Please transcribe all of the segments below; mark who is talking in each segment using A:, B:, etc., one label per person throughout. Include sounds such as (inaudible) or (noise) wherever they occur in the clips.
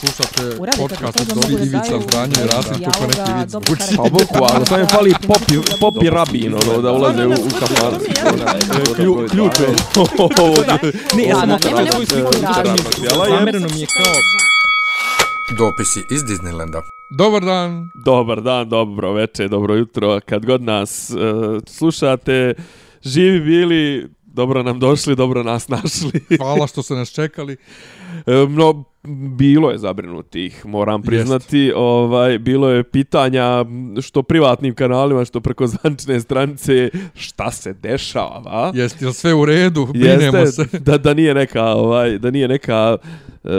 A: Slušate podcast od Dobri Ivica
B: daju
A: Zdanje i Rasim kako neki vic
B: dobro
A: zvuči.
B: karakter.
C: Pa boku, ali samo je fali popi, popi rabin, ono, da ulaze u, u. Klju, ključ je.
B: Ne, ja sam svoju sliku.
D: Zamereno mi je kao...
E: Dopisi iz Disneylanda.
A: Dobar dan.
C: Dobar dan, dobro večer, dobro jutro. Kad god nas uh, slušate, živi bili, dobro nam došli, dobro nas našli.
A: Hvala što ste nas čekali.
C: E, No, bilo je zabrinutih, moram priznati. Ovaj, bilo je pitanja što privatnim kanalima, što preko (laughs) zvančne stranice, šta se dešava, va?
A: Jeste li sve u redu? Brinemo se.
C: da, da nije neka, ovaj, da nije neka e,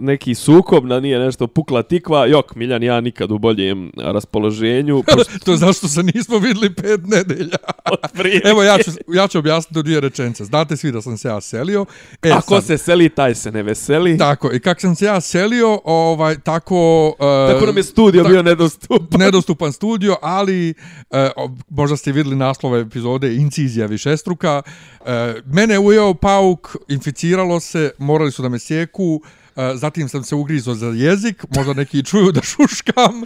C: neki sukob, da nije nešto pukla tikva. Jok, Miljan, ja nikad u boljem raspoloženju. (laughs) Pošto
A: to je zašto se nismo videli pet nedelja. (laughs) Evo, ja ću, ja ću objasniti dvije rečenice. Znate svi da sam se ja selio. E,
C: Ako
A: sad,
C: se seli, taj se ne veseli.
A: Tako, i kak sam se ja selio, ovaj, tako... Uh,
C: Tako nam je studio bio nedostupan.
A: nedostupan studio, ali o, možda ste vidjeli naslove epizode Incizija višestruka. E, mene je ujeo pauk, inficiralo se, morali su da me sjeku, zatim sam se ugrizo za jezik, možda neki čuju da (laughs) šuškam.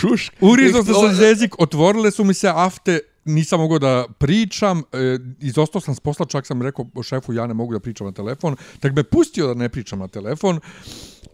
C: Šušk.
A: Ugrizo sam se za jezik, otvorile su mi se afte, nisam mogao da pričam, e, izostao sam s posla, čak sam rekao šefu ja ne mogu da pričam na telefon, tak me pustio da ne pričam na telefon.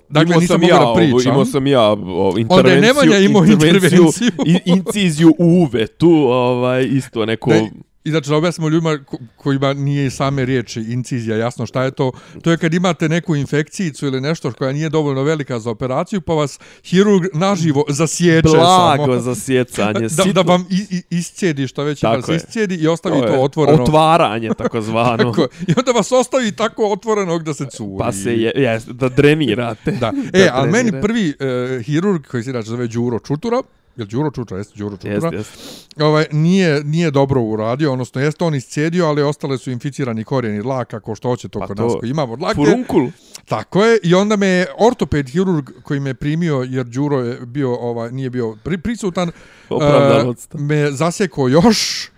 A: Dakle,
C: imao
A: nisam
C: sam ja,
A: da
C: ovo,
A: pričam.
C: imao sam ja ovo,
A: Onda je
C: intervenciju,
A: Nemanja imao intervenciju.
C: i, inciziju u uvetu, ovaj, isto neko...
A: Ne, I znači da objasnimo ljudima ko- kojima nije same riječi incizija, jasno šta je to. To je kad imate neku infekcijicu ili nešto koja nije dovoljno velika za operaciju, pa vas hirurg naživo zasječe
C: Blago
A: samo.
C: za sjecanje.
A: Da, da vam i, i, iscijedi što već
C: Tako
A: vas
C: je.
A: iscijedi i ostavi
C: To
A: to, otvoreno.
C: Otvaranje, takozvano. (laughs)
A: Tako, I onda vas ostavi tako otvorenog da se curi.
C: Pa se je, je, da drenirate. (laughs)
A: Da. E, ali meni
C: trenirate.
A: prvi uh, hirurg koji se inače zove Đuro Čutura, Jel Đuro Čutura? Jeste Đuro Čutura?
C: Jest, jest.
A: ovaj, nije, nije dobro uradio, odnosno jeste on iscijedio, ali ostale su inficirani korijeni dlaka, ko što hoće to
C: Pa
A: kod
C: to-
A: nas koji imamo dlake.
C: Furunkul.
A: Tako je, i onda me je ortoped hirurg koji me primio, jer Đuro je bio, ovaj, nije bio pri, prisutan,
C: Opravdan odstav.
A: me zasjekao još,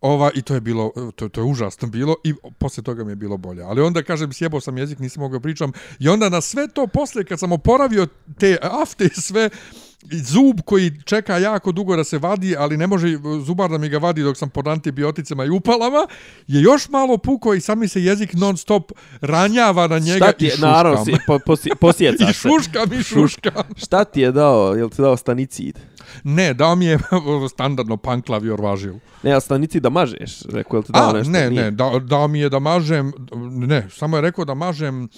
A: Ova, I to je bilo, to, to je užasno bilo i posle toga mi je bilo bolje. Ali onda, kažem, sjebao sam jezik, nisam mogao pričam. I onda na sve to posle, kad sam oporavio te afte i sve, i zub koji čeka jako dugo da se vadi, ali ne može zubar da mi ga vadi dok sam pod antibioticama i upalama, je još malo puko i sami se jezik non stop ranjava na njega
C: Šta ti
A: i
C: je,
A: šuškam.
C: naravno, si, po, posi, (laughs)
A: I šuškam i šuškam.
C: Šta ti je dao, jel ti dao stanicid?
A: Ne, dao mi je (laughs) standardno panklavi orvažil.
C: Ne, a stanicid da mažeš, rekao, jel ti dao
A: A,
C: nešto?
A: ne,
C: Nije.
A: ne, da, dao mi je da mažem, ne, samo je rekao da mažem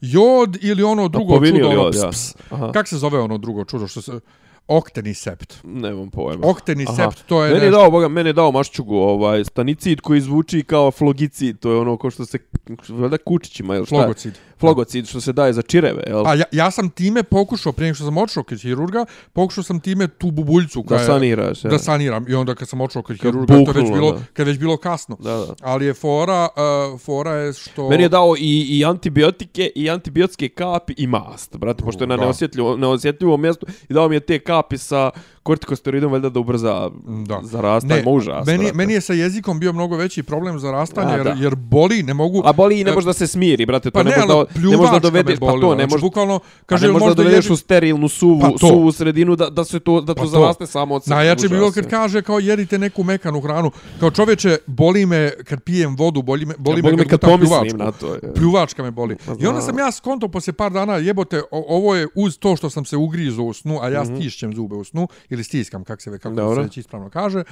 A: jod ili ono drugo čudo, ono,
C: jod,
A: ps,
C: ja. Aha.
A: Kak se zove ono drugo čudo što se... Oktenisept.
C: Nemam pojma.
A: Oktenisept, to je
C: Meni je dao, boga, meni je dao maščugu, ovaj, stanicid koji zvuči kao flogicid, to je ono ko što se, valjda kučićima, ili šta?
A: Flogocid.
C: Flogocid, što se daje za čireve, jel?
A: Pa ja, ja sam time pokušao, prije što sam otišao kod hirurga, pokušao sam time tu bubuljcu koja
C: Da
A: je-
C: saniraš, ja.
A: Da saniram. I onda kad sam otišao kod hirurga, to je već bilo,
C: da.
A: kad je već bilo kasno.
C: Da, da.
A: Ali je fora, uh, fora je što...
C: Meni je dao i, i antibiotike, i antibiotske kapi, i mast, brate, pošto je na
A: Da.
C: neosjetljivom, neosjetljivom mjestu i dao mi je te kapi sa kortikosteroidom, valjda da ubrza
A: Da.
C: zarastanje, ma užas,
A: meni,
C: brate.
A: meni je sa jezikom bio mnogo veći problem za rastanje,
C: A,
A: jer,
C: da.
A: jer boli, ne mogu...
C: A boli i ne
A: E,
C: može da se smiri, brate, to
A: Pa
C: ne,
A: ne, ali
C: da, ne može da
A: pljuvačka
C: dovedeš, pa to ne
A: znači,
C: može,
A: bukvalno,
C: kaže, ne može da
A: možda
C: dovedeš
A: jezik-
C: u sterilnu suvu,
A: Pa to.
C: suvu sredinu da, da se to, da to,
A: Pa to.
C: zaraste samo od sebe.
A: Najjače bi bilo kad kaže kao jedite neku mekanu hranu. Kao čovječe, boli me kad pijem vodu, boli me, boli,
C: Boli
A: me kad,
C: kad pomislim na to, je.
A: Pljuvačka me boli.
C: Ma
A: I onda sam ja skonto poslije par dana, jebote, ovo je uz to što sam se ugrizo u snu, a ja
C: Mhm.
A: stišćem zube u snu, ili stiskam, kak se, ve- kako
C: Dobro.
A: se već ispravno kaže.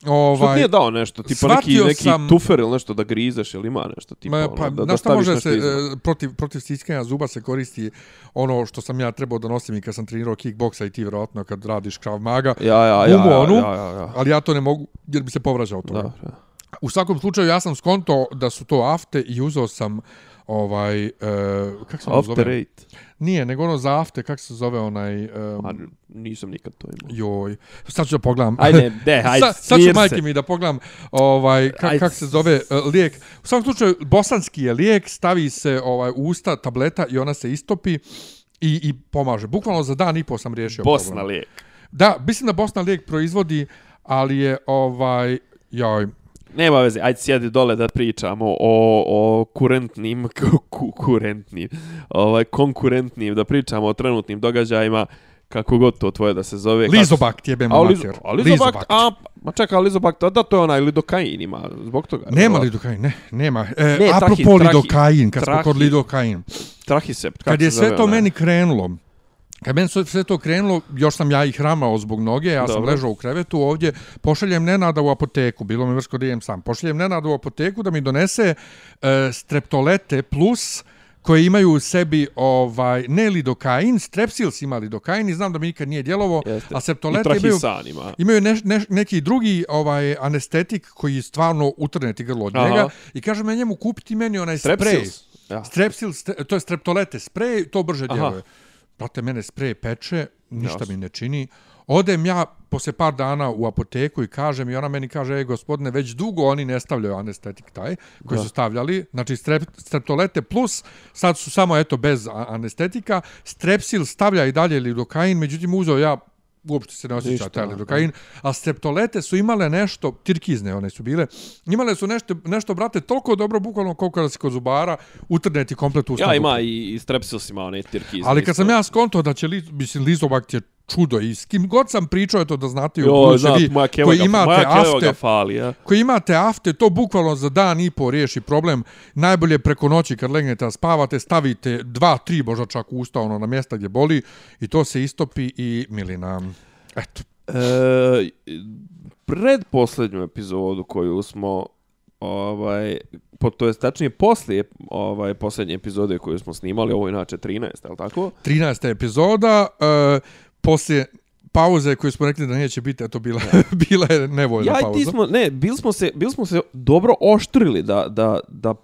C: Što
A: Ovaj,
C: ti nije dao nešto, tipa neki, neki
A: sam-
C: tufer ili nešto da grizeš ili ima nešto, tipa,
A: Ma,
C: ono,
A: pa,
C: da, da
A: šta
C: staviš
A: može se, e, protiv, protiv stiskanja zuba se koristi ono što sam ja trebao da nosim i kad sam trenirao kickboksa i ti vjerojatno kad radiš krav maga.
C: Ja, ja, ja,
A: gumu
C: ja,
A: onu,
C: ja, ja, ja.
A: Ali ja to ne mogu jer bi se povraćao to.
C: Da, da.
A: U svakom slučaju ja sam skonto da su to afte i uzeo sam ovaj e, kako se ono
C: After
A: zove?
C: eight.
A: Nije, nego ono za kako se zove onaj
C: A,
A: um,
C: nisam nikad to imao.
A: joj. Sad ću da pogledam.
C: Ajde, (laughs) de, ajde,
A: sad, sad ću majke mi da pogledam ovaj kak,
C: Ajde.
A: kak se zove uh, lijek. U svakom slučaju bosanski je lijek, stavi se ovaj u usta tableta i ona se istopi i i pomaže. Bukvalno za dan i po sam riješio
C: Bosna
A: problem.
C: lijek.
A: Da, mislim da Bosna lijek proizvodi, ali je ovaj joj
C: Nema veze, ajde sjedi dole da pričamo o, o kurentnim, (laughs) ku, kurentnim, ovaj, konkurentnim, da pričamo o trenutnim događajima, kako god to tvoje da se zove.
A: Lizobakt jebem
C: A,
A: mater.
C: lizo, a Lizobakt, a, ma čekaj, Lizobakt, a da, to je onaj lidokain ima, zbog toga.
A: Nema lidokain, ne, nema. E,
C: Ne,
A: apropo
C: trahi-
A: lidokain, kad smo
C: trahi-
A: kod lidokain.
C: Trahisept, kako
A: Kad je
C: se zove
A: sve to
C: onaj?
A: meni krenulo, kad meni sve- sve to krenulo, još sam ja ih ramao zbog noge, ja sam
C: Dobro.
A: ležao u krevetu ovdje, pošaljem Nenada u apoteku, bilo mi vrsko da idem sam, pošaljem Nenada u apoteku da mi donese e, streptolete plus koje imaju u sebi ovaj ne lidokain, strepsils ima lidokain i znam da mi nikad nije djelovo,
C: Jeste.
A: a
C: I
A: streptolete imaju
C: ima.
A: Imaju neš, neš, neki drugi ovaj anestetik koji stvarno utrne ti grlo od
C: Aha.
A: njega i kaže me njemu kupiti meni onaj sprej.
C: Strepsils. Ja.
A: Strepsil, st to je streptolete sprej, to brže
C: Aha.
A: Brate, mene sprej peče, ništa
C: Jasno.
A: mi ne čini. Odem ja posle par dana u apoteku i kažem, i ona meni kaže, ej gospodine, već dugo oni ne stavljaju anestetik taj, koji
C: Da.
A: su stavljali, znači strep, streptolete plus, sad su samo eto bez anestetika, strepsil stavlja i dalje lidokain, međutim uzeo ja uopšte se ne osjeća taj lidokain, a streptolete su imale nešto, tirkizne one su bile, imale su nešto, nešto brate, toliko dobro, bukvalno koliko da si kod zubara, utrneti komplet usnu
C: Ja ima i, i Strepsils ima one tirkiz.
A: Ali kad sam ja skonto da će li, mislim, Lizobakt je čudo i s kim god sam pričao, eto da znate
C: Jo,
A: ubuduće
C: znam,
A: vi
C: keva
A: koji imate afte,
C: fali, ja.
A: koji imate afte, to bukvalno za dan i po riješi problem. Najbolje preko noći kad legnete da spavate, stavite dva, tri možda čak usta ono na mjesta gdje boli i to se istopi i milina. Eto.
C: E, pred posljednju epizodu koju smo ovaj po to jest tačnije poslije ovaj posljednje epizode koju smo snimali, ovo je inače 13, je li tako?
A: 13. epizoda, uh, poslije pauze koju smo rekli da neće biti, eto bila, (laughs) bila je nevoljna
C: Ja i
A: pauza.
C: ti smo, ne, bili smo se, bili smo se dobro oštrili da, da, da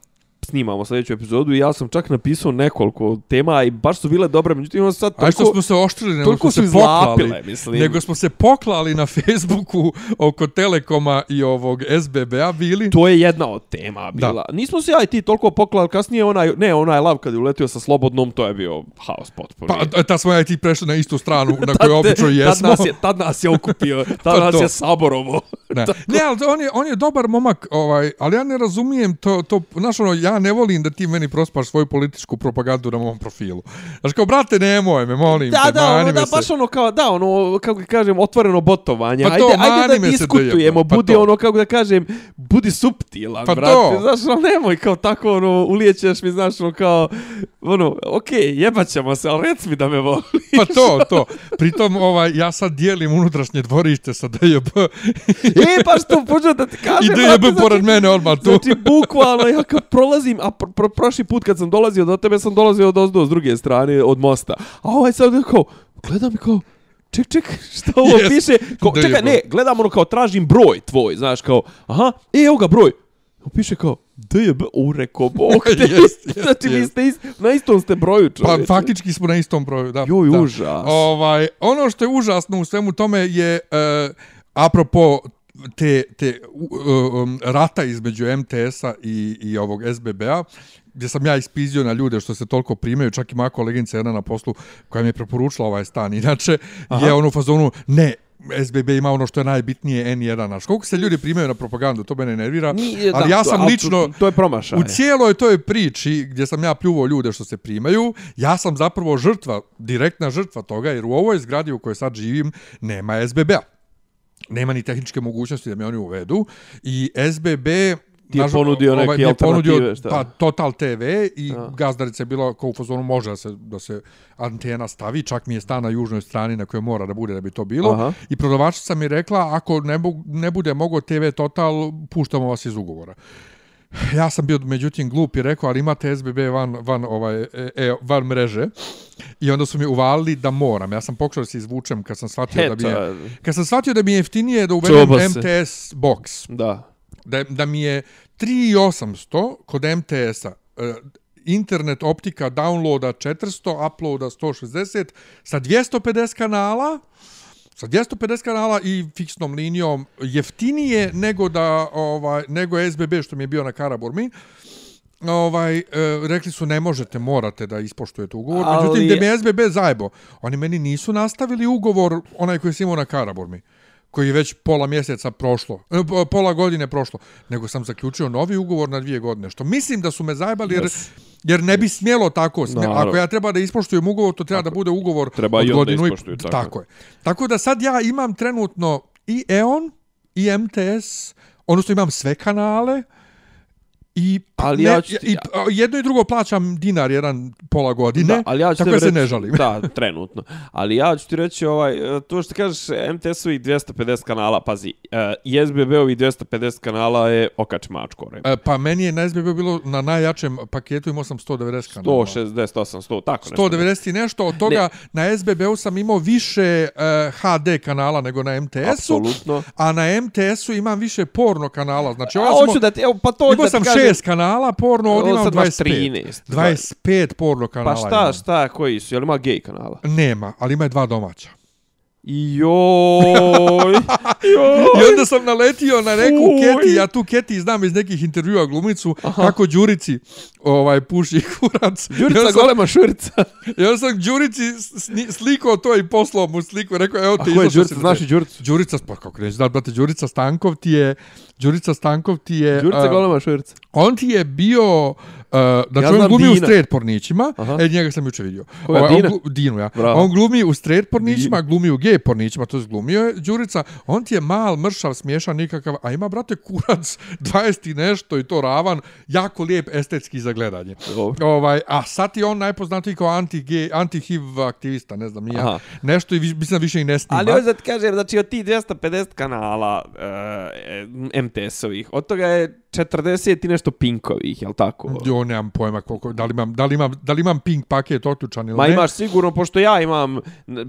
C: snimamo sljedeću epizodu i ja sam čak napisao nekoliko tema i baš su bile dobre, međutim ono sad toliko,
A: smo se oštrili, nego smo se poklali.
C: mislim.
A: Nego smo se poklali na (laughs) Facebooku oko Telekoma i ovog SBB-a bili.
C: To je jedna od tema bila. Nismo se ja i ti toliko poklali, kasnije onaj, ne, onaj lav kad je uletio sa slobodnom, to je bio haos potpuno.
A: Pa, ta smo ja i ti prešli na istu stranu na (laughs) kojoj obično
C: Tad
A: jesmo.
C: nas je, tad nas je okupio, (laughs) tad
A: Pa
C: nas
A: to.
C: je saborovo.
A: Ne, ne ali on je, on je dobar momak, ovaj, ali ja ne razumijem to, to, znaš ono, ja ne volim da ti meni prospaš svoju političku propagandu na mom profilu. Znaš kao, brate, nemoj me, molim
C: Da,
A: te,
C: da,
A: mani
C: ono,
A: me
C: da,
A: se.
C: baš ono kao, da, ono, kako ga kažem, otvoreno botovanje.
A: Pa to,
C: ajde, ajde
A: mani
C: da diskutujemo,
A: pa
C: budi
A: to.
C: ono, kako da kažem, budi suptilan,
A: Pa
C: brate.
A: to.
C: Znaš, ono, nemoj kao tako, ono, ulijećeš mi, znaš, ono, kao, ono, okej, okay, jebat ćemo se, ali rec mi da me voliš.
A: Pa to, to. Pritom, ovaj, ja sad dijelim unutrašnje dvorište sa DJB
C: e, pa što, počeo da ti
A: i
C: kažem,
A: DJB
C: brate,
A: pored mene odmah tu.
C: Znači, bukvalno, ja kad prolazim, a pr pr prošli put kad sam dolazio do tebe, sam dolazio od ozdo s druge strane, od mosta. A ovaj sad kao, gledam i kao, ček, ček, (laughs) šta ovo
A: Yes.
C: piše? Kao,
A: Da
C: čekaj,
A: je
C: ne, gledam ono kao, tražim broj tvoj, znaš, kao, aha, e, evo ga broj. On piše kao, DJB, u reko, bog (laughs) te.
A: Jest, jest,
C: znači, vi
A: jest.
C: ste ist, na istom ste broju,
A: Pa
C: čovječe.
A: faktički smo na istom broju, da.
C: Joj,
A: da.
C: užas.
A: Ovaj, ono što je užasno u svemu tome je, uh, apropo te, te uh, um, rata između MTS-a i, i ovog SBB-a, gdje sam ja ispizio na ljude što se toliko primaju, čak i moja koleginica jedna na poslu koja mi je preporučila ovaj stan. Inače, Aha. je ono u fazonu, ne, SBB ima ono što je najbitnije N1. Znaš, koliko se ljudi primaju na propagandu, to mene nervira.
C: Nije,
A: ali
C: da,
A: ja
C: to-
A: sam
C: ali
A: lično...
C: To, to je promašaj.
A: U cijeloj toj priči gdje sam ja pljuvao ljude što se primaju, ja sam zapravo žrtva, direktna žrtva toga, jer u ovoj zgradi u kojoj sad živim nema SBB-a. Nema ni tehničke mogućnosti da me oni uvedu. I SBB
C: Ti je ponudio neke
A: mi je ponudio,
C: alternative, šta?
A: Pa, Total TV i
C: A.
A: gazdarica je bila kao u fazonu može da se, da se antena stavi, čak mi je stan na južnoj strani na kojoj mora da bude da bi to bilo.
C: Aha.
A: I prodavačica mi je rekla, ako ne, bu, ne bude mogo TV Total, puštamo vas iz ugovora. Ja sam bio međutim glup i rekao, ali imate SBB van, van, ovaj, e, e, van mreže. I onda su mi uvalili da moram. Ja sam pokušao da se izvučem kad sam shvatio da mi je... Kad sam shvatio da mi je jeftinije da uvedem. MTS box,
C: da.
A: da, da mi je 3800 kod MTS-a, e, internet optika downloada 400, uploada 160, sa 250 kanala, sa 250 kanala i fiksnom linijom jeftinije nego da ovaj nego SBB što mi je bio na Karaburmi. Ovaj e, rekli su ne možete, morate da ispoštujete ugovor.
C: Ali-
A: Međutim, da mi SBB zajebo. Oni meni nisu nastavili ugovor onaj koji sam imao na Karaburmi koji je već pola mjeseca prošlo, e, po- pola godine prošlo, nego sam zaključio novi ugovor na dvije godine, što mislim da su me zajebali jer,
C: Yes.
A: jer ne bi smjelo tako. Smje, ako ja treba da ispoštujem ugovor, to treba da bude ugovor
C: Treba
A: od
C: i onda
A: godinu
C: ispoštuju, tako
A: tako je. Tako da sad ja imam trenutno i EON i MTS, odnosno imam sve kanale, I,
C: Ali
A: ne,
C: ja ću ti-
A: i jedno i drugo plaćam dinar jedan pola godine,
C: Da, ali ja ću
A: tako da se
C: reći-
A: ne žalim.
C: Da, trenutno. Ali ja ću ti reći, ovaj, e, to što kažeš, MTS-ovi 250 kanala, pazi, e, i SBB-ovi 250 kanala je okač mačko.
A: E, Pa meni je na SBB bilo na najjačem paketu imao sam 190 kanala.
C: 168, 100, tako nešto.
A: 190 i nešto, od toga na SBB-u sam imao više uh, HD kanala nego na MTS-u, a na MTS-u imam više porno kanala. Znači,
C: A
A: ova
C: hoću da ti, evo, pa to da
A: sam
C: ti kažem,
A: šest kanala porno, ovdje imam
C: sad imaš
A: 25.
C: 13.
A: 25 porno kanala
C: Pa šta,
A: imam.
C: šta, koji su? Jel ima gej kanala?
A: Nema, ali ima dva domaća.
C: Joj, (laughs) joj.
A: I onda sam naletio na neku
C: Fuj.
A: Keti, ja tu Keti znam iz nekih intervjua glumicu, Aha. kako Đurici ovaj, puši (laughs) kurac.
C: Đurica
A: sam-
C: golema šurica.
A: I onda sam Đurici sni, slikao to i poslao mu sliku. Rekao, evo te
C: A ko je Đurica? Znaš i Đuricu?
A: Đurica, pa kako neće znat, brate, Đurica Stankov ti je, Đurica Stankov ti je,
C: Đurica
A: a,
C: golema šurica.
A: on ti je bio, uh, znači
C: Ja
A: on glumi u
C: Dina.
A: straight pornićima,
C: Aha.
A: e, njega sam juče vidio.
C: Koga,
A: Ovaj, on
C: Dina?
A: glu- Dinu, ja.
C: Bravo.
A: On glumi u straight pornićima, glumi u gay pornićima, to je glumio je Đurica. On ti je mal, mršav, smiješan, nikakav, a ima, brate, kurac, (laughs) 20 i nešto i to ravan, jako lijep estetski za gledanje.
C: Dobro.
A: Ovaj, a sad je on najpoznatiji kao anti-gay, anti-HIV aktivista, ne znam, ja.
C: Aha.
A: Nešto i vi- mislim da više i ne snima.
C: Ali hoću da ti kažem, znači od tih 250 kanala uh, MTS-ovih, od toga je 40 i nešto pinkovih, jel tako?
A: Jo, nemam pojma koliko, da li imam, da li imam, da li imam pink paket otučan ili
C: Ma
A: ne.
C: imaš sigurno, pošto ja imam,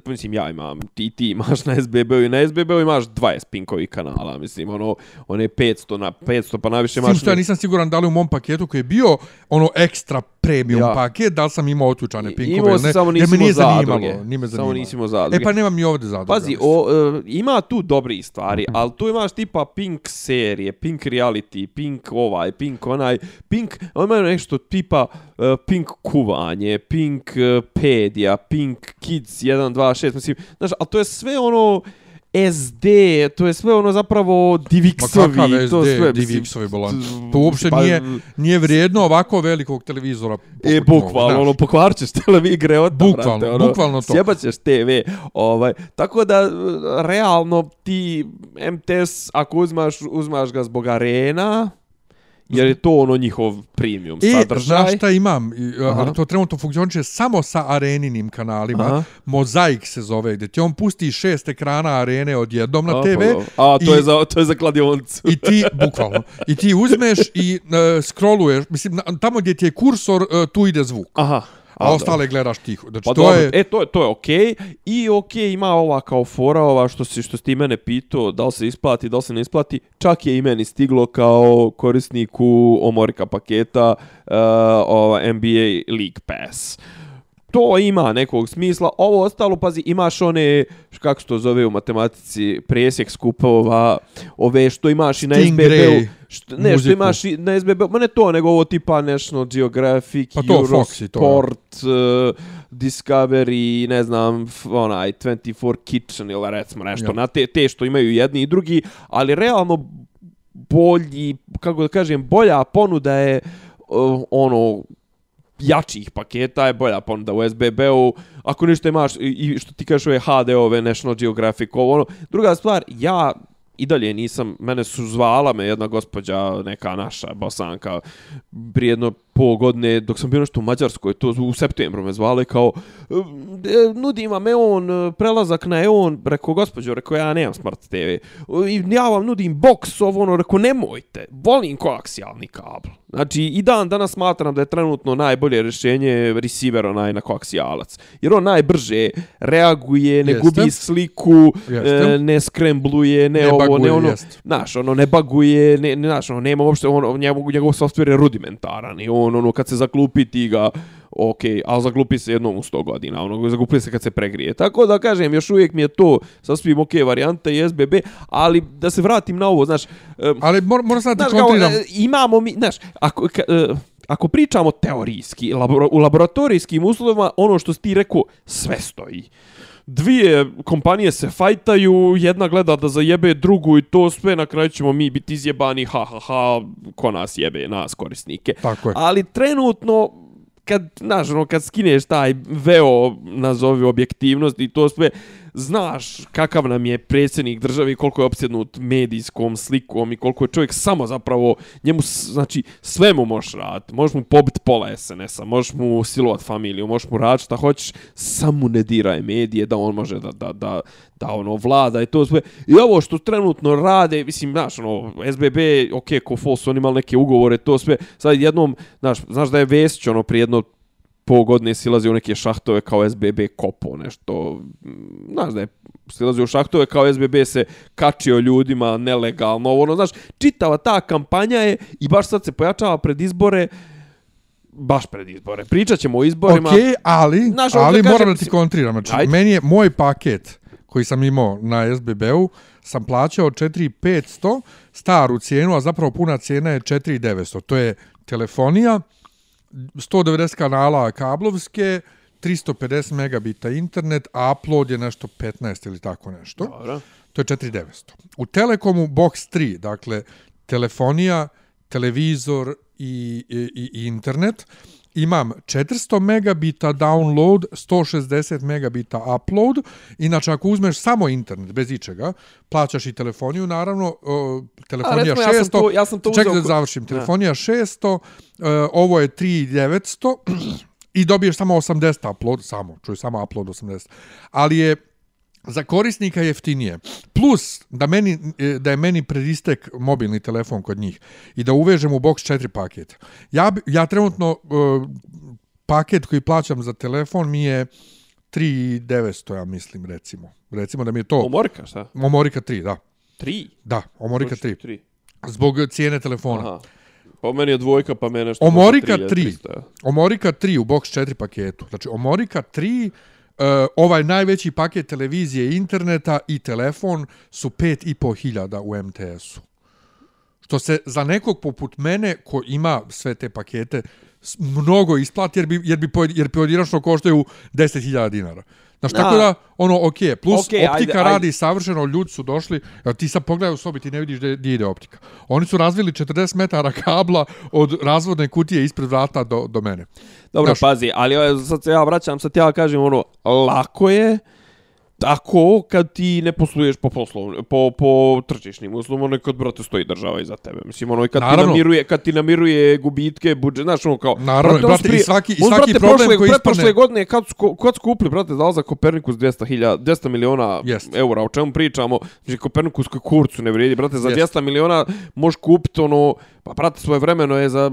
C: mislim ja imam, ti ti imaš na SBB-u i na SBB-u imaš 20 pinkovih kanala, mislim, ono, one 500 na 500, pa najviše imaš...
A: što ja nisam siguran da li u mom paketu koji je bio ono ekstra premium
C: Ja.
A: paket, da li sam imao otučane
C: I-
A: pinkove
C: imao
A: ili ne,
C: samo
A: jer
C: nisi
A: me nije
C: imao
A: zanimalo.
C: zadruge.
A: Nije me
C: Samo
A: zanimalo.
C: nisi imao zadruge.
A: E pa nemam ni ovdje zadruga.
C: Pazi, o, e, ima tu dobri stvari, ali tu imaš tipa Pink serije, Pink reality, Pink ovaj, Pink onaj, Pink, on imaju nešto tipa e, Pink kuvanje, Pink e, pedija, Pink kids 1, 2, 6, mislim, znaš, ali to je sve ono SD, to je sve ono zapravo
A: Ma
C: Divixovi,
A: kakav
C: to
A: SD,
C: sve,
A: Divixovi bolan. To uopšte
C: pa,
A: nije, nije vrijedno ovako velikog televizora.
C: E,
A: ovog,
C: bukvalno, ono, pokvarit ćeš televigre od
A: Bukvalno, bukvalno to.
C: Sjebat ćeš TV, ovaj, tako da, e, realno, ti MTS, ako uzmaš, uzmaš ga zbog arena, jer je to ono njihov premium
A: E,
C: sadržaj.
A: znaš šta imam, I,
C: Aha.
A: ali to trenutno funkcioniše samo sa areninim kanalima.
C: Aha.
A: Mozaik se zove, gdje ti on pusti šest ekrana arene odjednom na
C: A,
A: TV.
C: pa. A, to,
A: i-
C: je za, to je za kladionicu.
A: I ti, bukvalno, i ti uzmeš i uh, scrolluješ, mislim, na, tamo gdje ti je kursor, uh, tu ide zvuk.
C: Aha.
A: A, ostale gledaš tiho. Znači,
C: Pa
A: to
C: dobro,
A: je...
C: e, to je, to je okej. I okej ima ova kao fora, ova što si, što si ti mene pitao, da li se isplati, da li se ne isplati. Čak je i meni stiglo kao korisniku Omorika paketa uh, ova NBA League Pass. To ima nekog smisla. Ovo ostalo, pazi, imaš one, kako se to zove u matematici, presjek skupova, ove što imaš i na SBB-u. Što, ne, što
A: muziku.
C: imaš i na SBB, ma ne to, nego ovo tipa National Geographic,
A: Pa to, i to,
C: Eurosport, uh, Discovery, ne znam, onaj 24 Kitchen ili recimo nešto,
A: Ja.
C: na te, te što imaju jedni i drugi, ali realno bolji, kako da kažem, bolja ponuda je uh, ono jačih paketa je bolja ponuda u SBB-u. Ako ništa imaš, i- što ti kažeš ove HD-ove, National Geographic, ovo ono. Druga stvar, ja i dalje nisam, mene su zvala me jedna gospođa, neka naša bosanka, prijedno pol godine, dok sam bio nešto u Mađarskoj, to u septembru me zvali kao, e, nudim vam EON, e, prelazak na EON, rekao, gospođo, rekao, ja nemam Smart TV, E, i ja vam nudim box, ovo, ono, rekao, nemojte, volim koaksijalni kabel. Znači, i dan danas smatram da je trenutno najbolje rješenje receiver onaj na koaksijalac. Jer on najbrže reaguje, ne
A: Jeste.
C: gubi sliku,
A: Jeste.
C: e, ne skrembluje, ne,
A: Ne
C: ovo,
A: baguje,
C: ne ono.
A: jest.
C: Znaš, ono, ne baguje, ne, ne, znaš, ono, nema uopšte, ono, njegov, njegov software je rudimentaran i on, ono, kad se zaklupi ti ga, ok, ali zaglupi se jednom u 100 godina, ono, zaglupi se kad se pregrije. Tako da, kažem, još uvijek mi je to sasvim ok varijanta i SBB, ali da se vratim na ovo, znaš, em,
A: Ali mor, moram sad da kontriram.
C: e, imamo mi, znaš, ako, ka, e, ako pričamo teorijski, labora, u laboratorijskim uslovima, ono što ti rekao, sve stoji. Dvije kompanije se fajtaju, jedna gleda da zajebe drugu i to sve, na kraju ćemo mi biti izjebani, ha, ha, ha, ko nas jebe, nas korisnike.
A: Tako je.
C: Ali trenutno, kad, znaš, ono, kad skineš taj veo, nazovi objektivnost i to sve, znaš kakav nam je predsjednik države i koliko je opsjednut medijskom slikom i koliko je čovjek samo zapravo, njemu, znači, sve mu možeš raditi. Možeš mu pobiti pola SNS-a, možeš mu silovat familiju, možeš mu raditi šta hoćeš, samo ne diraj medije da on može da, da, da, da ono vlada i to sve. I ovo što trenutno rade, mislim, znaš, ono, SBB, ok, ko false, oni imali neke ugovore, to sve, sad jednom, znaš, znaš da je Vesić, ono, prije jedno po godine silazi u neke šahtove kao SBB kopo, nešto, znaš da je silazi u šahtove kao SBB se kačio ljudima nelegalno, ono, znaš, čitava ta kampanja je i baš sad se pojačava pred izbore, baš pred izbore. Pričat ćemo o izborima.
A: Ok, ali,
C: Znaš,
A: ali
C: da
A: moram
C: kažem-
A: da ti kontriram. Znači,
C: Ajde.
A: meni je moj paket koji sam imao na SBB-u, sam plaćao 4500 staru cijenu, a zapravo puna cijena je 4900. To je telefonija, 190 kanala kablovske, 350 megabita internet, a upload je nešto 15 ili tako nešto.
C: Dobro.
A: To je 4900. U Telekomu Box 3, dakle, telefonija, televizor i, i, i internet, imam 400 megabita download, 160 megabita upload. Inače, ako uzmeš samo internet, bez ičega, plaćaš i telefoniju, naravno, o, telefonija
C: recimo, ja sam
A: 600.
C: to- ja sam to
A: Čekaj
C: uzeo
A: da završim. Telefonija 600, e, ovo je 3900 (clears throat) i dobiješ samo 80 upload, samo, čuj, samo upload 80. Ali je za korisnika jeftinije. Plus, da, meni, e, da je meni predistek mobilni telefon kod njih i da uvežem u box 4 paket. Ja, ja trenutno e, paket koji plaćam za telefon mi je 3900, ja mislim, recimo. Recimo da mi je to...
C: Omorka, šta?
A: Omorika 3, da.
C: Tri?
A: Da, Omorika 3.
C: Tri.
A: Zbog cijene telefona.
C: Aha. Pa meni je dvojka, pa mene nešto...
A: Omorika
C: možda
A: 3.
C: 3300, ja.
A: Omorika 3 u box 4 paketu. Znači, Omorika 3, uh, ovaj najveći paket televizije interneta i telefon su 5.500 u MTS-u. Što se za nekog poput mene ko ima sve te pakete mnogo isplati jer bi, jer bi, jer pojedinačno koštaju 10.000 dinara. Znači, tako
C: Da.
A: ono, ok, plus
C: Okej,
A: optika
C: ajde, ajde.
A: radi savršeno, ljudi su došli, ti sad pogledaj u sobi, ti ne vidiš gdje, ide optika. Oni su razvili 40 metara kabla od razvodne kutije ispred vrata do, do mene.
C: Dobro,
A: Znaš-
C: pazi, ali sad se ja vraćam, sad ja kažem ono, lako je tako kad ti ne posluješ po poslovnim, po, po tržišnim uslovima, ono kad, brate, stoji država iza tebe. Mislim, ono, i kad ti
A: Naravno.
C: namiruje, kad ti namiruje gubitke, budžet, znaš, ono, kao...
A: Naravno,
C: on
A: brate,
C: prije-
A: i svaki- i svaki
C: brate,
A: problem
C: prošle,
A: koji ispadne-
C: godine, kad su, kad su kupili, brate, dal za Kopernikus 200, hilja, 200 miliona
A: Jest.
C: eura, o čemu pričamo, znači, Kopernikus koji kurcu ne vrijedi, brate, za
A: Jest.
C: 200 miliona možeš kupiti, ono, pa, brate, svoje vremeno je za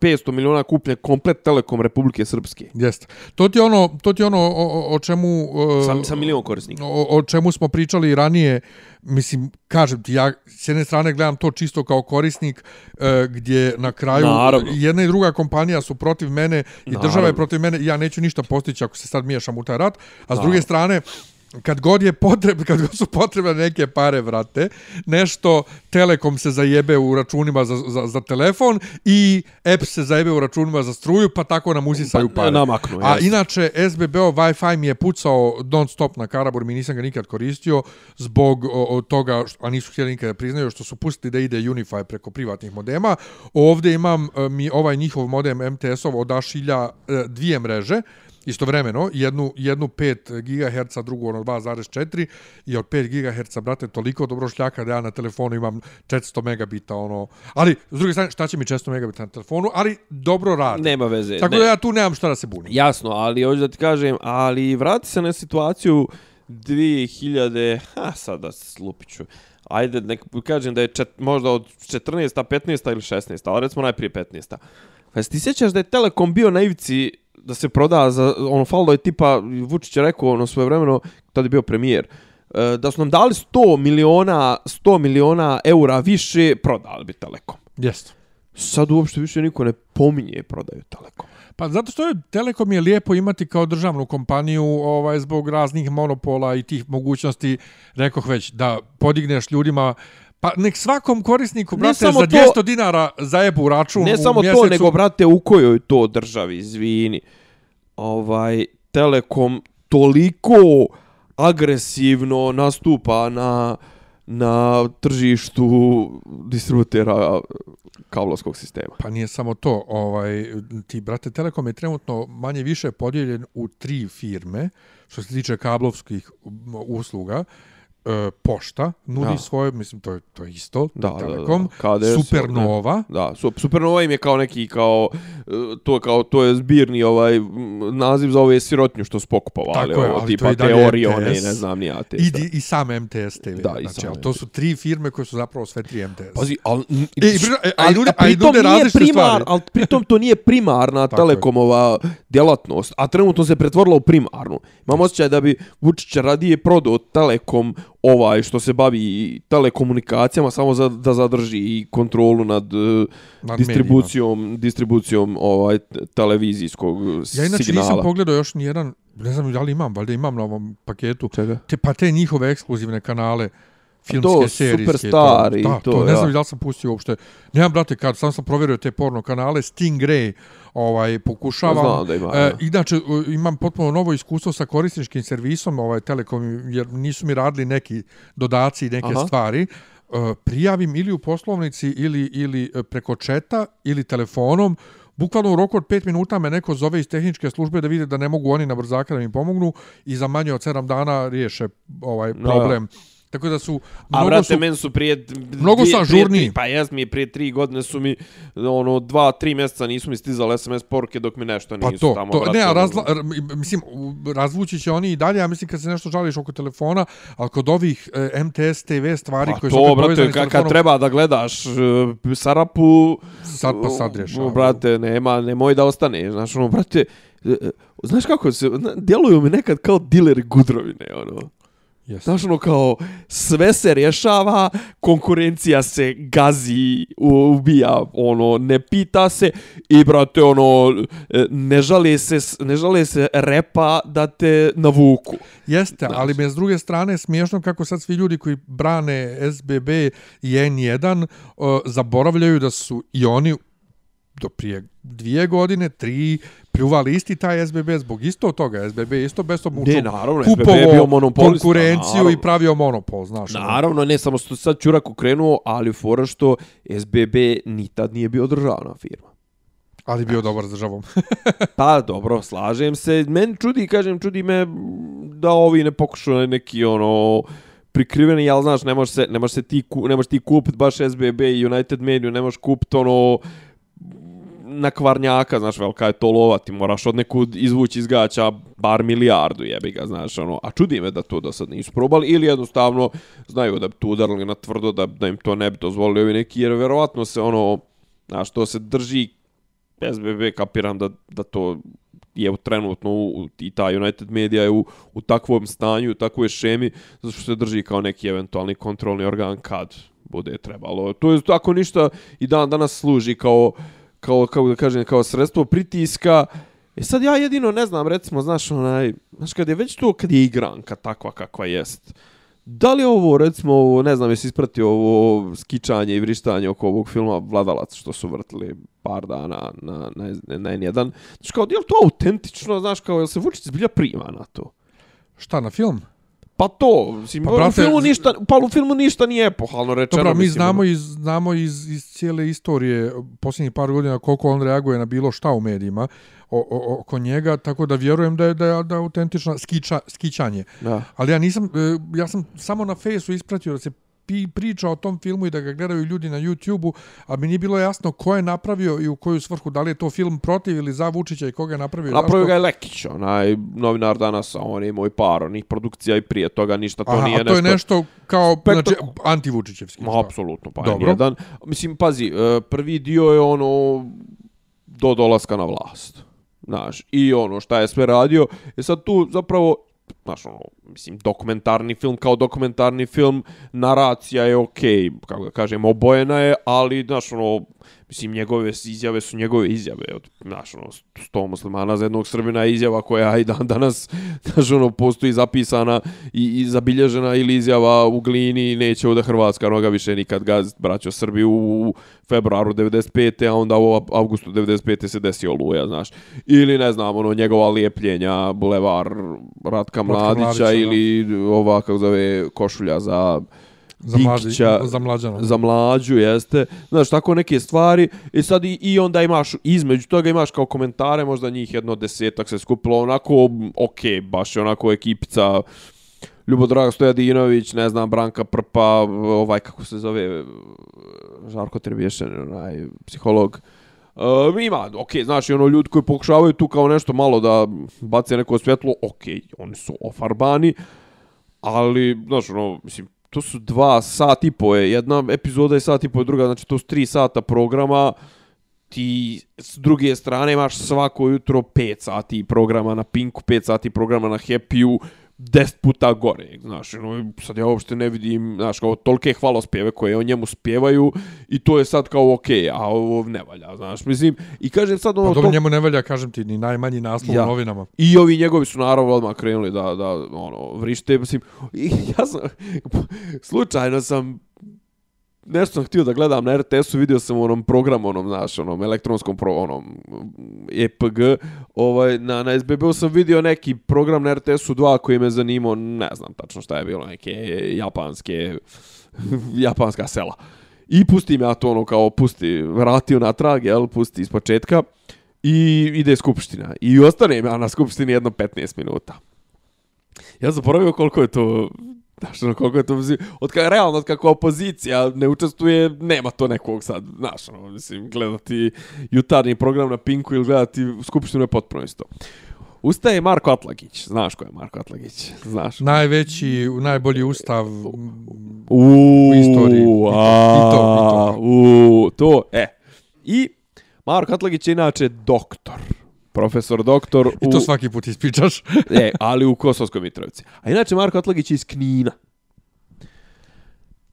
C: 500 miliona kupljen komplet Telekom Republike Srpske.
A: Jeste. To ti ono, to ti ono o, o, čemu... Uh,
C: Sa, sa milion korisnika.
A: o, o čemu smo pričali ranije, mislim, kažem ti, ja s jedne strane gledam to čisto kao korisnik, e, gdje na kraju
C: Naravno.
A: jedna i druga kompanija su protiv mene i
C: Naravno.
A: država je protiv mene i ja neću ništa postići ako se sad miješam u taj rat, a s druge strane, kad god je potreb, (laughs) kad god su potrebne neke pare, vrate, nešto Telekom se zajebe u računima za, za, za telefon i EPS se zajebe u računima za struju, pa tako nam usisaju
C: Pa,
A: pare.
C: namaknu,
A: A inače, SBBO Wi-Fi mi je pucao non stop na Karabur, mi nisam ga nikad koristio zbog o, o, toga, što, a nisu htjeli nikad da priznaju, što su pustili da ide Unify preko privatnih modema. Ovdje imam e, mi ovaj njihov modem MTS-ov odašilja e, dvije mreže, istovremeno, jednu, jednu 5 GHz, drugu ono 2.4 i od 5 GHz, brate, toliko dobro šljaka da ja na telefonu imam 400 megabita, ono, ali, s druge strane, šta će mi 400 megabita na telefonu, ali dobro radi.
C: Nema veze.
A: Tako
C: ne.
A: da ja tu nemam šta da se bunim.
C: Jasno, ali hoću da ti kažem, ali vrati se na situaciju 2000, ha, sada slupiću. Ajde, nek kažem da je čet, možda od 14. 15. ili 16. ali recimo najprije 15. Pa ti sjećaš da je Telekom bio na ivici da se proda za, ono, faldo je tipa, Vučić je rekao ono svoje vremeno, tada je bio premijer, e, da su nam dali 100 miliona, 100 miliona eura više, prodali bi Telekom.
A: Jeste.
C: Sad uopšte više niko ne pominje prodaju Telekom.
A: Pa zato što je Telekom je lijepo imati kao državnu kompaniju ovaj zbog raznih monopola i tih mogućnosti, rekoh već, da podigneš ljudima Pa nek svakom korisniku,
C: Ne
A: brate,
C: samo
A: za
C: to-
A: 200 dinara zajebu račun
C: Ne
A: u
C: samo
A: mjesecu.
C: to, nego, brate, u kojoj to državi, izvini, ovaj, Telekom toliko agresivno nastupa na, na tržištu distributera kablovskog sistema.
A: Pa nije samo to, ovaj ti brate Telekom je trenutno manje više podijeljen u tri firme što se tiče kablovskih usluga. E, pošta nudi
C: Da.
A: svoje, mislim to je to je isto,
C: Da, da, da.
A: Telekom,
C: KDS,
A: Supernova,
C: Da, su- Supernova im je kao neki kao e, to je kao to je zbirni ovaj naziv za ove sirotnju što su pokupovali,
A: Tako je,
C: ovo, tipa
A: je i dalje
C: teorione i
A: MTS.
C: ne znam ni ja te.
A: i, di- i sam MTS TV.
C: Da, i
A: znači,
C: sam
A: ali to su tri firme koje su zapravo sve tri MTS.
C: Pazi, al
A: E, i e, a i
C: ali- a
A: a i
C: pritom
A: nude
C: nije primar,
A: stvari.
C: al pritom to nije primarna telekomova djelatnost, a trenutno se pretvorila u primarnu. Imam osjećaj da bi Vučić radije prodao Telekom ovaj što se bavi telekomunikacijama samo za da zadrži i kontrolu nad, eh,
A: Nad
C: distribucijom distribucijom ovaj televizijskog
A: Ja inače
C: signala.
A: nisam pogledao još ni jedan, ne znam da li imam, valjda imam na ovom paketu,
C: Čega?
A: te, pa te njihove ekskluzivne kanale, filmske,
C: to,
A: serijske.
C: Superstar i
A: da,
C: to,
A: to, ne
C: ja.
A: znam da li sam pustio uopšte. Nemam, brate, kad sam sam provjerio te porno kanale, Stingray, ovaj, pokušavam.
C: Znam da ima,
A: E,
C: ja.
A: inače, imam potpuno novo iskustvo sa korisničkim servisom, ovaj, Telekom, jer nisu mi radili neki dodaci i neke
C: Aha.
A: stvari. E, prijavim ili u poslovnici ili, ili e, preko četa ili telefonom Bukvalno u roku od 5 minuta me neko zove iz tehničke službe da vide da ne mogu oni na brzaka da mi pomognu i za manje od 7 dana riješe ovaj problem. Tako da su
C: A brate,
A: su
C: meni su prije...
A: mnogo
C: dvije-
A: su
C: tri- Pa jes mi prije tri godine su mi, ono, dva, tri mjeseca nisu mi stizale SMS poruke dok mi nešto
A: Pa
C: nisu
A: to,
C: tamo
A: to
C: brate,
A: ne, a
C: ono,
A: razla, r- mislim, razvući će oni i dalje, ja mislim kad se nešto žališ oko telefona, ali kod ovih e, MTS TV stvari
C: Pa
A: koje su
C: to,
A: opet
C: brate,
A: povezane s
C: kad, kad treba da gledaš uh, Sarapu...
A: Sad pa sad rješavaju.
C: Brate, nema, nemoj da ostane. Znaš, ono, brate, uh, znaš kako se, djeluju mi nekad kao dileri gudrovine, ono.
A: Jeste.
C: Znaš, ono kao, sve se rješava, konkurencija se gazi, ubija, ono, ne pita se i, brate, ono, e, ne žale se, ne žale se repa da te navuku.
A: Jeste,
C: Znaš.
A: ali me s druge strane smiješno kako sad svi ljudi koji brane SBB i N1 uh, zaboravljaju da su i oni do prije dvije godine, tri, pljuvali isti taj SBB zbog isto toga. SBB je isto bez
C: Ne, naravno, SBB je bio
A: kupovo
C: monopolista,
A: konkurenciju
C: naravno.
A: i pravio monopol, znaš. ono.
C: Naravno, ne samo što sad Čurak ukrenuo, ali fora što SBB ni tad nije bio državna firma.
A: Ali bio dobar s državom. (laughs)
C: Pa dobro, slažem se. Meni čudi, kažem, čudi me da ovi ne pokušaju neki ono prikriveni, jel znaš, ne može se, ne može se ti, ne može ti kupiti baš SBB i United Media, ne možeš kupiti ono na kvarnjaka, znaš, velika je to lova, ti moraš od nekud izvući iz gaća bar milijardu, jebi ga, znaš, ono, a čudi me da to do sad nisu probali, ili jednostavno znaju da bi tu udarili na tvrdo, da, da im to ne bi dozvolili ovi neki, jer verovatno se ono, znaš, to se drži SBB kapiram da, da to je u trenutno u, i ta United Media je u, u takvom stanju, u takvoj šemi, zato što se drži kao neki eventualni kontrolni organ kad bude trebalo. To je tako ništa i dan danas služi kao, kao, kao da kažem, kao sredstvo pritiska. E sad ja jedino ne znam, recimo, znaš, onaj, znaš, kad je već to, kad je igranka takva kakva jest, Da li ovo, recimo, ovo, ne znam, jesi ispratio ovo skičanje i vrištanje oko ovog filma Vladalac, što su vrtili par dana na, na, na N1? znaš, kao, je li to autentično, znaš, kao, jel se Vučić zbilja prima na to?
A: Šta, na film?
C: Pa to, mislim,
A: Pa,
C: pa, u
A: brate,
C: filmu ništa, pa u filmu ništa nije epohalno rečeno.
A: Dobro, mi
C: mislim,
A: znamo
C: ono.
A: iz, znamo iz, iz cijele istorije posljednjih par godina koliko on reaguje na bilo šta u medijima o, o, oko njega, tako da vjerujem da je, da je, da je autentično skiča, skičanje.
C: Da.
A: Ali ja nisam, e, ja sam samo na fejsu ispratio da se pi, priča o tom filmu i da ga gledaju ljudi na YouTube-u, a mi nije bilo jasno ko je napravio i u koju svrhu, da li je to film protiv ili za Vučića i koga je napravio.
C: Napravio ga je Lekić, onaj novinar danas, on je imao i par onih produkcija i prije toga ništa, to
A: Aha,
C: nije
A: a to je nešto kao
C: Spektak-
A: znači, anti-Vučićevski.
C: Ma, apsolutno, pa
A: Dobro.
C: je jedan. Mislim, pazi, e, prvi dio je ono do dolaska na vlast. Znaš, i ono šta je sve radio. Je sad tu zapravo, znaš, ono, mislim, dokumentarni film kao dokumentarni film, naracija je okej, kako da kažem, obojena je, ali, znaš, ono, Mislim, njegove izjave su njegove izjave. Od, znaš, ono, sto muslimana za jednog srbina je izjava koja i dan danas, (laughs) znaš, ono, postoji zapisana i, i zabilježena ili izjava u glini neće ovdje Hrvatska noga više nikad gazit braćo Srbiju u februaru 95. a onda u avgustu 95. se desio Oluja, znaš. Ili, ne znam, ono, njegova lijepljenja, bulevar Ratka Mladića, Mladića ili ova, kako zove, košulja za
A: za, mlađi, za mlađana.
C: Za mlađu, jeste. Znaš, tako neke stvari. I sad i, i onda imaš, između toga imaš kao komentare, možda njih jedno desetak se skupilo, onako, ok, baš je onako ekipica, Ljubodraga Stojadinović, ne znam, Branka Prpa, ovaj, kako se zove, Žarko Trebješen, onaj, psiholog. Uh, ima, ok, znaš, ono ljudi koji pokušavaju tu kao nešto malo da bace neko svjetlo, ok, oni su ofarbani, ali, znaš, ono, mislim, to su dva sat i po je, jedna epizoda je sat i po, druga, znači to su tri sata programa, ti s druge strane imaš svako jutro 5 sati programa na Pinku, 5 sati programa na Happy-u, 10 puta gore, znaš, no, sad ja uopšte ne vidim, znaš, kao tolke hvalospjeve koje o njemu spjevaju i to je sad kao okej, okay, a ovo ne valja, znaš, mislim, i kažem sad ono...
A: Pa dobro, to... njemu ne valja, kažem ti, ni najmanji naslov ja. u novinama.
C: I ovi njegovi su naravno odmah krenuli da, da ono, vrište, mislim, i (laughs) ja sam, slučajno sam nešto sam htio da gledam na RTS-u, vidio sam u onom programu, onom, znaš, onom elektronskom pro, onom EPG, ovaj, na, na SBB-u sam vidio neki program na RTS-u 2 koji me zanimao, ne znam tačno šta je bilo, neke japanske, (laughs) japanska sela. I pusti me ja to ono kao, pusti, vratio na trag, jel, pusti iz početka i ide skupština. I ostane ja na skupštini jedno 15 minuta. Ja zaboravio koliko je to Znaš, ono, koliko je to, mislim, od kada, realno, od kako opozicija ne učestvuje, nema to nekog sad, znaš, ono, mislim, gledati jutarnji program na Pinku ili gledati Skupštinu je potpuno isto. Ustaje Marko Atlagić, znaš ko je Marko Atlagić, znaš.
A: Najveći, najbolji ustav u,
C: u
A: istoriji.
C: A, I to, i to. U, to, e. I Marko Atlagić je inače doktor profesor doktor u...
A: I to svaki put ispričaš. (laughs)
C: e, ali u Kosovskoj Mitrovici. A inače Marko Atlagić je iz Knina.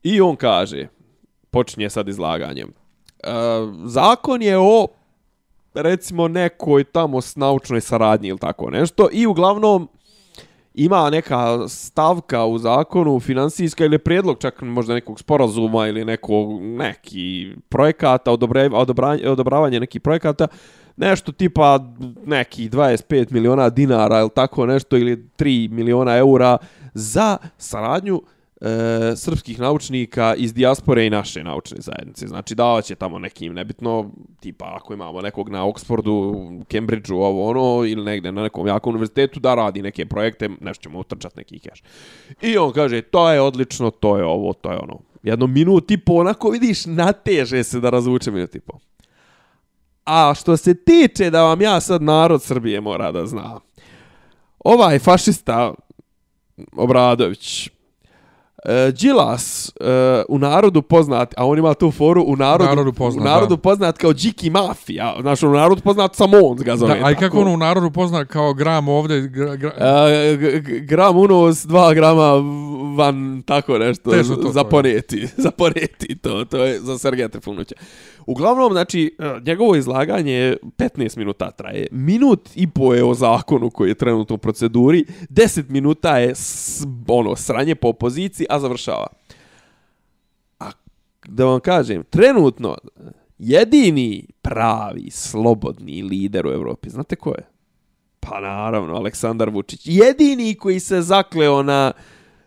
C: I on kaže, počinje sad izlaganjem, e, zakon je o recimo nekoj tamo s naučnoj saradnji ili tako nešto i uglavnom ima neka stavka u zakonu finansijska ili predlog čak možda nekog sporazuma ili nekog neki projekata odobravanje, odobravanje nekih projekata nešto tipa neki 25 miliona dinara ili tako nešto ili 3 miliona eura za saradnju e, srpskih naučnika iz dijaspore i naše naučne zajednice. Znači davaće tamo nekim nebitno, tipa ako imamo nekog na Oxfordu, Cambridgeu, ovo ono, ili negde na nekom jakom univerzitetu da radi neke projekte, nešto ćemo utrčati neki keš. I on kaže, to je odlično, to je ovo, to je ono. Jedno minut i po, onako vidiš, nateže se da razvuče minut i po. A što se tiče da vam ja sad narod Srbije mora da zna. Ovaj fašista Obradović, E, Đilas e, u narodu poznat, a on ima tu foru u narodu, narodu poznat, u narodu poznat kao Điki Mafija. Znaš, u narodu poznat samo on ga zove. Da,
A: a i kako on u narodu poznat kao gram ovde? Gra, gra...
C: E, gram unos, dva grama van, tako nešto, to, za poneti. (laughs) za poneti to, to je za Sergeja Trifunuća. Uglavnom, znači, e, njegovo izlaganje 15 minuta traje. Minut i po je o zakonu koji je trenutno u proceduri. 10 minuta je s, ono, sranje po opoziciji, a završava. A da vam kažem, trenutno jedini pravi slobodni lider u Evropi, znate ko je? Pa naravno, Aleksandar Vučić. Jedini koji se zakleo na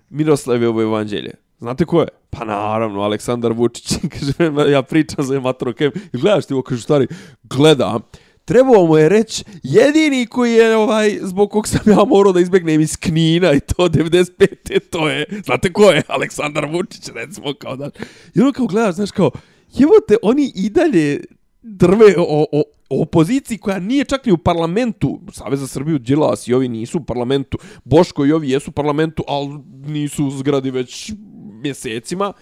C: Miroslavljevo evanđelje. Znate ko je? Pa naravno, Aleksandar Vučić. (laughs) kaže, ja pričam za Matro Kem. Gledaš ti ovo, kaže, stari, gledam. Trebao mu je reći, jedini koji je, ovaj, zbog kog sam ja morao da izbjegnem iz Knina i to 95. to je, znate ko je? Aleksandar Vučić, recimo, kao da. I ono kao gledaš, znaš, kao, te, oni i dalje drve o, o, o opoziciji koja nije čak ni u parlamentu. Savez za Srbiju, Đilas i ovi nisu u parlamentu. Boško i ovi jesu u parlamentu, ali nisu u zgradi već mjesecima.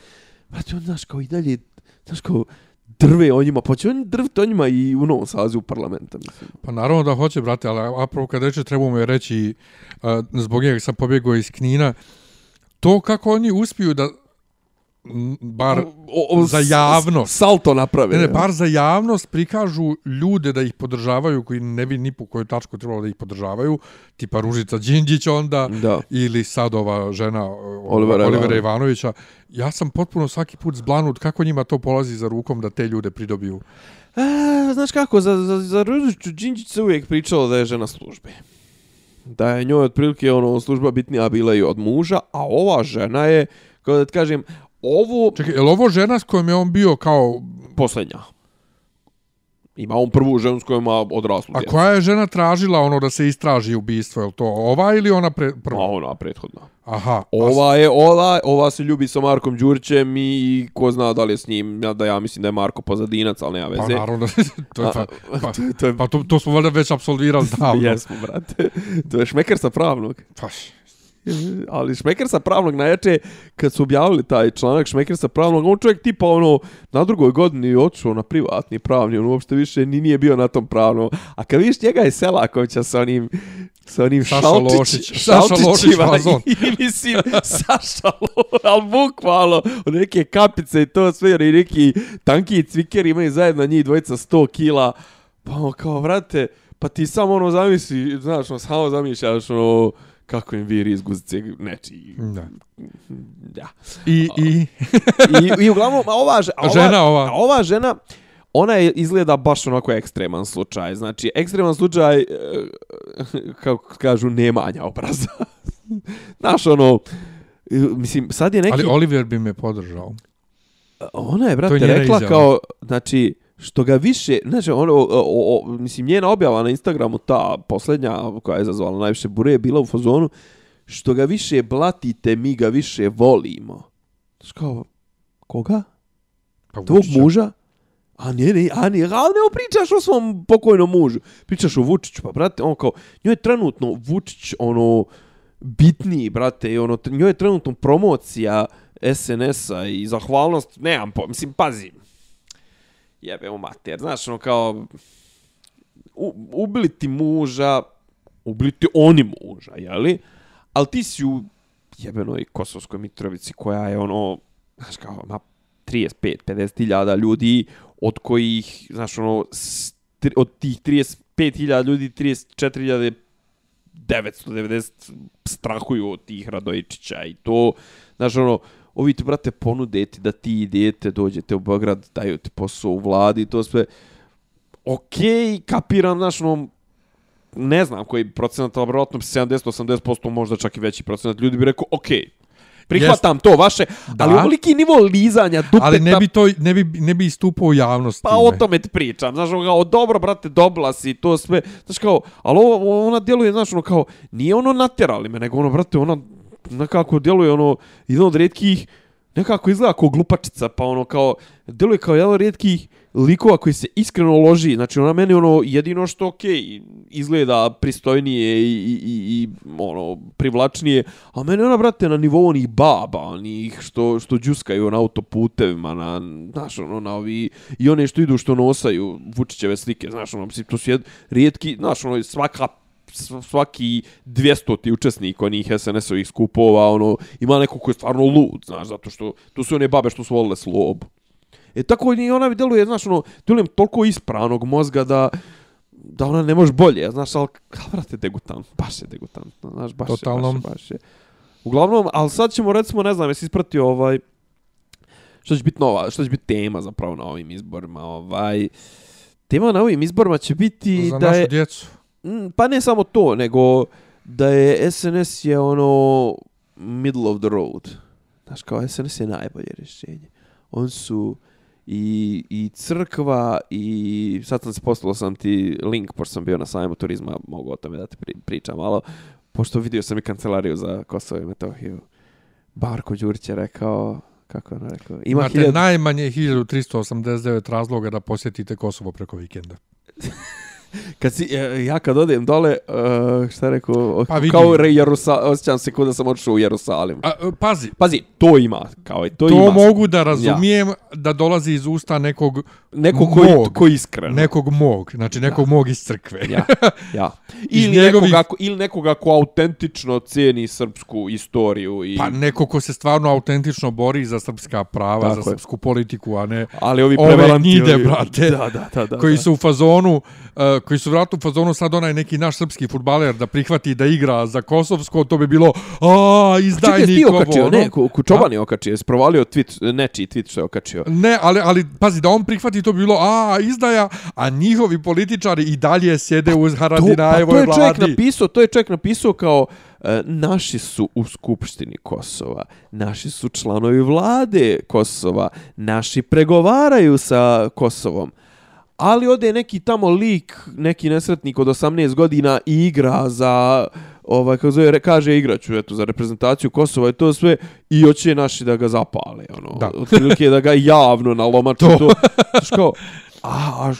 C: brate, on, znaš, kao i dalje, znaš, kao, drve o njima, pa će on drviti o njima i u novom sazivu parlamenta, mislim.
A: Pa naravno da hoće, brate, ali apropo kad reče, trebamo je reći, uh, zbog njega sam pobjegao iz Knina, to kako oni uspiju da bar
C: O- o-
A: za javnost.
C: Salto naprave.
A: Ne, ne, bar za javnost prikažu ljude da ih podržavaju koji ne bi ni po kojoj tačku trebalo da ih podržavaju, tipa Ružica Đinđić onda,
C: Da.
A: ili sad ova žena
C: Olivera
A: Olivera
C: Ivanović.
A: Ivanovića. Ja sam potpuno svaki put zblanut kako njima to polazi za rukom da te ljude pridobiju.
C: E, znaš kako, za, za, za Ružiću Đinđić se uvijek pričalo da je žena službe. Da je njoj otprilike ono, služba bitnija bila i od muža, a ova žena je, kao da ti kažem, ovo
A: Čekaj, je li ovo žena s kojom je on bio kao...
C: posljednja. Ima on prvu ženu s kojom ima odraslu
A: A
C: djecu.
A: koja je žena tražila ono da se istraži ubistvo? Je li to ova ili ona pre,
C: A
A: prva?
C: ona prethodna.
A: Aha.
C: Ova je, ova, ova se ljubi sa Markom Đurićem i ko zna da li je s njim, ja, da ja mislim da je Marko pozadinac, ali nema
A: Pa
C: veze.
A: naravno, (laughs) to, je,
C: A, (laughs)
A: pa, pa,
C: to je-
A: pa to, to smo valjda već absolvirali (laughs) davno.
C: Jesmo, brate. To je šmeker sa pravnog.
A: Pa,
C: Ali šmeker sa pravnog najjače, kad su objavili taj članak šmeker sa pravnog, on čovjek tipa ono, na drugoj godini otišao na privatni pravni, on uopšte više ni nije bio na tom pravnom. A kad vidiš njega je Selakovića sa onim sa onim
A: Saša Lošić. Saša Lošić (laughs) fazon.
C: i mislim Saša Lošić, ali bukvalno od neke kapice i to sve, oni neki tanki cviker imaju zajedno njih dvojica 100 kila, pa ono kao, vrate, pa ti samo ono zamisli, znaš, ono, samo zamišljaš ono, kako im viri iz guzice nečiji.
A: da.
C: Da.
A: I, i, (laughs)
C: I, I uglavnom, a ova, a ova,
A: Žena ova.
C: A ova žena, ona je izgleda baš onako ekstreman slučaj. Znači, ekstreman slučaj, e, kako kažu, nemanja obraza. (laughs) Znaš, ono, mislim, sad je neki...
A: ali Oliver bi me podržao.
C: Ona je, brate,
A: je
C: rekla
A: izjava.
C: kao, znači, što ga više, znači, ono, o, o, o, mislim, njena objava na Instagramu, ta posljednja koja je izazvala najviše bure, je bila u fazonu, što ga više blatite, mi ga više volimo. Znači, kao, koga?
A: Pa
C: Tvog muža? A ne, ne, a ne, a ne pričaš o svom pokojnom mužu. Pričaš o Vučiću, pa brate, on kao, njoj je trenutno Vučić, ono, bitniji, brate, i ono, njoj je trenutno promocija SNS-a i zahvalnost, nemam po, mislim, pazi, jebe mu mater, znaš, ono, kao, u, ubili ti muža, ubili ti oni muža, jeli? Ali ti si u jebenoj Kosovskoj Mitrovici koja je ono, znaš kao, ma 35-50 hiljada ljudi, od kojih, znaš, ono, tri- od tih 35 hiljada ljudi, 34 990 strahuju od tih Radojičića i to, znaš, ono, ovi ti, brate, ponude ti da ti idete, dođete u Beograd, daju ti posao u vladi i to sve, okej, okay, kapiram, znaš, ono, ne znam koji procenat, ali vjerojatno 70-80%, možda čak i veći procenat, ljudi bi rekao, okej, okay, prihvatam to vaše,
A: Da.
C: ali ovoliki nivo lizanja dupeta,
A: Ali ne bi, to, ne bi, ne bi istupao u javnost
C: pa
A: time.
C: o tome ti pričam, znaš, ono kao, dobro, brate, dobla si, to sve, znaš, kao, ali ovo, ona djeluje, znaš, ono, kao, nije ono natjerali me, nego ono, brate, ona nekako djeluje, ono, jedan od redkih, nekako izgleda kao glupačica, pa ono, kao, djeluje kao jedan od redkih likova koji se iskreno loži, znači, ona meni, ono, jedino što, okej, okay, izgleda pristojnije i, i, i, i ono, privlačnije, a meni ona, brate, na nivou onih baba, onih što, što džuskaju na autoputevima, na, znaš, ono, na ovi, i one što idu što nosaju Vučićeve slike, znaš, ono, to su jed, rijetki, znaš, ono, svaka svaki 200 ti učesnik onih SNS-ovih skupova, ono, ima neko ko je stvarno lud, znaš, zato što tu su one babe što su volile slobu. E tako i ona djeluje, znaš, ono, djelujem toliko ispranog mozga da da ona ne može bolje, znaš, kao, brate, degutant, baš je degutant, znaš, baš
A: Totalno.
C: je, baš baš je. Uglavnom, ali sad ćemo, recimo, ne znam, jesi ispratio ovaj, što će biti nova, što će biti tema zapravo na ovim izborima, ovaj, tema na ovim izborima će biti
A: Za
C: da
A: našu
C: je,
A: djecu.
C: Mm, pa ne samo to, nego da je SNS je ono middle of the road. Znaš, kao SNS je najbolje rješenje. On su i, i crkva i sad sam se poslao sam ti link, pošto sam bio na sajmu turizma, mogu o tome da ti pri, pričam malo, pošto vidio sam i kancelariju za Kosovo i Metohiju. Barko Đurić je rekao, kako je ono rekao, ima
A: Imate
C: hiljadu...
A: najmanje 1389 razloga da posjetite Kosovo preko vikenda. (laughs)
C: kad si, e, ja kad odem dole, uh, šta rekao,
A: Pa
C: kao re, Jerusa, osjećam se kao da sam otišao u Jerusalim.
A: A, e, pazi,
C: Pazi, to ima, kao to,
A: to,
C: ima.
A: mogu da razumijem da dolazi iz usta nekog
C: Neko koji,
A: mog.
C: koji iskreno.
A: nekog mog, znači nekog mog iz crkve.
C: Ja, ja. (laughs) Ili,
A: njegovih-
C: nekoga, ko- ili nekoga ko autentično cijeni srpsku istoriju. I,
A: Pa neko ko se stvarno autentično bori za srpska prava,
C: Tako
A: za
C: je.
A: srpsku politiku, a ne
C: ali ovi
A: ove gnjide,
C: ovi-
A: brate, (laughs)
C: Da, da, da. da
A: koji
C: da.
A: su u fazonu, uh, koji su vratno u fazonu sad onaj neki naš srpski futbaler da prihvati da igra za Kosovsko, to bi bilo a
C: Čekaj, ti
A: izdajnik ovo,
C: okačio,
A: ono.
C: ne, ku, ku Čoban je okačio, jesi provalio tweet, nečiji tweet što je okačio.
A: Ne, ali, ali pazi, da on prihvati to bi bilo a izdaja, a njihovi političari i dalje sjede u
C: To, pa to
A: Haradinajevoj
C: je čovjek
A: vladi.
C: napisao, to je čovjek napisao kao e, naši su u Skupštini Kosova, naši su članovi vlade Kosova, naši pregovaraju sa Kosovom. Ali ode neki tamo lik, neki nesretnik od 18 godina i igra za ovaj kako zove kaže igraću eto za reprezentaciju Kosova i to sve i hoće naši da ga zapale ono
A: Da.
C: otprilike da ga javno nalomače
A: To.
C: to, kao a, a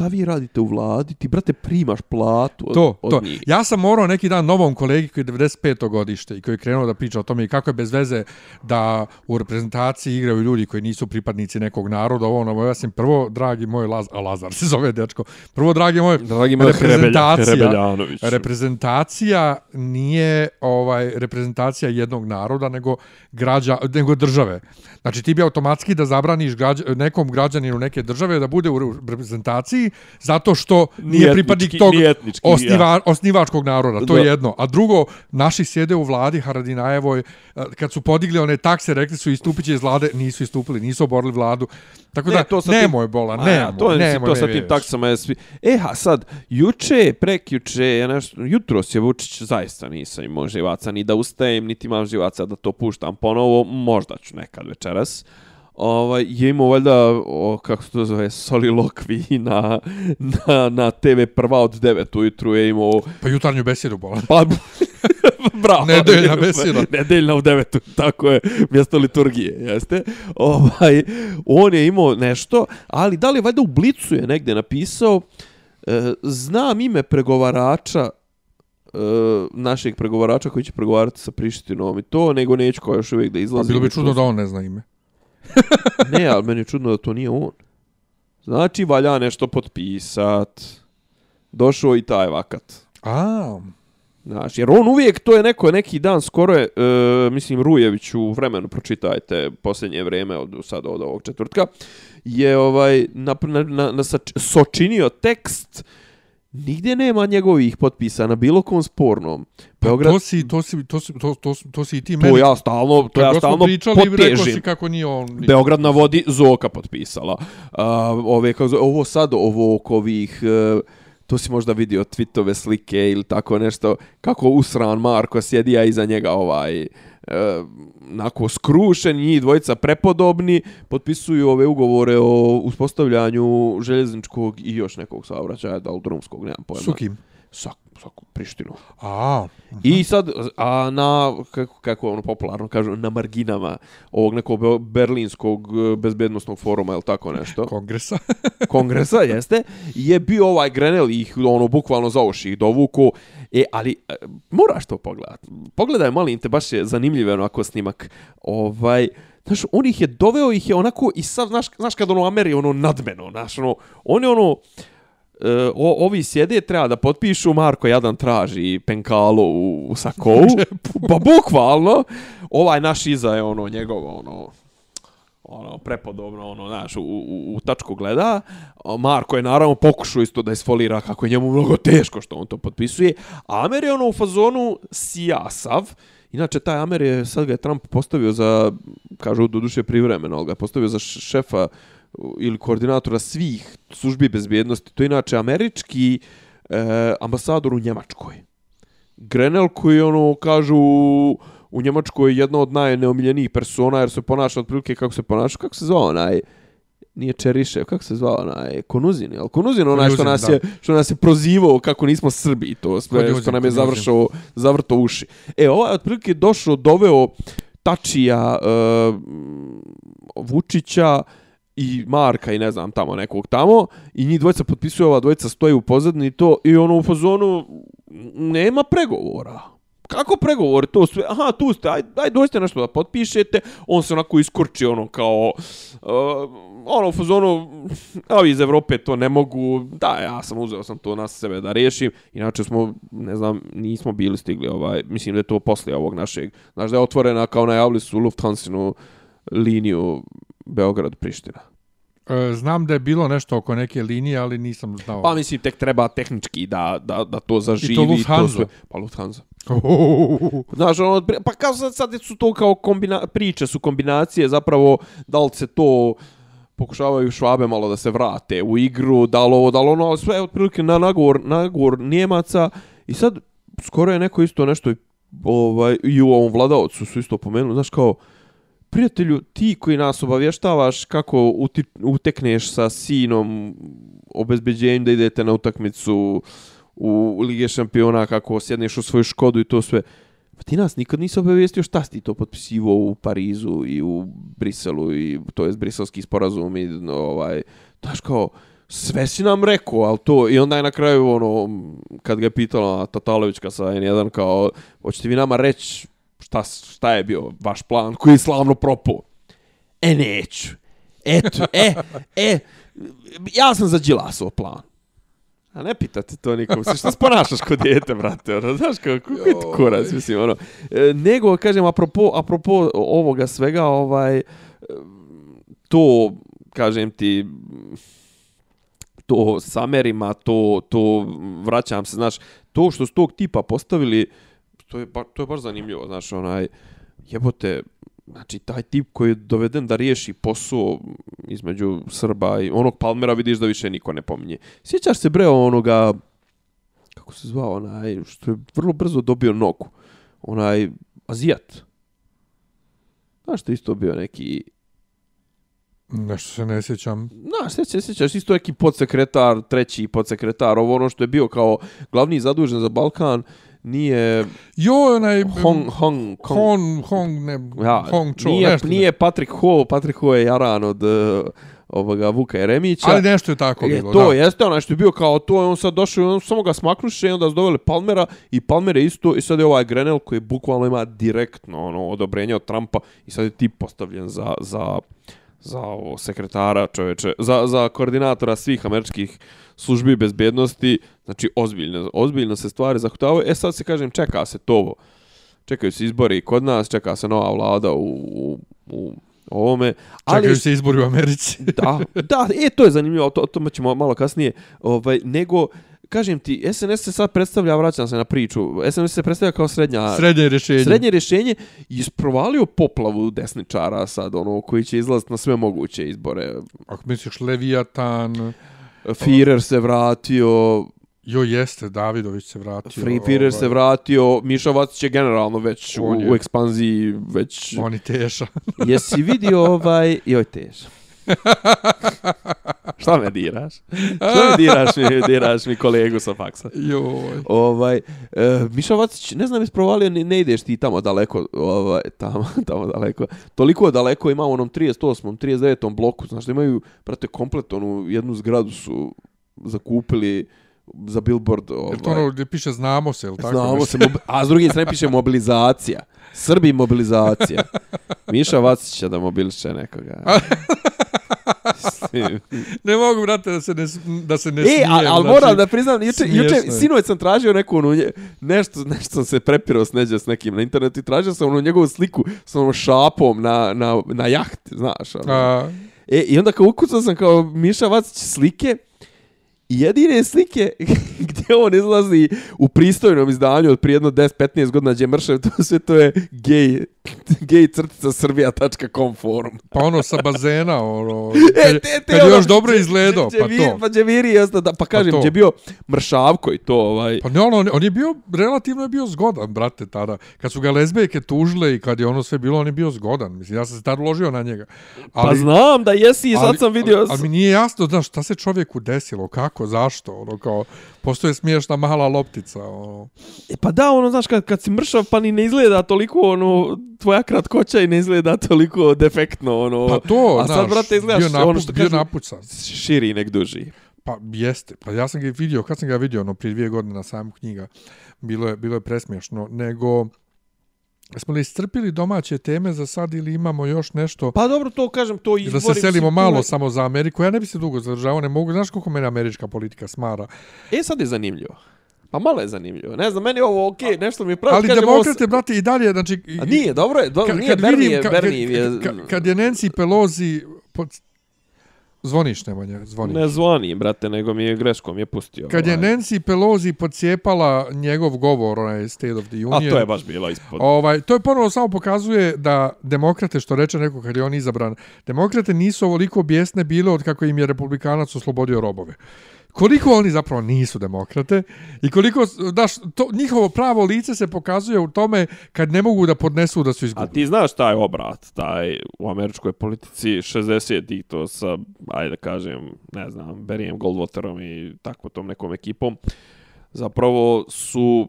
C: šta vi radite u vladi ti brate primaš platu od,
A: To,
C: od
A: to.
C: njih
A: Ja sam morao neki dan novom kolegi koji je 95. godište i koji je krenuo da priča o tome i kako je bez veze da u reprezentaciji igraju ljudi koji nisu pripadnici nekog naroda. Ovo ono, ja sam prvo, dragi moj Laz, a Lazar se zove dečko, prvo, dragi moj,
C: Dragi moj
A: reprezentacija,
C: Hrebelja-
A: reprezentacija nije ovaj reprezentacija jednog naroda, nego građa, nego države. Znači ti bi automatski da zabraniš građa, nekom građaninu neke države da bude u reprezentaciji zato što nije,
C: Nije
A: pripadnik tog
C: nije etnički,
A: osniva, osnivačkog naroda. To je
C: Da.
A: jedno. A drugo, naši sjede u vladi Haradinajevoj, eh, kad su podigli one takse, rekli su istupit će iz vlade, nisu istupili, nisu oborili vladu. Tako da,
C: to
A: nemoj bola,
C: Ma
A: nemoj,
C: ja, to, je,
A: nemoj
C: to sa tim taksama je svi... E, ha, sad, juče, prekjuče, ja nešto, jutros je Vučić, zaista nisam imao živaca ni da ustajem, niti imam živaca da to puštam ponovo, možda ću nekad večeras. Ovaj, je imao valjda, o, kako se to zove, solilokvi (laughs) na, na, na TV prva od 9 ujutru je imao
A: Pa jutarnju besedu bola.
C: Pa, (laughs) bravo.
A: Nedeljna beseda. (laughs)
C: Nedeljna u devetu, tako je, mjesto liturgije, jeste. Ovaj, on je imao nešto, ali da li valjda u Blicu je negdje napisao, e, znam ime pregovarača, e, našeg pregovarača koji će pregovarati sa Prištinom i to, nego neću kao još uvijek da
A: Pa
C: izlazi.
A: bilo bi čudno da on ne zna ime.
C: Ne, ali meni je čudno da to nije on. Znači, valja nešto potpisat. Došao i taj vakat.
A: A,
C: Znaš, jer on uvijek, to je neko, neki dan skoro je, e, mislim, Rujević u vremenu, pročitajte posljednje vrijeme od sad od ovog četvrtka, je ovaj, na, na, na, na sač- sočinio tekst, nigdje nema njegovih potpisa na bilo kom spornom.
A: pa
C: Beograd,
A: to si, to si, to si, to, to, to si i ti
C: to
A: meni.
C: ja stalno, to ja stalno
A: pričali, rekao si
C: potežim.
A: kako nije on. ni-
C: Beograd na vodi Zoka potpisala. Uh, ove, kako zove, ovo sad, ovo oko ovih... Uh, to si možda vidio tweetove slike ili tako nešto, kako usran Marko sjedi, a iza njega ovaj, e, nako skrušen, njih dvojica prepodobni, potpisuju ove ugovore o uspostavljanju željezničkog i još nekog saobraćaja, da li drumskog, nemam pojma.
A: Sukim.
C: Sa, sa Prištinom.
A: A,
C: I sad, a na, kako, kako ono popularno kažu, na marginama ovog nekog be- berlinskog e, bezbednostnog foruma ili tako nešto,
A: kongresa.
C: kongresa, jeste, je bio ovaj Grenell ih ono bukvalno za uši dovuku, e, ali e, moraš to pogledat. Pogledaj, molim te, baš je zanimljivo onako snimak. Ovaj, znaš, on ih je doveo, ih je onako, i sad, znaš, znaš kad ono Ameri, ono nadmeno, znaš, ono, on je ono, e, o, ovi sjede, treba da potpišu, Marko jadan traži penkalo u, u sakovu, (laughs) pa bukvalno, ovaj naš iza je ono njegovo, ono, ono prepodobno ono znaš u, u, u tačku gleda Marko je naravno pokušao isto da isfolira kako je njemu mnogo teško što on to potpisuje a Amer je ono u fazonu sijasav Inače, taj Amer je, sad ga je Trump postavio za, kažu do duše privremeno, ali ga je postavio za šefa ili koordinatora svih službi bezbjednosti. To je inače američki e, ambasador u Njemačkoj. Grenell koji ono kažu u Njemačkoj je jedna od najneomiljenijih persona jer se ponaša otprilike kako se ponaša, kako se zvao onaj nije Čerišev, kako se zvao onaj Konuzin, jel? Konuzin onaj što nas,
A: da.
C: je, što nas je prozivao kako nismo Srbi i to sve
A: Konuzin,
C: što nam je završao, zavrto uši. E, ovaj otprilike došao, doveo Tačija, uh, Vučića i Marka i ne znam tamo nekog tamo i njih dvojica potpisuju, ova dvojica stoji u pozadini i to i ono u fazonu nema pregovora. Kako pregovori to sve? Aha, tu ste, aj, aj dođite nešto da potpišete. On se onako iskurči ono kao uh, ono u fazonu ovi iz Evrope to ne mogu. Da, ja sam uzeo sam to na sebe da riješim. Inače smo, ne znam, nismo bili stigli ovaj, mislim da je to poslije ovog našeg. Znaš da je otvorena kao najavili su Lufthansa liniju Beograd-Priština.
A: E, Znam da je bilo nešto oko neke linije, ali nisam znao.
C: Pa mislim, tek treba tehnički da, da, da to zaživi.
A: I to Lufthansa?
C: sve. Pa Lufthansa. Znaš, ono, pa kao sad, sad su to kao kombina, priče, su kombinacije, zapravo, da li se to pokušavaju švabe malo da se vrate u igru, da li ovo, da li ono, ali sve je otprilike na nagor, nagor Njemaca i sad skoro je neko isto nešto ovaj, i u ovom vladavcu su isto pomenuli, znaš kao, prijatelju, ti koji nas obavještavaš kako uti, utekneš sa sinom obezbeđenjem da idete na utakmicu u Lige šampiona, kako sjedneš u svoju škodu i to sve. Pa ti nas nikad nisi obavijestio šta si ti to potpisivo u Parizu i u Briselu, i, to je briselski sporazum i no, ovaj, daš kao, sve si nam rekao, al to, i onda je na kraju, ono, kad ga je pitala Tatalovićka sa N1, kao, hoćete vi nama reći šta, šta je bio vaš plan koji je slavno propao? E, neću. Eto, e, e, ja sam za Đilasov plan. A ne pitate to nikom, se šta sponašaš kod djete, brate, ono, znaš kako, kako je to kurac, mislim, ono. E, nego, kažem, apropo, apropo ovoga svega, ovaj, to, kažem ti, to s Amerima, to, to, vraćam se, znaš, to što s tog tipa postavili, to je, ba, to je baš zanimljivo, znaš, onaj, jebote, znači, taj tip koji je doveden da riješi posao između Srba i onog Palmera, vidiš da više niko ne pominje. Sjećaš se, bre, onoga, kako se zvao, onaj, što je vrlo brzo dobio nogu, onaj, Azijat. Znaš, što isto bio neki...
A: Nešto se ne sjećam.
C: Znaš, se, se sjećaš, isto neki podsekretar, treći podsekretar, ovo ono što je bio kao glavni zadužen za Balkan, nije
A: Jo, onaj...
C: Hong Hong
A: Hong, Hong, ne,
C: ja,
A: Hong Cho,
C: nije,
A: nešto.
C: nije Patrick Ho, Patrick Ho je Jaran od uh, ovoga Vuka Jeremića.
A: Ali nešto je tako
C: je,
A: bilo,
C: to
A: da.
C: jeste onaj što je bio kao to, on sad došao, on samo ga smaknuše i onda su doveli Palmera i Palmer je isto i sad je ovaj Grenell koji bukvalno ima direktno ono odobrenje od Trumpa i sad je tip postavljen za, za, za ovo sekretara čoveče, za, za koordinatora svih američkih službi bezbednosti, znači ozbiljno, ozbiljno se stvari zahutavaju. E sad se kažem, čeka se to, čekaju se izbori i kod nas, čeka se nova vlada u, u, u ovome. Ali,
A: Čekaju se izbori u Americi. (laughs)
C: da, da, e, to je zanimljivo, to, to ćemo malo kasnije, ovaj, nego, kažem ti, SNS se sad predstavlja, vraćam se na priču, SNS se predstavlja kao srednja,
A: Srednje rješenje.
C: srednje rješenje i isprovalio poplavu desničara sad, ono, koji će izlaziti na sve moguće izbore.
A: Ako misliš Leviatan,
C: Führer se vratio,
A: jo jeste, Davidović se vratio.
C: Free Führer se vratio, Miša Vacić je generalno već u,
A: je.
C: u ekspanziji, već...
A: On je teša.
C: Jesi vidio ovaj... Joj, tež. (laughs) Šta me diraš? Šta me diraš mi, diraš mi kolegu sa faksa?
A: Joj.
C: Ovaj, e, Miša Vacić, ne znam, isprovalio, ne, ne ideš ti tamo daleko, ovaj, tamo, (laughs) tamo daleko. Toliko daleko ima u onom 38. 39. bloku, znaš da imaju, prate, komplet onu jednu zgradu su zakupili za billboard. Ovaj.
A: Je to ono gdje piše znamo se, ili tako?
C: Znamo se, a s druge strane piše mobilizacija. Srbi mobilizacija. Miša Vacić da mobiliše nekoga. (laughs)
A: Ne mogu, brate, da se ne, da se ne
C: E,
A: smijem.
C: ali al
A: znači,
C: moram da priznam, juče, juče sinoć sam tražio neku ono, nešto, nešto sam se prepirao s neđe s nekim na internetu i tražio sam ono njegovu sliku s onom šapom na, na, na jahti, znaš. Ono.
A: A,
C: E, I onda kao ukucao sam kao Miša Vacić slike jedine slike (laughs) gdje on izlazi u pristojnom izdanju od prije jedno 10-15 godina gdje je mršav, to sve to je gay, gay crtica srbija.com forum.
A: pa ono sa bazena, ono, (laughs)
C: E, te, te,
A: kad
C: ono,
A: još dobro izgledao, pa
C: Džemir-
A: to.
C: Pa Džemiri, jasno, da, pa kažem,
A: to.
C: gdje je bio mršavko i to, ovaj,
A: Pa ne, ono, on, on je bio, relativno je bio zgodan, brate, tada. Kad su ga lezbejke tužile i kad je ono sve bilo, on je bio zgodan. Mislim, ja sam se tad ložio na njega.
C: pa znam da jesi i sad sam vidio...
A: Ali, ali mi nije jasno, znaš, šta se čovjeku desilo, kako, zašto, ono, kao, Postoje smiješna mala loptica. Ono.
C: E, pa da, ono, znaš, kad, kad si mršav, pa ni ne izgleda toliko, ono, tvoja kratkoća i ne izgleda toliko defektno, ono.
A: Pa to,
C: a sad,
A: znaš,
C: brate, izgledaš,
A: bio, napu,
C: ono što
A: bio
C: kažu,
A: napucan.
C: širi nek duži.
A: Pa jeste. Pa ja sam ga vidio, kad sam ga vidio, ono, prije dvije godine na sajmu knjiga, bilo je, bilo je presmiješno. Nego, smo li iscrpili domaće teme za sad ili imamo još nešto?
C: Pa dobro, to kažem, to izbori...
A: Da se selimo
C: mislim,
A: malo samo za Ameriku. Ja ne bi se dugo zadržavao, ne mogu. Znaš koliko mene američka politika smara?
C: E, sad je zanimljivo. Pa malo je zanimljivo. Ne znam, meni je ovo okej, nešto mi je pravo.
A: Ali
C: kažem, ovo
A: demokrate, brate, i dalje, znači...
C: A nije, dobro je, dobro,
A: Ka-
C: nije, Bernie je,
A: ka-
C: Bernie
A: ka-
C: je...
A: ka- kad je Nancy Pelosi... Zvoniš, Nemanja, zvoniš.
C: Ne zvonim, brate, nego mi je greškom je pustio.
A: Kad je
C: ovaj.
A: Nancy Pelosi podcijepala njegov govor, onaj State of the
C: A
A: Union...
C: to je baš bila ispod.
A: Ovaj, to je ponovo samo pokazuje da demokrate, što reče neko kad je on izabran, demokrate nisu ovoliko bijesne bile od kako im je republikanac oslobodio robove. Koliko oni zapravo nisu demokrate i koliko, daš, to, njihovo pravo lice se pokazuje u tome kad ne mogu da podnesu da su
C: A
A: izgubili.
C: ti znaš taj obrat, taj u američkoj politici 60 i to sa, ajde da kažem, ne znam, Berijem Goldwaterom i tako tom nekom ekipom, zapravo su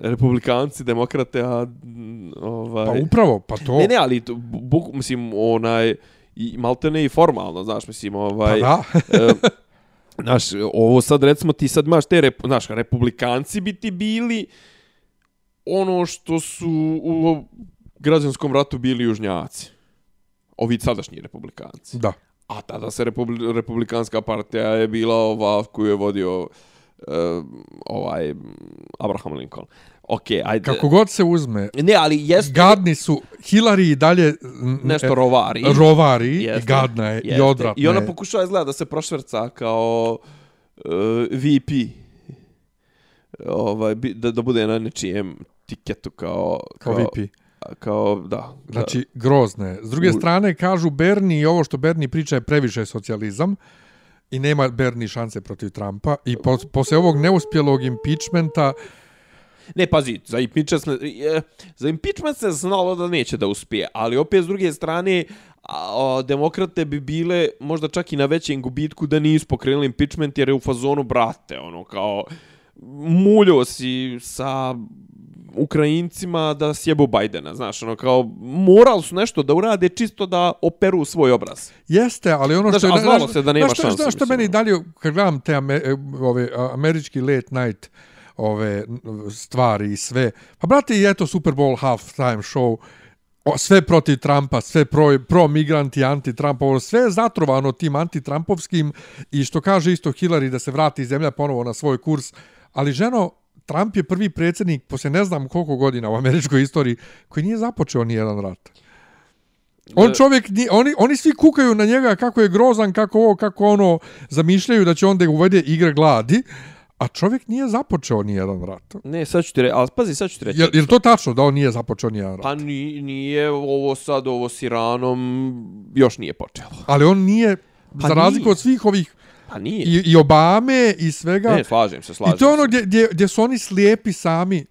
C: republikanci, demokrate, a mm, ovaj...
A: Pa upravo, pa to.
C: Ne, ne, ali to, bu, mislim, onaj, i maltene i formalno, znaš, mislim,
A: pa
C: ovaj...
A: da. (laughs)
C: Znaš, ovo sad recimo ti sad imaš te, rep, znaš, republikanci bi ti bili ono što su u građanskom ratu bili južnjaci. Ovi sadašnji republikanci.
A: da.
C: A tada se republi, republikanska partija je bila ova koju je vodio uh, ovaj Abraham Lincoln. Ok, ajde.
A: Kako god se uzme,
C: Ne, ali jeste
A: gadni su Hillary i dalje
C: nešto
A: e,
C: rovari.
A: rovari i
C: Jeste,
A: gadna je i
C: jeste.
A: odvratna
C: I ona pokušava izgleda da se prošverca kao uh, VP. Ovaj, da, da bude na nečijem tiketu kao...
A: Kao VP.
C: Kao, da.
A: Znači, grozne. je. S druge
C: U-
A: strane, kažu Bernie i ovo što Bernie priča je previše socijalizam i nema Bernie šanse protiv Trumpa i po, posle ovog neuspjelog impeachmenta
C: Ne, pazi, za impeachment, se- je, za impeachment se znalo da neće da uspije, ali opet s druge strane, a, a, demokrate bi bile možda čak i na većem gubitku da nisu pokrenuli impeachment jer je u fazonu brate, ono, kao muljo si sa Ukrajincima da sjebu Bajdena, znaš, ono, kao morali su nešto da urade čisto da operu svoj obraz.
A: jeste, ali ono
C: Znaš,
A: što je...
C: a znalo se da nema
A: znaš, što-
C: šanse,
A: Znaš što
C: mislim,
A: meni
C: ono.
A: dalje, kad gledam te ame, e, ove, američki late night ove stvari i sve, pa brate, i eto Super Bowl half time show, o, sve protiv Trumpa, sve pro, pro migranti, anti-Trump, ovo sve je zatrovano tim anti-Trumpovskim i što kaže isto Hillary da se vrati zemlja ponovo na svoj kurs, ali ženo, Trump je prvi predsjednik poslije ne znam koliko godina u američkoj istoriji koji nije započeo ni jedan rat. On čovjek, ni- oni, oni svi kukaju na njega kako je grozan, kako ovo, kako ono, zamišljaju da će onda uvede igre gladi, a čovjek nije započeo ni jedan rat.
C: Ne, sad ću ti reći, ali pazi, sad ću ti reći.
A: Je, je to tačno da on nije započeo ni jedan rat?
C: Pa ni, nije ovo sad, ovo s Iranom još nije počelo.
A: Ali on nije,
C: Pa
A: za razliku
C: nije.
A: od svih ovih,
C: Pa nije.
A: i, i Obame i svega,
C: Ne, slažem se, slažem
A: i to je ono
C: se.
A: gdje, gdje, gdje su oni slijepi sami,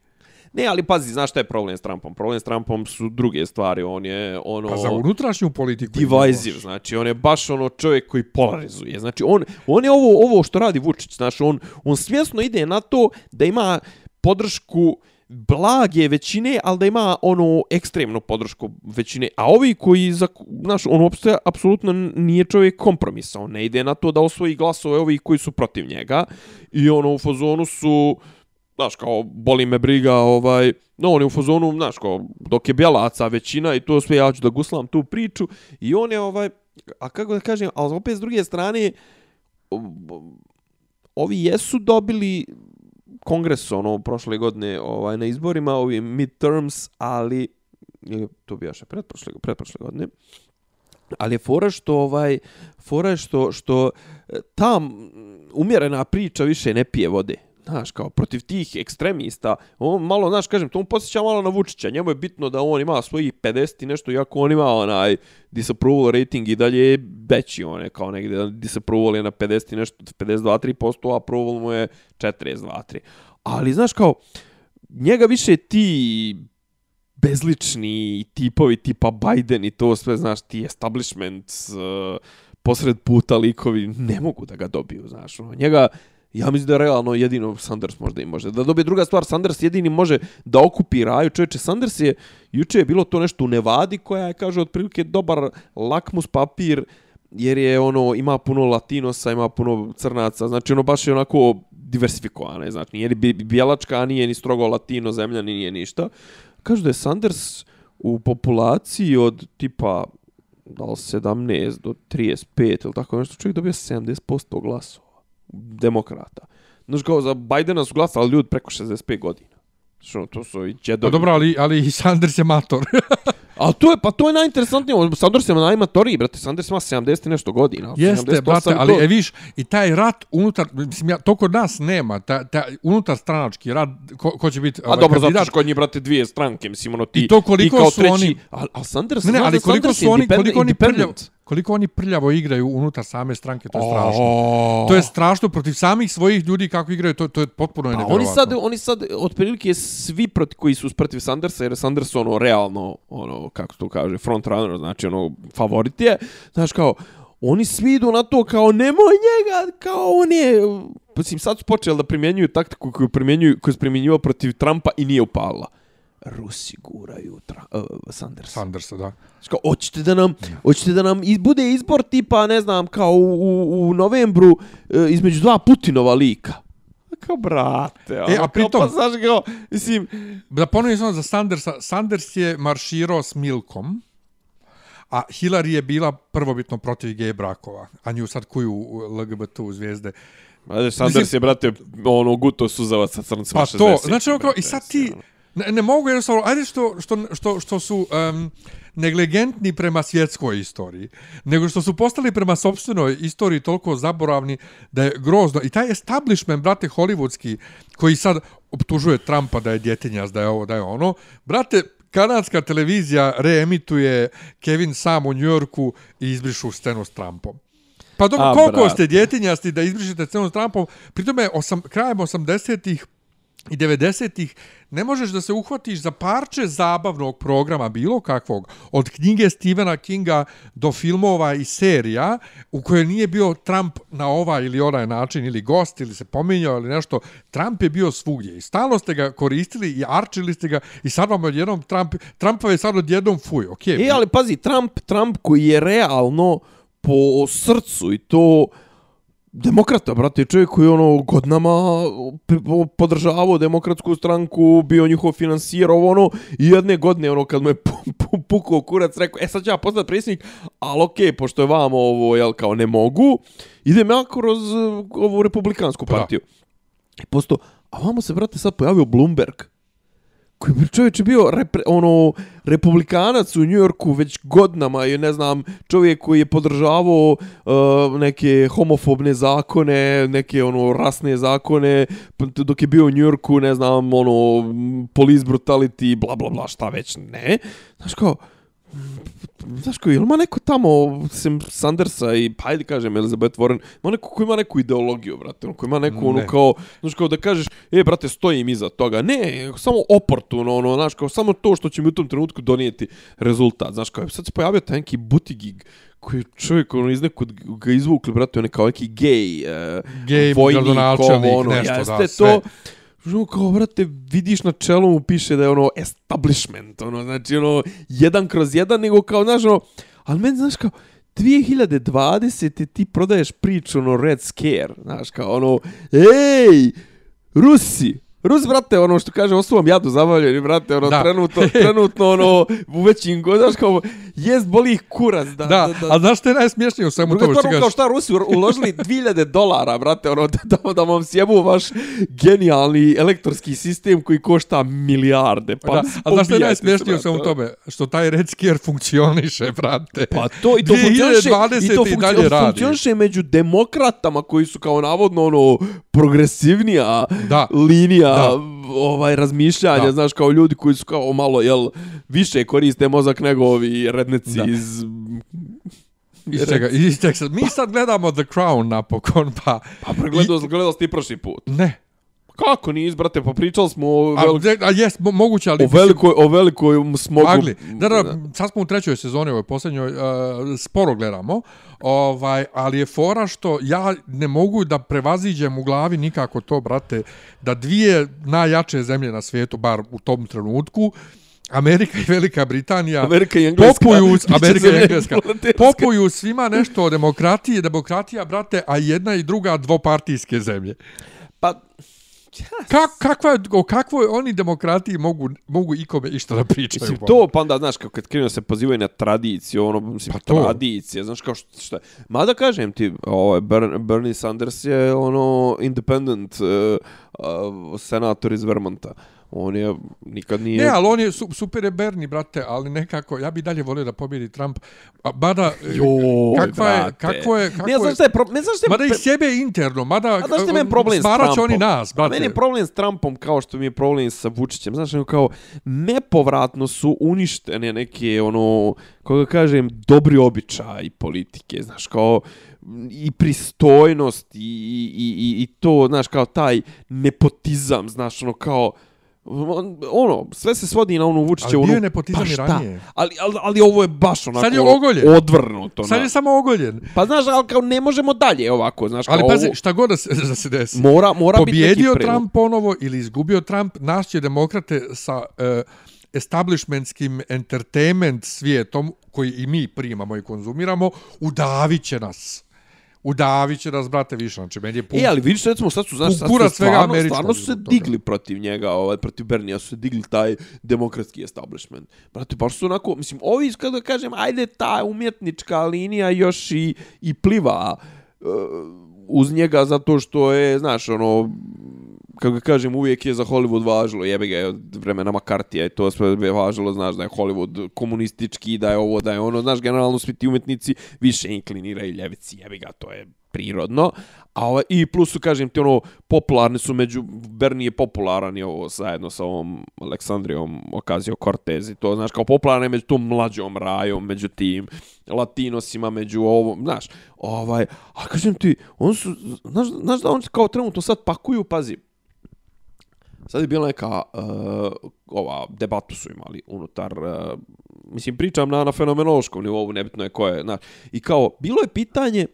C: Ne, ali pazi, znaš šta je problem s Trumpom? Problem s Trumpom su druge stvari, on je ono...
A: pa za unutrašnju politiku.
C: divisive, znači on je baš ono čovjek koji polarizuje. Znači on, on je ovo, ovo što radi Vučić, znači on, on svjesno ide na to da ima podršku blage većine, ali da ima ono ekstremnu podršku većine. A ovi koji, za, znaš, on uopšte apsolutno nije čovjek kompromisa. On ne ide na to da osvoji glasove ovih koji su protiv njega. I ono u fazonu su, znaš, kao, boli me briga, ovaj, no, on je u fazonu, znaš, kao, dok je bjelaca većina i to sve, ja ću da guslam tu priču, i on je, ovaj, a kako da kažem, ali opet s druge strane, ovi jesu dobili kongres, ono, prošle godine, ovaj, na izborima, ovi midterms, ali, ili to bi jaše pretprošle, pretprošle godine, ali je fora što ovaj fora je što što e, tam umjerena priča više ne pije vode znaš, kao protiv tih ekstremista, on malo, znaš, kažem, to on posjeća malo na Vučića, njemu je bitno da on ima svoji 50 i nešto, iako on ima onaj disapproval rating i dalje je veći, on je kao negdje, disapproval je na 50 i nešto, 52-3%, a approval mu je 42-3. Ali, znaš, kao, njega više ti bezlični tipovi tipa Biden i to sve, znaš, ti establishment uh, eh, posred puta likovi ne mogu da ga dobiju, znaš, ono, njega Ja mislim da je realno jedino Sanders možda i može. Da dobije druga stvar, Sanders jedini može da okupi raju. Čovječe, Sanders je, juče je bilo to nešto u Nevadi koja je, kaže, otprilike dobar lakmus papir jer je ono, ima puno latinosa, ima puno crnaca, znači ono baš je onako diversifikovane, znači nije ni bijelačka, nije ni strogo latino zemlja, nije ništa. Kažu da je Sanders u populaciji od tipa da li 17 do 35 ili tako nešto, čovjek dobio 70% glasova demokrata. Znači kao za Bidena su glasali ljudi preko 65 godina. Što to su i džedovi.
A: Pa dobro, ali, ali i Sanders je mator. (laughs)
C: A to je pa to je najinteresantnije. Sanders je najmatoriji, brate. Sanders ima 70 nešto godina.
A: Jeste, brate, ali to... e viš, i taj rat unutar, mislim, ja, to kod nas nema, ta, ta unutar stranački rat, ko, ko će biti
C: A ovaj, dobro, kandidat. zato što kod njih, brate, dvije stranke, mislim, ono ti,
A: I to koliko
C: ti kao
A: su
C: treći,
A: oni...
C: A, a Sanders,
A: ne, ne, ali koliko
C: Sanders
A: su oni, koliko oni prljavo, koliko oni prljavo igraju unutar same stranke, to je strašno. Oh. To je strašno protiv samih svojih ljudi kako igraju, to, to je potpuno pa,
C: Oni sad, oni sad, otprilike svi proti koji su protiv Sandersa, jer Sanders ono, realno, ono, kako to kaže, front runner, znači, ono, favorit je, znaš, kao, oni svi idu na to kao nemoj njega, kao on je... Mislim, sad su počeli da primjenjuju taktiku koju, primjenjuju, koju su primjenjivao protiv Trumpa i nije upala. Rusi guraju tra, uh, Sandersa.
A: Sandersa, da.
C: Kao, hoćete da nam, hoćete da nam iz, bude izbor tipa, ne znam, kao u, u, u novembru uh, između dva Putinova lika. Kao, brate,
A: e, a pritom,
C: kao, pa, znaš, kao, mislim...
A: Da ponovim samo za Sandersa, Sanders je marširao s Milkom, a Hillary je bila prvobitno protiv gej brakova, a nju sad kuju LGBT u zvijezde.
C: Ajde, Sanders Mislim, je, brate, ono, guto suzavac sa crncima
A: Pa to, znači, ono kao, i sad ti, ne, ne mogu jednostavno, ajde što, što, što, što su um, negligentni prema svjetskoj istoriji, nego što su postali prema sobstvenoj istoriji toliko zaboravni da je grozno. I taj establishment, brate, hollywoodski, koji sad optužuje Trumpa da je djetinjas, da je ovo, da je ono, brate, kanadska televizija reemituje Kevin Sam u Njujorku i izbrišu scenu s Trumpom. Pa dobro, koliko brat. ste djetinjasti da izbrišete scenu s Trumpom? Pritome, osam, krajem 80-ih i 90-ih ne možeš da se uhvatiš za parče zabavnog programa bilo kakvog, od knjige Stephena Kinga do filmova i serija u kojoj nije bio Trump na ovaj ili onaj način ili gost ili se pominjao ili nešto. Trump je bio svugdje i stalno ste ga koristili i arčili ste ga i sad vam odjednom Trump, Trumpove je sad odjednom fuj. Okay.
C: E, ali pazi, Trump, Trump koji je realno po srcu i to demokrata, brate, čovjek koji ono godnama podržavao demokratsku stranku, bio njihov financijer, ovo ono, i jedne godine, ono, kad mu je pukao kurac, rekao, e, sad ću ja postati predsjednik, ali okej, okay, pošto je vam ovo, jel, kao ne mogu, idem ja kroz uh, ovu republikansku partiju. I posto, a vamo se, brate, sad pojavio Bloomberg, koji bi čovječ bio repre, ono, republikanac u New Yorku već godinama i ne znam, čovjek koji je podržavao uh, neke homofobne zakone, neke ono rasne zakone, dok je bio u New Yorku, ne znam, ono, police brutality, bla bla bla, šta već, ne. Znaš kao, znaš ko, ili ima neko tamo, sem Sandersa i, pa ajde kažem, Elizabeth Warren, ima neko ko ima neku ideologiju, brate, ono, ko ima neku, ono, kao, znaš kao da kažeš, e, brate, stojim iza toga. Ne, samo oportuno, ono, znaš, kao, samo to što će mi u tom trenutku donijeti rezultat, znaš, kao, sad se pojavio taj neki butigig, koji je čovjek, ono, iz nekog ga izvukli, brate, on je kao neki gej, uh,
A: gej vojnik, ono, nešto, jeste da, sve. to,
C: Žu, ono kao, brate, vidiš na čelu mu piše da je ono establishment, ono, znači, ono, jedan kroz jedan, nego kao, znaš, ono, ali meni, znaš, kao, 2020. ti prodaješ priču, ono, Red Scare, znaš, kao, ono, ej, Rusi, Rus, brate, ono što kaže, osu vam jadu zabavljeni, brate, ono, da. trenutno, trenutno, ono, u većim godaš, kao, jest boli ih kurac, da,
A: da, da, da. a znaš što je najsmiješnije u svemu
C: tome što kažeš? Kao šta, Rusi uložili 2000 dolara, brate, ono, da, (laughs) da, da vam sjebu vaš genijalni elektorski sistem koji košta milijarde, pa da,
A: A znaš što je najsmiješnije u svemu tome? Što taj Red Scare funkcioniše, brate.
C: Pa to, i to funkcioniše, i to funkcioniše, funkcioniše među demokratama koji su kao navodno, ono, progresivnija da. linija da. ovaj razmišljanja, da. znaš, kao ljudi koji su kao malo, jel, više koriste mozak nego ovi redneci da. iz...
A: Iz čega, iz čega, mi sad gledamo The Crown napokon, pa...
C: Pa pregledao, I... gledao ti prošli put.
A: Ne.
C: Kako nis, brate, pa pričali smo o,
A: A,
C: velik,
A: de- a jes, mo- moguće, ali...
C: o velikoj, o velikoj smogu.
A: Magli. Da, da, sad smo u trećoj sezoni, ovoj posljednjoj, uh, sporo gledamo, ovaj, ali je fora što ja ne mogu da prevaziđem u glavi nikako to, brate, da dvije najjače zemlje na svijetu, bar u tom trenutku, Amerika i Velika Britanija
C: Amerika i Engleska.
A: popuju, (laughs) Amerika i Engleska, popuju svima nešto o demokratiji, demokratija, brate, a jedna i druga dvopartijske zemlje.
C: Pa,
A: Ka, kakva, o kakvoj oni demokratiji mogu, mogu ikome išta da pričaju?
C: Mislim, to, pa onda, znaš, kako kad krenu se pozivaju na tradiciju, ono, mislim,
A: Pa to.
C: tradicije, znaš, kao što, što Mada kažem ti, ovaj, Ber, Bernie Sanders je, ono, independent uh, uh, senator iz Vermonta. On je, nikad nije...
A: Ne, ali on je su, super je Bernie, brate, ali nekako, ja bi dalje volio da pobjedi Trump. A, mada,
C: Joj,
A: kakva je,
C: brate.
A: kako je, kako
C: ne znaš
A: je,
C: šta je, pro, ne znaš šta je,
A: mada i sebe interno, mada,
C: A znaš šta je meni problem s Trumpom?
A: oni nas, brate.
C: Meni je problem s Trumpom kao što mi je problem sa Vučićem. Znaš, nego kao nepovratno su uništene neke, ono, kako kažem, dobri običaji politike. Znaš, kao i pristojnost i, i, i, i to, znaš, kao taj nepotizam, znaš, ono, kao on- ono, sve se svodi na onu Vučića.
A: Ali bio
C: ono,
A: je nepotizam
C: pa
A: i
C: šta?
A: ranije.
C: Ali, ali, ali ovo je baš onako
A: Sad je ogoljen.
C: odvrnuto.
A: Sad
C: na-
A: je samo ogoljen.
C: Pa znaš, ali kao ne možemo dalje ovako, znaš,
A: Ali pazi,
C: ovo-
A: šta god da se, (laughs) da se desi.
C: mora, mora biti neki
A: Pobjedio
C: prelom.
A: Trump ponovo ili izgubio Trump, nas će demokrate sa uh, establishmentskim entertainment svijetom, koji i mi primamo i konzumiramo, udavit će nas. Udavit će nas, brate, više. Znači, meni je pun...
C: E, ali vidiš, recimo, sad su, znaš, sad su
A: svega
C: stvarno, stvarno su se
A: toga.
C: digli protiv njega, ovaj, protiv Bernija, su se digli taj demokratski establishment. Brate, baš su onako, mislim, ovi, kada kažem, ajde, ta umjetnička linija još i, i pliva uh, uz njega zato što je, znaš, ono, kako ga kažem, uvijek je za Hollywood važilo, jebe ga od vremena Makartija i to sve je važilo, znaš, da je Hollywood komunistički, da je ovo, da je ono, znaš, generalno svi ti umjetnici više inkliniraju ljevici, jebe ga, to je prirodno. A ovaj, I plus su, kažem ti, ono, popularni su među, Bernie je popularan i ovo zajedno sa ovom Aleksandrijom Ocasio-Cortez i to, znaš, kao popularan je među tom mlađom rajom, među tim latinosima, među ovom, znaš, ovaj, a kažem ti, on su, znaš, znaš da on kao trenutno sad pakuju, pazi, Sad je bila neka uh, ova debatu su imali unutar uh, mislim pričam na na fenomenološkom nivou nebitno je ko je znaš. I kao bilo je pitanje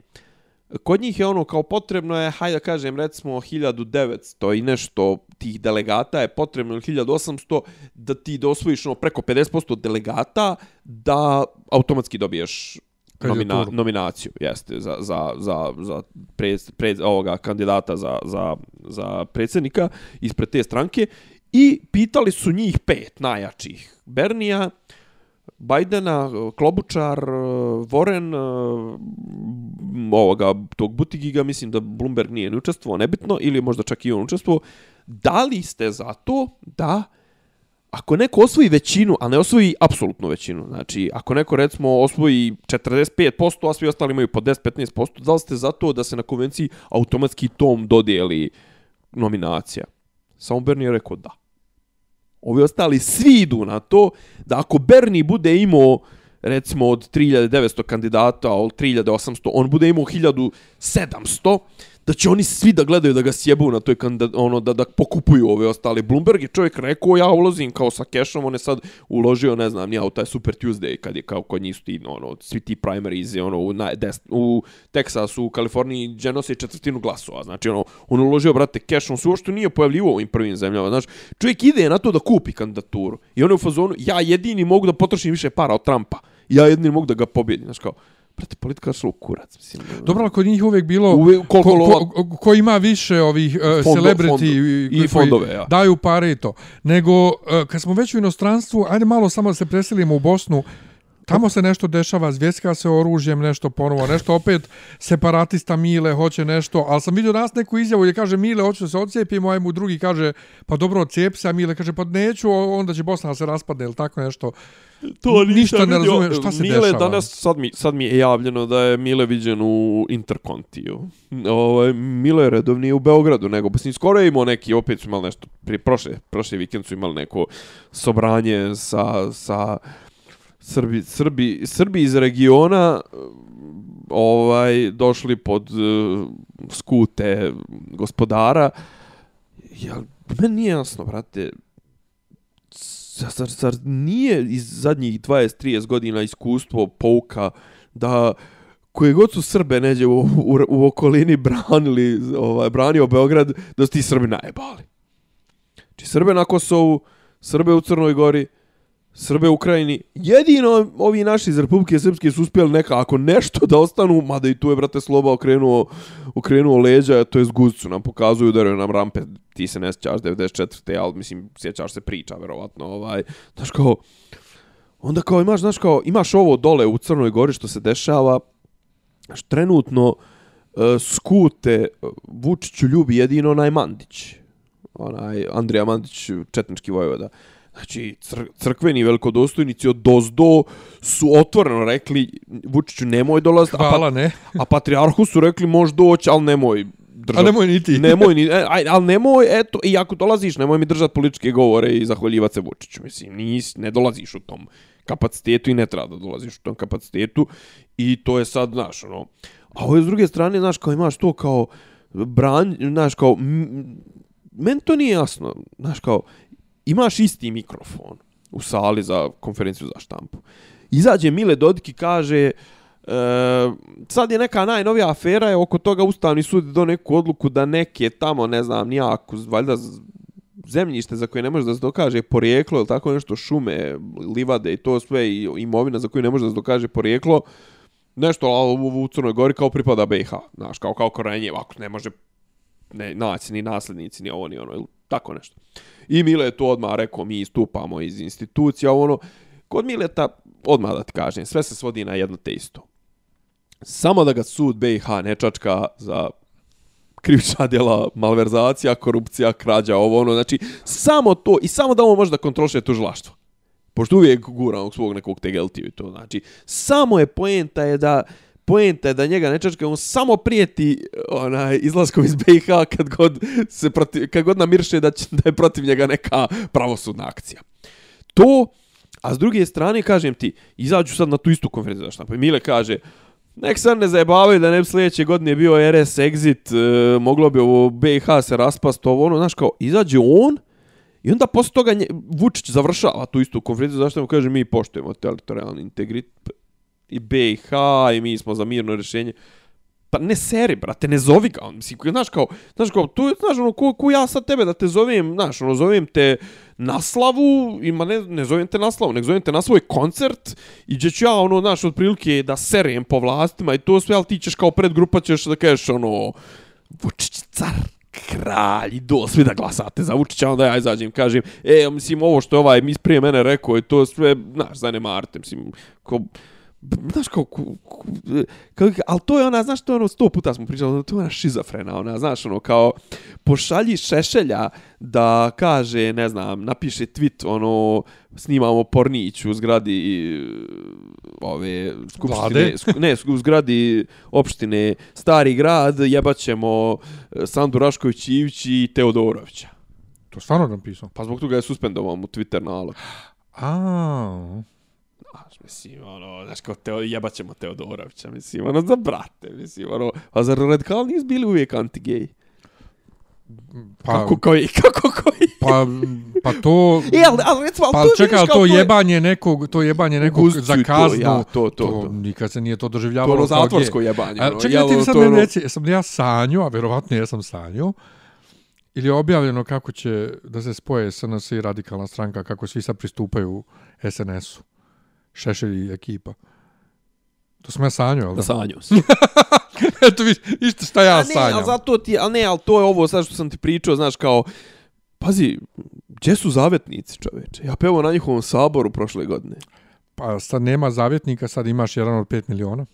C: kod njih je ono kao potrebno je hajde da kažem recimo 1900 i nešto tih delegata je potrebno ili 1800 da ti dosvojiš osvojiš ono preko 50% delegata da automatski dobiješ nomina, nominaciju jeste za za za za pred, pred ovoga kandidata za za za predsjednika ispred te stranke i pitali su njih pet najjačih Bernija Bajdena, Klobučar, Voren, ovoga, tog Butigiga, mislim da Bloomberg nije ni učestvovao, nebitno, ili možda čak i on učestvovao. Da li ste za to da ako neko osvoji većinu, a ne osvoji apsolutnu većinu, znači ako neko recimo osvoji 45%, a svi ostali imaju po 10-15%, da li ste za to da se na konvenciji automatski tom dodijeli nominacija? Samo Bernie je rekao da. Ovi ostali svi idu na to da ako Bernie bude imao recimo od 3900 kandidata, od 3800, on bude imao 1700, da će oni svi da gledaju da ga sjebu na toj kandidat, ono da da pokupuju ove ostale. Bloomberg je čovjek rekao ja ulazim kao sa kešom, on je sad uložio, ne znam, ja u taj Super Tuesday kad je kao kod njih su ti ono svi ti primaries je, ono u na, des, u Teksasu, u Kaliforniji gdje četvrtinu glasova. Znači ono on uložio brate keš, on se uopšte nije pojavljivao u ovim prvim zemljama. Znači čovjek ide na to da kupi kandidaturu. I on je u fazonu ja jedini mogu da potrošim više para od Trumpa. Ja jedini mogu da ga pobjedim, znači kao Brate, politika je kurac, mislim.
A: Dobro, ali kod njih uvijek bilo
C: Uvijek koliko
A: ko,
C: lova-
A: ko, ko, ima više ovih uh,
C: Fondo-
A: celebrity
C: fondo- i
A: koji
C: fondove, ja.
A: daju pare i to. Nego, uh, kad smo već u inostranstvu, ajde malo samo da se preselimo u Bosnu, Tamo se nešto dešava, zvijezka se oružjem, nešto ponovo, nešto opet separatista Mile hoće nešto, ali sam vidio danas neku izjavu gdje kaže Mile hoće da se odcijepimo, a mu drugi kaže pa dobro odcijepi se, a Mile kaže pa neću, onda će Bosna se raspadne ili tako nešto.
C: To
A: Ništa ne razumijem, šta se
C: Mile
A: dešava?
C: danas, sad mi, sad mi je javljeno da je Mile viđen u Interkontiju. Ovaj, Mile je redovniji u Beogradu, nego, pa skoro je imao neki, opet su imali nešto, prije prošle, prošle vikend su imali neko sobranje sa, sa Srbi, Srbi, Srbi iz regiona ovaj došli pod uh, skute gospodara Ja, meni nije jasno, brate, zar, zar, nije iz zadnjih 20-30 godina iskustvo pouka da koje god su Srbe neđe u, u, u okolini branili, ovaj, branio Beograd, da su ti Srbi najebali. Znači Srbe na Kosovu, Srbe u Crnoj Gori, Srbe u Ukrajini, jedino ovi naši iz Republike Srpske su uspjeli nekako nešto da ostanu, mada i tu je, brate, Sloba okrenuo, okrenuo leđa, to je zguzcu nam pokazuju, udaraju nam rampe, ti se ne sjećaš 94. ali mislim, sjećaš se priča, verovatno, ovaj, znaš kao, onda kao imaš, znaš kao, imaš ovo dole u Crnoj Gori što se dešava, znaš, trenutno uh, skute e, Vučiću ljubi jedino onaj Mandić, onaj Andrija Mandić, četnički vojvoda, Znači, cr crkveni velikodostojnici od Dozdo su otvoreno rekli Vučiću nemoj dolaziti.
A: Hvala, a pa, ne.
C: A patrijarhu su rekli može doći, ali nemoj
A: držati. A nemoj niti.
C: Nemoj ni, e, aj, ali nemoj, eto, i ako dolaziš, nemoj mi držati političke govore i zahvaljivati se Vučiću. Mislim, nis, ne dolaziš u tom kapacitetu i ne treba da dolaziš u tom kapacitetu. I to je sad, znaš, ono... A ovo je s druge strane, znaš, kao imaš to kao branj, znaš, kao... Meni to nije jasno, znaš, kao, imaš isti mikrofon u sali za konferenciju za štampu. Izađe Mile Dodik i kaže e, sad je neka najnovija afera je oko toga Ustavni sud do neku odluku da neke tamo, ne znam, nijako, valjda zemljište za koje ne može da se dokaže porijeklo ili tako nešto, šume, livade i to sve i imovina za koju ne može da se dokaže porijeklo, nešto u, u Crnoj Gori kao pripada BiH, znaš, kao, kao Korenje, ako ne može ne, naći ni naslednici, ni ovo, ni ono, ili tako nešto. I Mile je to odmah rekao, mi istupamo iz institucija, ono, kod Mileta, odmah da ti kažem, sve se svodi na jedno te isto. Samo da ga sud BiH ne čačka za krivična djela, malverzacija, korupcija, krađa, ovo ono, znači, samo to i samo da on može da kontroliše tužilaštvo. Pošto uvijek gura ovog svog nekog tegeltiju i to, znači, samo je poenta je da poenta je da njega ne čačka, on samo prijeti onaj, izlaskom iz BiH kad god, se protiv, kad god namirše da, će, da je protiv njega neka pravosudna akcija. To, a s druge strane, kažem ti, izađu sad na tu istu konferenciju za štampu. Mile kaže, nek sad ne zajebavaju da ne bi sljedeće godine bio RS exit, e, moglo bi ovo BiH se raspast, ovo ono, znaš kao, izađe on, I onda posle toga nje, Vučić završava tu istu konferenciju, zašto mu kaže mi poštujemo teritorijalni integritet, i BiH i mi smo za mirno rješenje. Pa ne seri, brate, ne zovi ga. Mislim, znaš kao, znaš kao, tu, znaš, ono, ko, ko ja sad tebe da te zovem, znaš, ono, zovem te na slavu, ima ne, ne zovem te na slavu, nek zovem te na svoj koncert i gdje ću ja, ono, znaš, otprilike da serijem po vlastima i to sve, ali ti ćeš kao predgrupa ćeš da kažeš, ono, Vučić car, kralj, do svi da glasate za Vučića, onda ja izađem, kažem, e, mislim, ovo što je ovaj mis prije mene rekao, i to sve, znaš, zanemarite, mislim, ko, znaš kao, kao, ali to je ona, znaš, to je ono, sto puta smo pričali, to je ona šizofrena, ona, znaš, ono, kao, pošalji šešelja da kaže, ne znam, napiše tweet, ono, snimamo pornić u zgradi ove skupštine, sku, ne, u zgradi opštine Stari grad, jebat ćemo e, Sandu Rašković-Ivić i Teodorovića.
A: To stvarno napisao?
C: Pa zbog toga je suspendovan mu Twitter nalog.
A: A,
C: Mislim, ono, znaš, kao teo, jebat ćemo Teodorovića, mislim, ono, za brate, mislim, ono, a zar radikali nisu bili uvijek anti-gay? Pa, kako koji, (laughs) kako koji?
A: Pa, pa to...
C: E, ali, ali recimo,
A: pa,
C: to
A: čekaj, to, to jebanje nekog, to jebanje nekog za kaznu,
C: to, ja, to, to, to,
A: to, nikad se nije to doživljavalo.
C: To ono zatvorsko jebanje.
A: A, čekaj, ti sad meni ono... reći, jesam li ja sanju, a verovatno jesam sanju, ili je objavljeno kako će da se spoje SNS i radikalna stranka, kako svi sad pristupaju SNS-u. Šešelj i ekipa. To sam ja sanjao, ali
C: da?
A: Sanjao
C: sam. (laughs)
A: Eto vi, isto šta ja sanjam.
C: Ne, ali zato ti, ali ne, ali to je ovo sad što sam ti pričao, znaš, kao, pazi, gdje su zavetnici, čoveče? Ja pevo na njihovom saboru prošle godine.
A: Pa sad nema zavjetnika, sad imaš jedan od 5 miliona.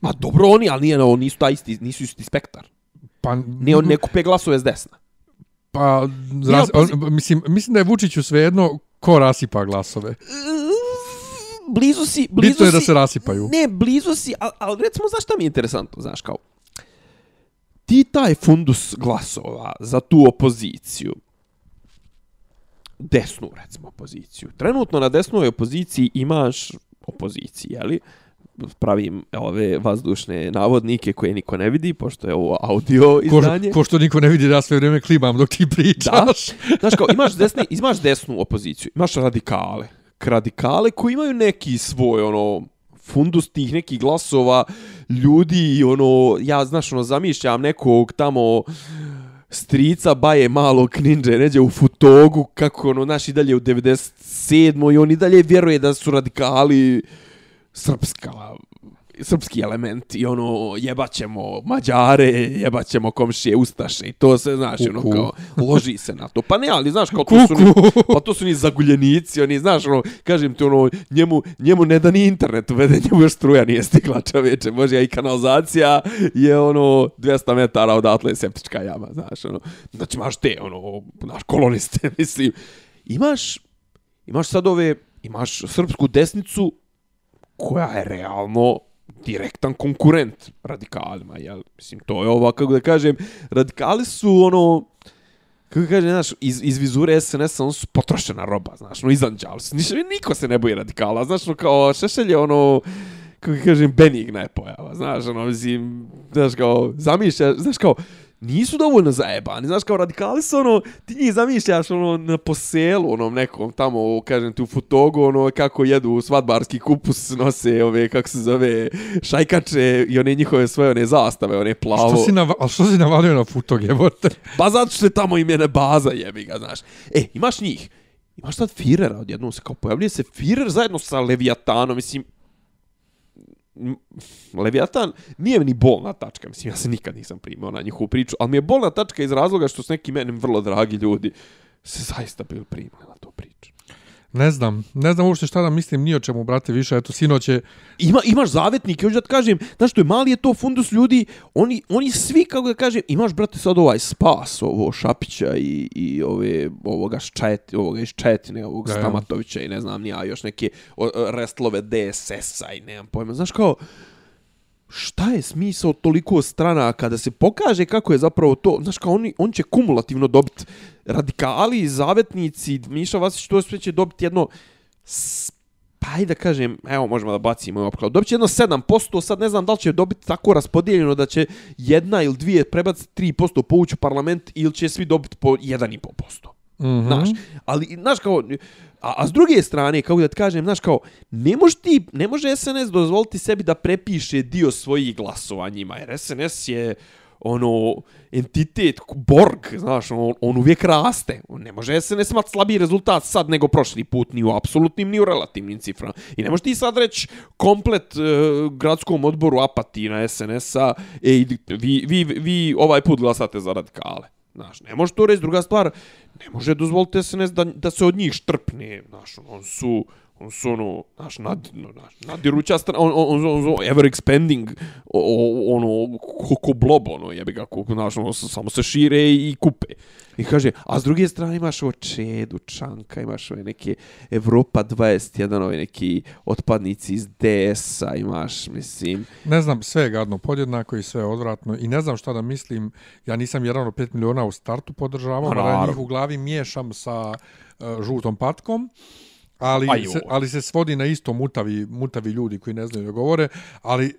C: Ma dobro oni, ali nije, no, nisu, taj isti, nisu isti spektar. Pa, ne, on ne kupe glasove s desna.
A: Pa, raz, on, mislim, mislim da je Vučiću svejedno ko rasipa glasove.
C: Blizu si... Blizu
A: Bitno je da se rasipaju.
C: Ne, blizu si, ali al, recimo, znaš šta mi je interesantno, znaš, kao, ti taj fundus glasova za tu opoziciju, desnu, recimo, opoziciju, trenutno na desnoj opoziciji imaš opoziciji, jeli? pravim ove vazdušne navodnike koje niko ne vidi, pošto je ovo audio
A: Ko,
C: izdanje.
A: ko što niko ne vidi da sve vrijeme klimam dok ti
C: Da.
A: pričaš.
C: Znaš kao, imaš, desni, imaš desnu opoziciju, imaš radikale. Radikale koji imaju neki svoj, ono, fundus tih nekih glasova ljudi i ono, ja znaš, ono, zamišljam nekog tamo strica baje malog ninja neđe u futogu kako ono naš i dalje u 97. i on i dalje vjeruje da su radikali srpska srpski element i ono jebaćemo mađare, jebaćemo komšije ustaše i to se znaš ono kao loži se na to. Pa ne, ali znaš kao to su ni, pa to su ni zaguljenici, oni znaš ono kažem ti ono njemu njemu ne da ni internet uvede, (laughs) njemu još struja nije stigla čoveče, može i kanalizacija je ono 200 metara odatle septička jama, znaš ono. Znači imaš te ono naš koloniste, (laughs) mislim. Imaš imaš sad ove imaš srpsku desnicu koja je realno direktan konkurent radikalima, jel? Mislim, to je ova, kako da kažem, radikali su ono, kako kaže, znaš, iz, iz vizure SNS-a ono su potrošena roba, znaš, no izanđali su. Ništa, niko se ne boji radikala, znaš, no kao Šešelj je ono, kako kažem, benigna je pojava, znaš, ono, mislim, znaš, kao, zamišlja, znaš, kao, nisu dovoljno zajebani, znaš, kao radikali su, ono, ti njih zamišljaš, ono, na poselu, onom nekom, tamo, kažem ti, u Futogu, ono, kako jedu svadbarski kupus, nose ove, kako se zove, šajkače i one njihove svoje, one zastave, one plavo.
A: Što si, nava, a što si navalio na futog, jebote?
C: Pa zato što je tamo imene baza, jebi ga, znaš. E, imaš njih. Imaš sad Firera, odjednom se kao pojavljuje se Firer zajedno sa Leviatanom, mislim, Leviatan nije mi ni bolna tačka, mislim, ja se nikad nisam primio na njihovu priču, ali mi je bolna tačka iz razloga što su neki meni vrlo dragi ljudi se zaista bili primili na tu priču.
A: Ne znam, ne znam uopšte šta da mislim ni o čemu, brate, više. Eto, sinoć je...
C: Ima, imaš zavetnike, hoću da ti kažem, znaš što je mali je to fundus ljudi, oni, oni svi, kako da kažem, imaš, brate, sad ovaj spas, ovo Šapića i, i ove, ovoga, ščet, ovoga iz Četine, ovog
A: Da.
C: Stamatovića i ne znam, nija, još neke o, o, restlove DSS-a i nemam pojma, znaš kao, šta je smisao toliko strana kada se pokaže kako je zapravo to, znaš kao oni, on će kumulativno dobiti radikali, zavetnici, Miša Vasić to sve će dobiti jedno pa ajde da kažem, evo možemo da bacimo opklad. Dobit će jedno 7%, sad ne znam da li će dobiti tako raspodijeljeno da će jedna ili dvije prebaciti 3% povući u parlament ili će svi dobiti po 1,5%.
A: Mm
C: Znaš, ali, znaš kao, a, a s druge strane, kako da ti kažem, znaš kao, ne može ti, ne može SNS dozvoliti sebi da prepiše dio svojih glasova njima, jer SNS je, ono, entitet, Borg, znaš, on, on uvijek raste. On ne može SNS imati slabiji rezultat sad nego prošli put, ni u apsolutnim, ni u relativnim ciframa. I ne možeš ti sad reći komplet e, gradskom odboru apati na SNS-a, ej, vi, vi, vi ovaj put glasate za radikale. Znaš, ne može to reći. Druga stvar, ne može dozvoliti SNS da, da se od njih štrpne. Znaš, ono, on su, su ono, znaš, nad, no, znaš, nadiruća strana, on, on, on, on, ever expanding, o, o, ono, ko, ko blob, ono, jebi ga, ko, znaš, ono, samo se šire i kupe. I kaže, a s druge strane imaš ovo Čedu, Čanka, imaš ove neke Evropa 21, ove neki otpadnici iz DS-a, imaš, mislim,
A: Ne znam, sve je gadno podjednako i sve je odvratno i ne znam šta da mislim. Ja nisam jedan od 5 miliona u startu podržavao, ali ja njih u glavi miješam sa uh, žutom patkom. Ali
C: A joj.
A: se, ali se svodi na isto mutavi, mutavi ljudi koji ne znaju da govore, ali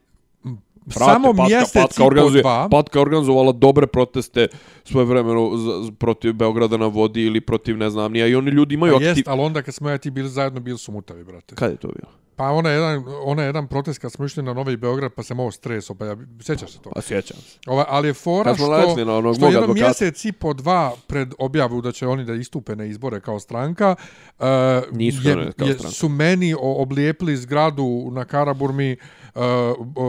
C: Prate,
A: samo
C: Patka-
A: mjesec
C: Patka organizuje,
A: dva...
C: Patka organizovala dobre proteste svoje vremeno za- protiv Beograda na vodi ili protiv ne znam nija i oni ljudi imaju
A: Pa
C: aktiv...
A: jest, ali onda kad smo ja ti bili zajedno, bili su mutavi, brate.
C: Kad je to bilo?
A: Pa ona je jedan, ona je jedan protest kad smo išli na Novi Beograd, pa se malo streso, pa ja, sjećaš se to?
C: Pa sjećam se.
A: Ova, ali je fora što,
C: naletili na onog
A: što jedno
C: advokata.
A: mjesec i po dva pred objavu da će oni da istupe na izbore kao stranka, uh,
C: Nisu
A: je,
C: kao
A: je,
C: stranka.
A: su meni oblijepili zgradu na Karaburmi uh, o,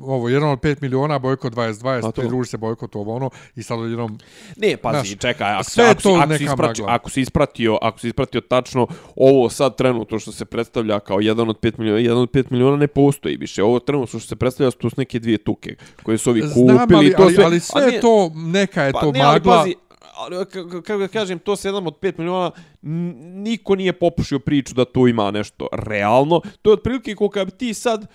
A: ovo, jedan od 5 miliona, bojkot 2020,
C: A to?
A: pridruži se bojkot ovo ono i sad odjednom
C: Ne, pazi,
A: Znaš,
C: čekaj, ako,
A: sve je
C: ako,
A: to
C: ako, si
A: neka
C: ispratio,
A: magla.
C: ako si ispratio, ako si ispratio tačno ovo sad trenutno što se predstavlja kao jedan od 5 miliona, jedan od 5 miliona ne postoji više. Ovo trenutno što se predstavlja su su neke dvije tuke koje su ovi kupili.
A: znam, ali,
C: to sve,
A: ali sve
C: nije-
A: to, neka je
C: Pa
A: to
C: ne, ali
A: magla.
C: pazi, ali, k- kako da kažem, to se jedan od 5 miliona, niko nije popušio priču da to ima nešto realno. To je otprilike kad bi ti sad,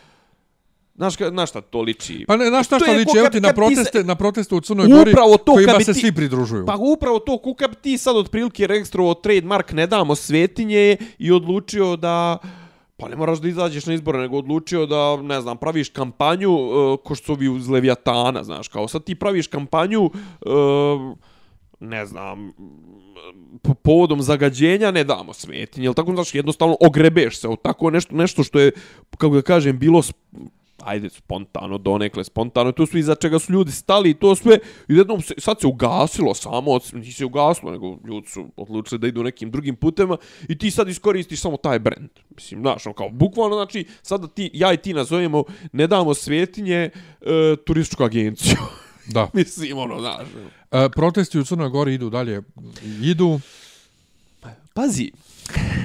C: znaš, znaš šta to liči?
A: Pa ne, znaš šta
C: To je
A: liči, evo ti na proteste, na proteste u Crnoj Gori,
C: to
A: kojima se svi pridružuju.
C: Pa upravo to, kuka bi ti sad otprilike registrovao trademark ne damo svetinje i odlučio da Pa ne moraš da izađeš na izbore, nego odlučio da, ne znam, praviš kampanju uh, ko što su ovi uz Leviatana, znaš, kao sad ti praviš kampanju, uh, ne znam, po povodom zagađenja ne damo smetinje, jel tako, znaš, jednostavno ogrebeš se od tako nešto, nešto što je, kako da kažem, bilo ajde, spontano, donekle spontano, to su iza čega su ljudi stali i to sve, i jednom se, sad se ugasilo samo, nije se ugasilo, nego ljudi su odlučili da idu nekim drugim putema i ti sad iskoristiš samo taj brand. Mislim, znaš, ono kao, bukvalno, znači, sada ti, ja i ti nazovemo, ne damo svetinje, e, turističku agenciju. (laughs)
A: Da.
C: Mislim, ono, znaš.
A: E, protesti u Crnoj Gori idu dalje. Idu.
C: Pazi.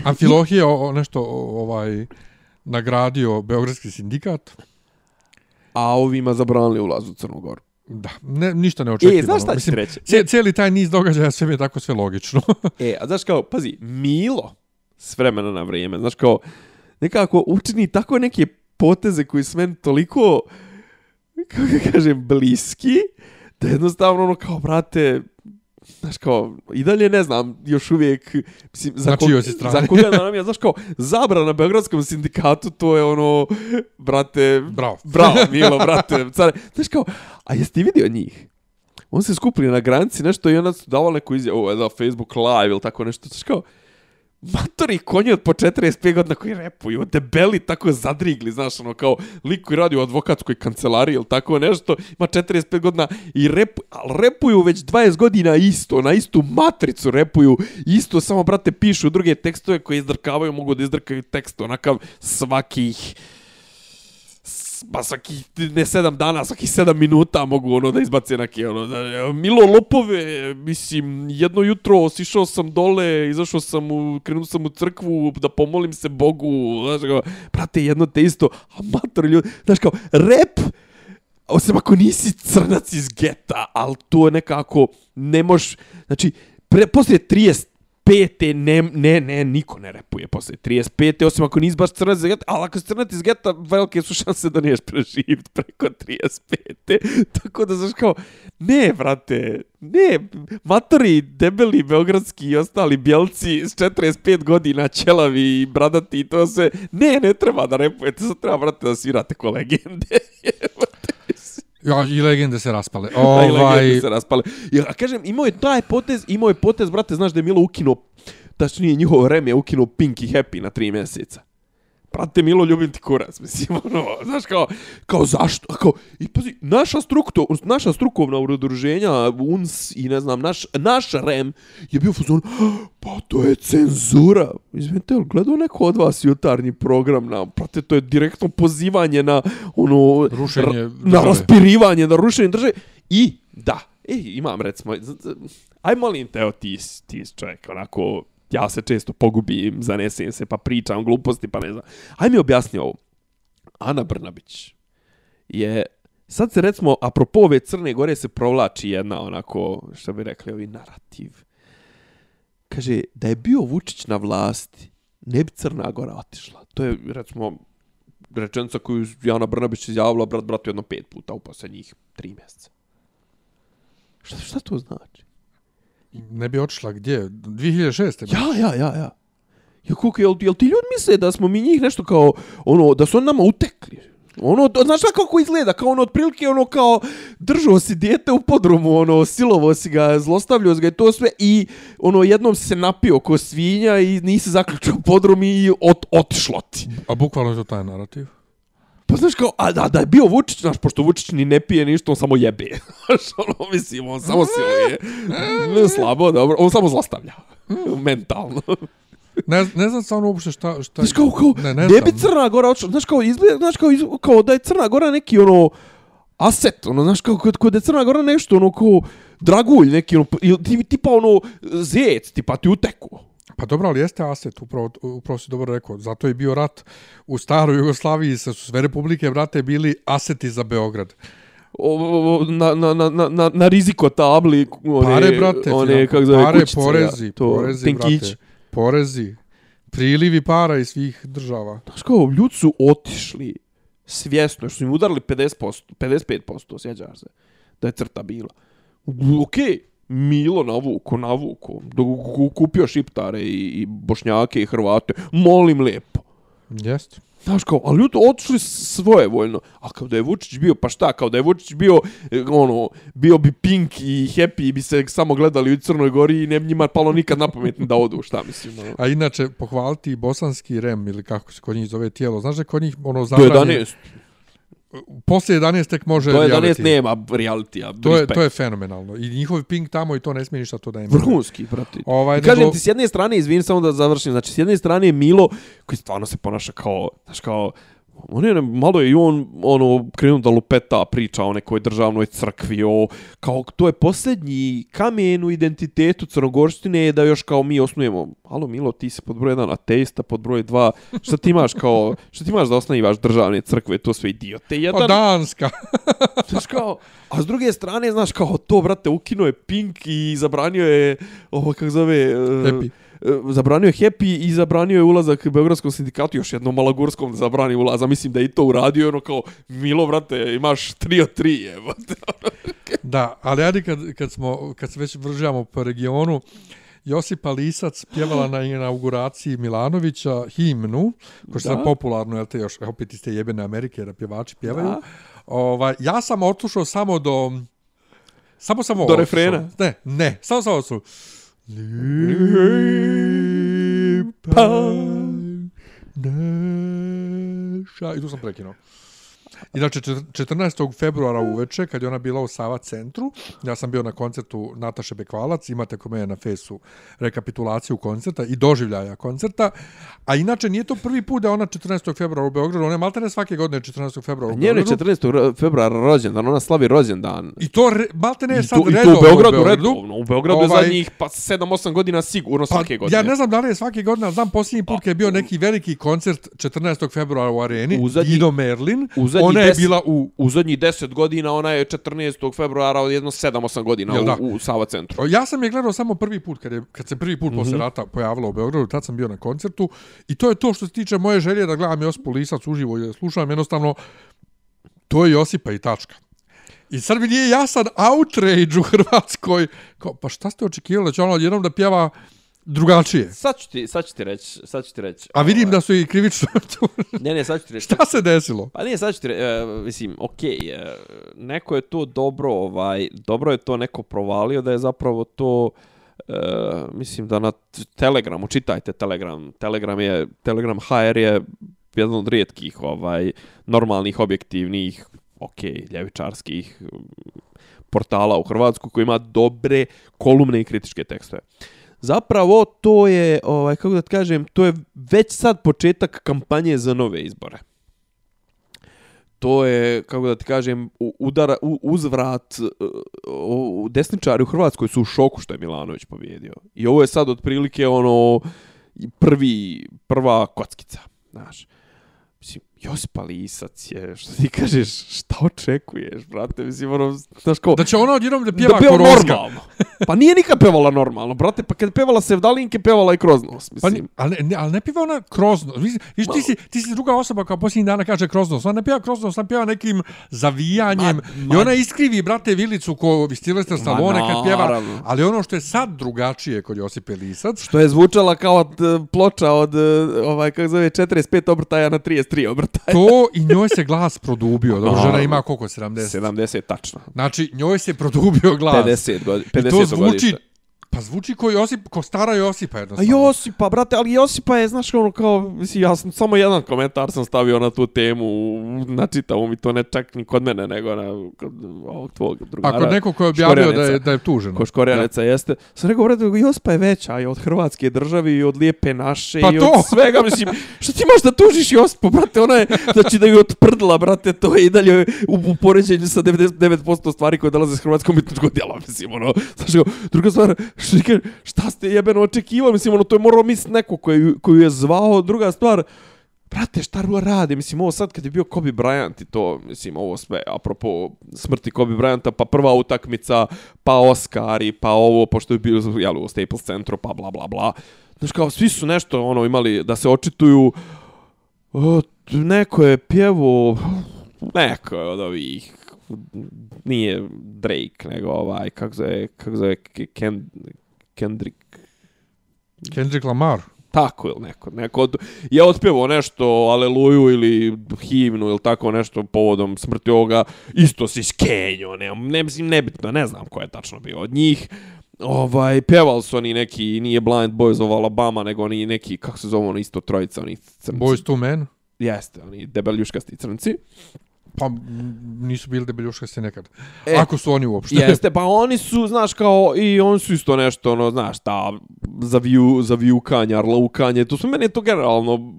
A: Amfilohije o, o, nešto o, ovaj nagradio Beogradski sindikat.
C: A ovima zabranili ulaz u Crnu Goru.
A: Da, ne, ništa ne očekivano.
C: E, znaš šta ću ti reći?
A: Cijeli, cijeli taj niz događaja sve mi je tako sve logično. (laughs)
C: E, a znaš kao, pazi, Milo s vremena na vrijeme, znaš kao, nekako učini tako neke poteze koji su meni toliko, kako kažem, bliski, da jednostavno ono kao, brate, znaš kao, i dalje ne znam, još uvijek, mislim, za,
A: si strani?
C: za koga da nam je, znaš kao, zabrana na Beogradskom sindikatu, to je ono, brate,
A: Bravo.
C: bravo, Milo, brate, care, znaš kao, a jesi ti vidio njih? On se skupili na granici nešto i onda su davali neku izjavu, ovo je da Facebook live ili tako nešto, znaš kao, matori konji od po 45 godina koji repuju, debeli tako zadrigli, znaš, ono, kao lik koji radi u advokatskoj kancelariji ili tako nešto, ima 45 godina i rep, ali repuju već 20 godina isto, na istu matricu repuju, isto, samo, brate, pišu druge tekstove koje izdrkavaju, mogu da izdrkaju tekst, onakav svakih pa svaki ne sedam dana, svaki sedam minuta mogu ono da izbace neke ono da Milo lopove, mislim jedno jutro sišao sam dole, izašao sam u krenuo sam u crkvu da pomolim se Bogu, znaš kao, prate, jedno te isto, amator ljudi, znaš kao, rep osim ako nisi crnac iz geta, ali to je nekako, ne moš, znači, pre, poslije 35. Ne, ne, ne, niko ne repuje posle 35. osim ako nisi baš crnac iz geta, ali ako si crnac iz geta, velike su šanse da niješ preživit preko 35. (laughs) Tako da, znaš kao, ne, brate, ne, matori, debeli, beogradski i ostali bjelci s 45 godina, ćelavi i bradati i to se, ne, ne treba da repujete, sad treba, brate, da svirate ko legende. (laughs)
A: Ja, i legende se raspale. (laughs)
C: Ovaj...
A: Ovaj,
C: se raspale. Ja, kažem, imao je taj potez, imao je potez, brate, znaš da je Milo ukinuo, tačnije njihov rem je ukinuo Pink i Happy na tri mjeseca. Brate, Milo, ljubim ti kurac, mislim, (laughs) ono, znaš, kao, kao zašto, kao, i pazi, naša strukto, naša strukovna udruženja, UNS i ne znam, naš, naš rem je bio fuzon, (gasps) pa to je cenzura. Izvinite, ali gledao neko od vas jutarnji program na, brate, to je direktno pozivanje na, ono,
A: Rušenje
C: ra- na raspirivanje, na rušenje države. I, da, e, imam, recimo, aj molim te, ti, ti čovjek, onako, ja se često pogubim, zanesem se, pa pričam gluposti, pa ne znam. Hajde mi objasni ovo. Ana Brnabić je, sad se recimo, apropo ove Crne Gore se provlači jedna onako, što bi rekli ovi, narativ. Kaže, da je bio Vučić na vlasti, ne bi Crna Gora otišla. To je, recimo, rečenica koju je Ana Brnabić izjavila brat bratu jedno pet puta u posljednjih tri mjeseca. Šta, šta to znači?
A: Ne bi otišla gdje? 2006.
C: Ja, ja, ja, ja. Ja, koliko, jel, jel ti ljudi misle da smo mi njih nešto kao, ono, da su oni nama utekli? Ono, znaš šta kako izgleda? Kao ono, otprilike, ono, kao, držao si dijete u podrumu, ono, silovo si ga, zlostavljao si ga i to sve i, ono, jednom si se napio ko svinja i nisi zaključao podrum i ot, otišlo ti.
A: A bukvalno je to taj narativ.
C: Pa znaš kao, a da, da je bio Vučić, znaš, pošto Vučić ni ne pije ništa, on samo jebe. (laughs) Znaš, ono, mislim, on samo siluje. Ne, slabo, dobro, on samo zlostavlja. Mentalno.
A: Ne, ne znam stvarno uopšte šta... šta
C: Znaš kao, kao,
A: ne,
C: ne, bi. Crna Gora odšla, znaš kao, izgleda, znaš kao, kao da je Crna Gora neki, ono, aset, ono, znaš kao, kod, kod je Crna Gora nešto, ono, kao, dragulj neki, ono, tipa, ono, zec, tipa, ti uteku.
A: Pa dobro, ali jeste aset, upravo, upravo si dobro rekao. Zato je bio rat u staroj Jugoslaviji, sa su sve republike, brate, bili aseti za Beograd.
C: O, o, na, na, na, na, na, riziko tabli, one,
A: Pare, brate,
C: one,
A: finan-
C: kako zove,
A: pare,
C: kućice,
A: porezi,
C: ja, to,
A: porezi,
C: tenkić.
A: brate, porezi, prilivi para iz svih država.
C: Znaš kao, ljudi su otišli svjesno, što su im udarili 50%, 55%, sjećaš se, da je crta bila. Okej, okay, Milo navuko, dok kupio šiptare i, i bošnjake i hrvate, molim lijepo.
A: Jeste.
C: Znaš kao, ali ljudi otišli svoje voljno. A kao da je Vučić bio, pa šta, kao da je Vučić bio, e, ono, bio bi Pink i Happy i bi se samo gledali u Crnoj Gori i ne bi njima palo nikad na pamet da odu, šta mislim. Ono.
A: A inače, pohvaliti bosanski rem, ili kako se kod njih zove tijelo, znaš da kod njih ono
C: Do
A: zabranje...
C: 11.
A: Poslije 11 tek može
C: Do 11
A: reality.
C: nema realitija.
A: To je,
C: respekt.
A: to je fenomenalno. I njihov ping tamo i to ne smije ništa to da ima.
C: Vrhunski, brate.
A: Ovaj,
C: I kažem
A: nego-
C: ti, s jedne strane, izvini samo da završim, znači s jedne strane je Milo, koji stvarno se ponaša kao, znaš kao, on je, malo je i on, ono, krenuo da lupeta priča o nekoj državnoj crkvi, o, kao, to je posljednji kamen u identitetu crnogorštine da još kao mi osnujemo, alo Milo, ti si pod broj jedan ateista, pod broj dva, šta ti imaš kao, šta ti imaš da osnivaš državne crkve, to sve idiote, jedan,
A: Pa Danska. (laughs)
C: Znaš kao, a s druge strane, znaš kao, to, brate, ukinuo je Pink i zabranio je, ovo, kako zove...
A: Happy.
C: e, Zabranio je Happy i zabranio je ulazak Beogradskom sindikatu, još jednom Malagurskom da zabrani ulaz, a mislim da je i to uradio, ono kao, Milo, brate, imaš 3 od 3, jebote. (laughs)
A: Da, ali ajde kad, kad, smo, kad se već vržavamo po regionu, Josipa Lisac pjevala na inauguraciji Milanovića himnu, koja je
C: Da.
A: sad popularno, jel te još, opet iz te jebene Amerike, da pjevači pjevaju.
C: Da.
A: Ovaj, ja sam otušao samo do... Samo sam ovo
C: Do refrena?
A: Ne, ne, samo sam odslušao.
C: Pa.
A: Neša... I tu sam. Inače, čet- 14. februara uveče, kad je ona bila u Sava centru, ja sam bio na koncertu Nataše Bekvalac, imate kod mene na fesu rekapitulaciju koncerta i doživljaja koncerta, a inače nije to prvi put da je ona 14. februara u Beogradu, ona je maltene svake godine 14. februara u Beogradu.
C: 14. februara rođendan, ona slavi rođendan.
A: I to re, maltene je
C: I
A: sad
C: to, i to
A: redovno
C: u Beogradu, redovno. U Beogradu je
A: Ovaj-
C: zadnjih pa 7-8 godina sigurno
A: Pa,
C: svake godine.
A: ja ne znam da li je svake godine, ali znam posljednji put kad je bio neki veliki koncert 14. februara u areni,
C: U zadnji-
A: Dino Merlin,
C: u zadnji
A: ona je bila u
C: U zadnjih 10 godina ona je 14. februara od jedno 7-8 godina
A: Jel da?
C: u, u Sava centru.
A: Ja sam je gledao samo prvi put, kad, je, kad se prvi put mm -hmm. Posle rata pojavila u Beogradu, tad sam bio na koncertu i to je to što se tiče moje želje da gledam Josipu Lisac uživo i da slušam, jednostavno to je Josipa i tačka. I sad mi nije jasan outrage u Hrvatskoj. Kao, pa šta ste očekivali da će ona odjednom da pjeva drugačije?
C: Sad ću ti, sad ću ti reći, sad ću ti reći.
A: A vidim
C: ovaj,
A: da su i krivično (laughs) tu.
C: Ne, ne, sad ću ti reći.
A: šta se desilo?
C: Pa nije, sad ću ti reći, e, mislim, okej, okay, neko je to dobro, ovaj, dobro je to neko provalio da je zapravo to, e, mislim da na Telegramu, čitajte Telegram, Telegram je, Telegram HR je jedan od rijetkih, ovaj, normalnih, objektivnih, okej, ljevičarskih mm, portala u Hrvatsku koji ima dobre kolumne i kritičke tekstove. Zapravo to je, ovaj kako da ti kažem, to je već sad početak kampanje za nove izbore. To je, kako da ti kažem, udara, uzvrat u desničari u Hrvatskoj su u šoku što je Milanović pobjedio. I ovo je sad otprilike ono prvi, prva kockica, znaš. Mislim, Josipa Lisac je, što ti kažeš, šta očekuješ, brate, mislim, ono, znaš ko,
A: Da će ona odjednom da pjeva
C: da
A: Korozka.
C: normalno. (laughs) Pa nije nikad pevala normalno, brate, pa kad je pevala Sevdalinke, pevala i kroz nos,
A: Pa,
C: mislim.
A: ni- ali, ne, ali ne pjeva ona kroz nos. Viš, viš, ti, si, ti si druga osoba koja posljednjih dana kaže kroz nos. Ona ne pjeva kroz nos, ona pjeva nekim zavijanjem.
C: Ma-
A: I
C: ma-
A: ona iskrivi, brate, vilicu ko Stilvester Stallone kad pjeva.
C: naravno.
A: Ali ono što je sad drugačije kod Josipe Lisac,
C: Što je zvučala kao od, e, ploča od, e, ovaj, kako zove, 45 obrtaja na 33 obrtaja.
A: to i njoj se glas produbio. Dobro, žena ima koliko? 70?
C: 70, tačno.
A: Znači, njoj se produbio glas.
C: 50 godina.
A: I
C: 50
A: to zvuči,
C: godište.
A: Pa zvuči ko Josip, ko stara Josipa
C: A
A: jednostavno.
C: Josipa, brate, ali Josipa je, znaš, ono kao, mislim, ja sam samo jedan komentar sam stavio na tu temu, na čitavom i to ne čak ni kod mene, nego na kod ovog tvog drugara.
A: A kod nekog ko je objavio da je, da je tuženo.
C: Ko Škorjaneca jeste. Sam rekao, brate, Josipa je veća i od Hrvatske države i od Lijepe naše
A: Pa
C: i
A: to!
C: od svega, mislim, što ti možeš da tužiš Josipu, brate, ona je, znači da ju otprdla, brate, to je i dalje u, u poređenju sa 99% stvari koje dolaze s hrvatskog mitničkog djela, mislim, ono, znaš, kao, druga stvar, što kaže, šta ste jebeno očekivali, mislim, ono, to je morao misliti neko koju, koju je zvao, druga stvar, Brate, šta Rua radi? Mislim, ovo sad kad je bio Kobe Bryant i to, mislim, ovo sve, apropo smrti Kobe Bryanta, pa prva utakmica, pa Oscari, pa ovo, pošto je bio, jel, u Staples centru, pa bla, bla, bla. Znaš, kao, svi su nešto, ono, imali da se očituju, o, neko je pjevo, neko je od ovih, nije Drake, nego ovaj, kako zove, kako zove, Ken, Kendrick,
A: Kendrick Lamar.
C: tako ili neko. Neko od, je otpevao nešto, aleluju ili himnu ili tako nešto povodom smrti ovoga, isto si skenjo, ne, ne, mislim, nebitno, ne znam ko je tačno bio od njih. Ovaj, pevali su oni neki, nije Blind Boys of Alabama, nego oni neki, kako se zove ono isto trojica, oni crnci.
A: Boys to Men?
C: Jeste, oni debeljuškasti crnci.
A: Pa nisu bili debeljuškasti nekad.
C: E,
A: Ako su oni uopšte.
C: Jeste, pa oni su, znaš, kao, i oni su isto nešto, ono, znaš, ta zaviju, zavijukanja, arlaukanje, to su meni je to generalno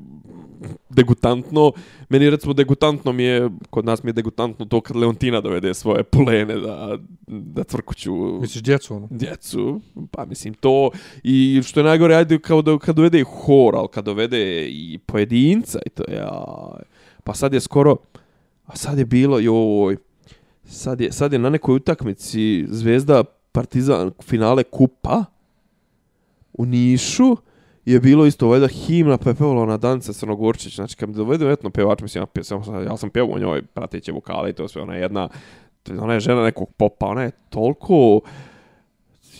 C: degutantno. Meni recimo degutantno mi je, kod nas mi je degutantno to kad Leontina dovede svoje pulene da, da crkuću
A: Misliš djecu ono?
C: djecu, pa mislim to i što je najgore, ajde kao da, kad dovede i hor, ali kad dovede i pojedinca i to, ja, pa sad je skoro, a sad je bilo, joj, sad je, sad je na nekoj utakmici Zvezda Partizan finale kupa u Nišu, je bilo isto valjda himna pa je pevala ona Danica Crnogorčić. Znači kad mi dovedu etno pevač mislim ja, sam, ja sam pevao u njoj prateće vokale i to sve ona je jedna ona je žena nekog popa ona je toliko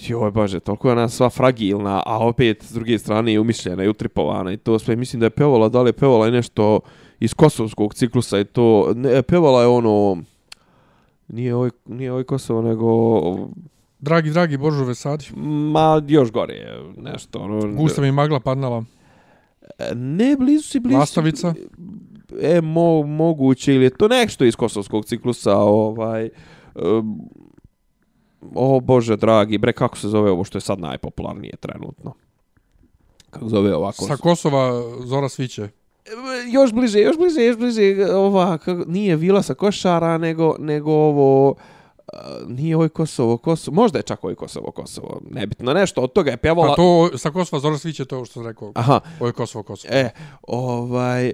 C: joj bože, toliko je ona sva fragilna a opet s druge strane je umišljena i utripovana i to sve. Mislim da je pevala da li je pevala i nešto iz kosovskog ciklusa i to ne, pevala je ono nije ovaj, nije ovaj Kosovo nego
A: Dragi, dragi Božo Vesadi.
C: Ma, još gore je nešto. Ono,
A: Gusta mi magla padnala.
C: Ne, blizu si, blizu
A: Lastavica?
C: E, mo, moguće, ili je to nešto iz kosovskog ciklusa, ovaj... Um, o, Bože, dragi, bre, kako se zove ovo što je sad najpopularnije trenutno? Kako zove ovako?
A: Sa Kosova Zora Sviće.
C: Još bliže, još bliže, još bliže, ova, kako, nije vila sa košara, nego, nego ovo... Nije ovo Kosovo, Kosovo, možda je čak ovo Kosovo, Kosovo, nebitno, nešto od toga je pjevala...
A: Pa to sa Kosova Zora Sviće, to je što sam rekao.
C: Aha,
A: Ovo je Kosovo, Kosovo.
C: E, ovaj,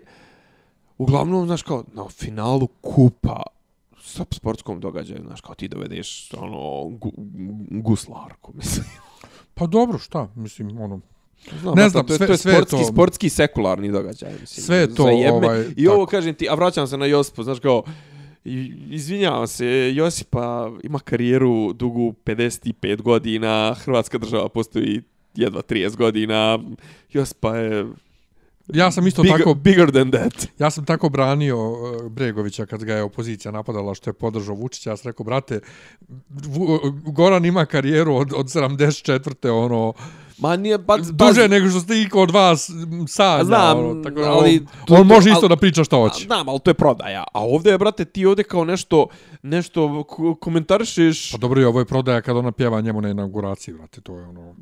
C: uglavnom, znaš, kao, na finalu kupa sa sportskom događaju, znaš, kao ti dovedeš, ono, gu, guslarku, mislim.
A: Pa dobro, šta? Mislim, ono,
C: Znam,
A: Ne znam,
C: to
A: sve-
C: to je
A: sve
C: sportski,
A: to-
C: sportski sekularni događaj, mislim.
A: Sve je to, ovaj,
C: I ovo
A: tako.
C: kažem ti, a vraćam se na Josipa, znaš, kao, izvinjavam se, Josipa ima karijeru dugu 55 godina, Hrvatska država postoji jedva 30 godina, Josipa je
A: ja sam isto
C: bigger,
A: tako,
C: bigger than that.
A: ja sam tako branio e, Bregovića kad ga je opozicija napadala što je podržao Vučića. Ja sam rekao, brate, Goran ima karijeru od, od 74. ono,
C: Ma nije, pa,
A: duže nego što ste iko od vas sanja.
C: Znam,
A: ono, tako da
C: ali
A: on, on može
C: to-
A: isto
C: al-
A: da priča šta hoće.
C: Znam, ali to je prodaja. A ovdje je, brate, ti ovdje kao nešto, nešto ko- komentarišeš...
A: Pa dobro, i ovo je prodaja kad ona pjeva njemu na inauguraciji, brate, to je ono...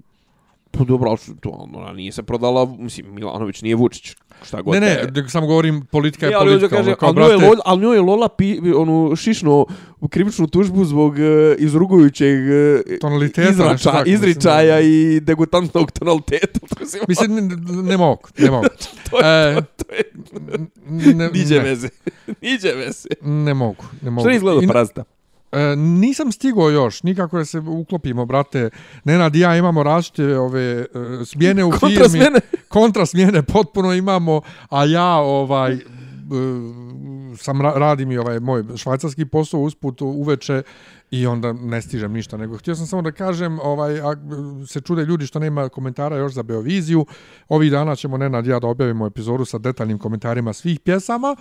C: Pa dobro, ali to, ona nije se prodala, mislim, Milanović nije Vučić. Šta god
A: Ne,
C: da
A: ne, nego samo govorim, politika je
C: E, ali
A: politika.
C: kaže,
A: ono, kao,
C: ali,
A: brate,
C: Lola, ali njoj je Lola pi, onu šišno u krivičnu tužbu zbog uh, izrugujućeg uh,
A: Tonaliteta,
C: izrača,
A: tako,
C: izričaja
A: mislim,
C: i degutantnog tonaliteta. To, mislim,
A: ne, ne mogu, ne mogu. (laughs)
C: to je,
A: E,
C: to je,
A: ne,
C: niđe
A: ne,
C: veze. (laughs) niđe veze.
A: ne mogu, ne mogu.
C: Što je izgledalo
A: I-
C: parazita?
A: E, nisam stigao još, nikako da se uklopimo, brate. Nenad i ja imamo različite ove e, smjene u
C: Kontra
A: firmi.
C: smjene. (laughs)
A: Kontra smjene potpuno imamo, a ja ovaj e, sam ra radim i ovaj moj švajcarski posao usput uveče i onda ne stižem ništa, nego htio sam samo da kažem, ovaj, a, se čude ljudi što nema komentara još za Beoviziju, ovih dana ćemo Nenad ja da objavimo epizodu sa detaljnim komentarima svih pjesama,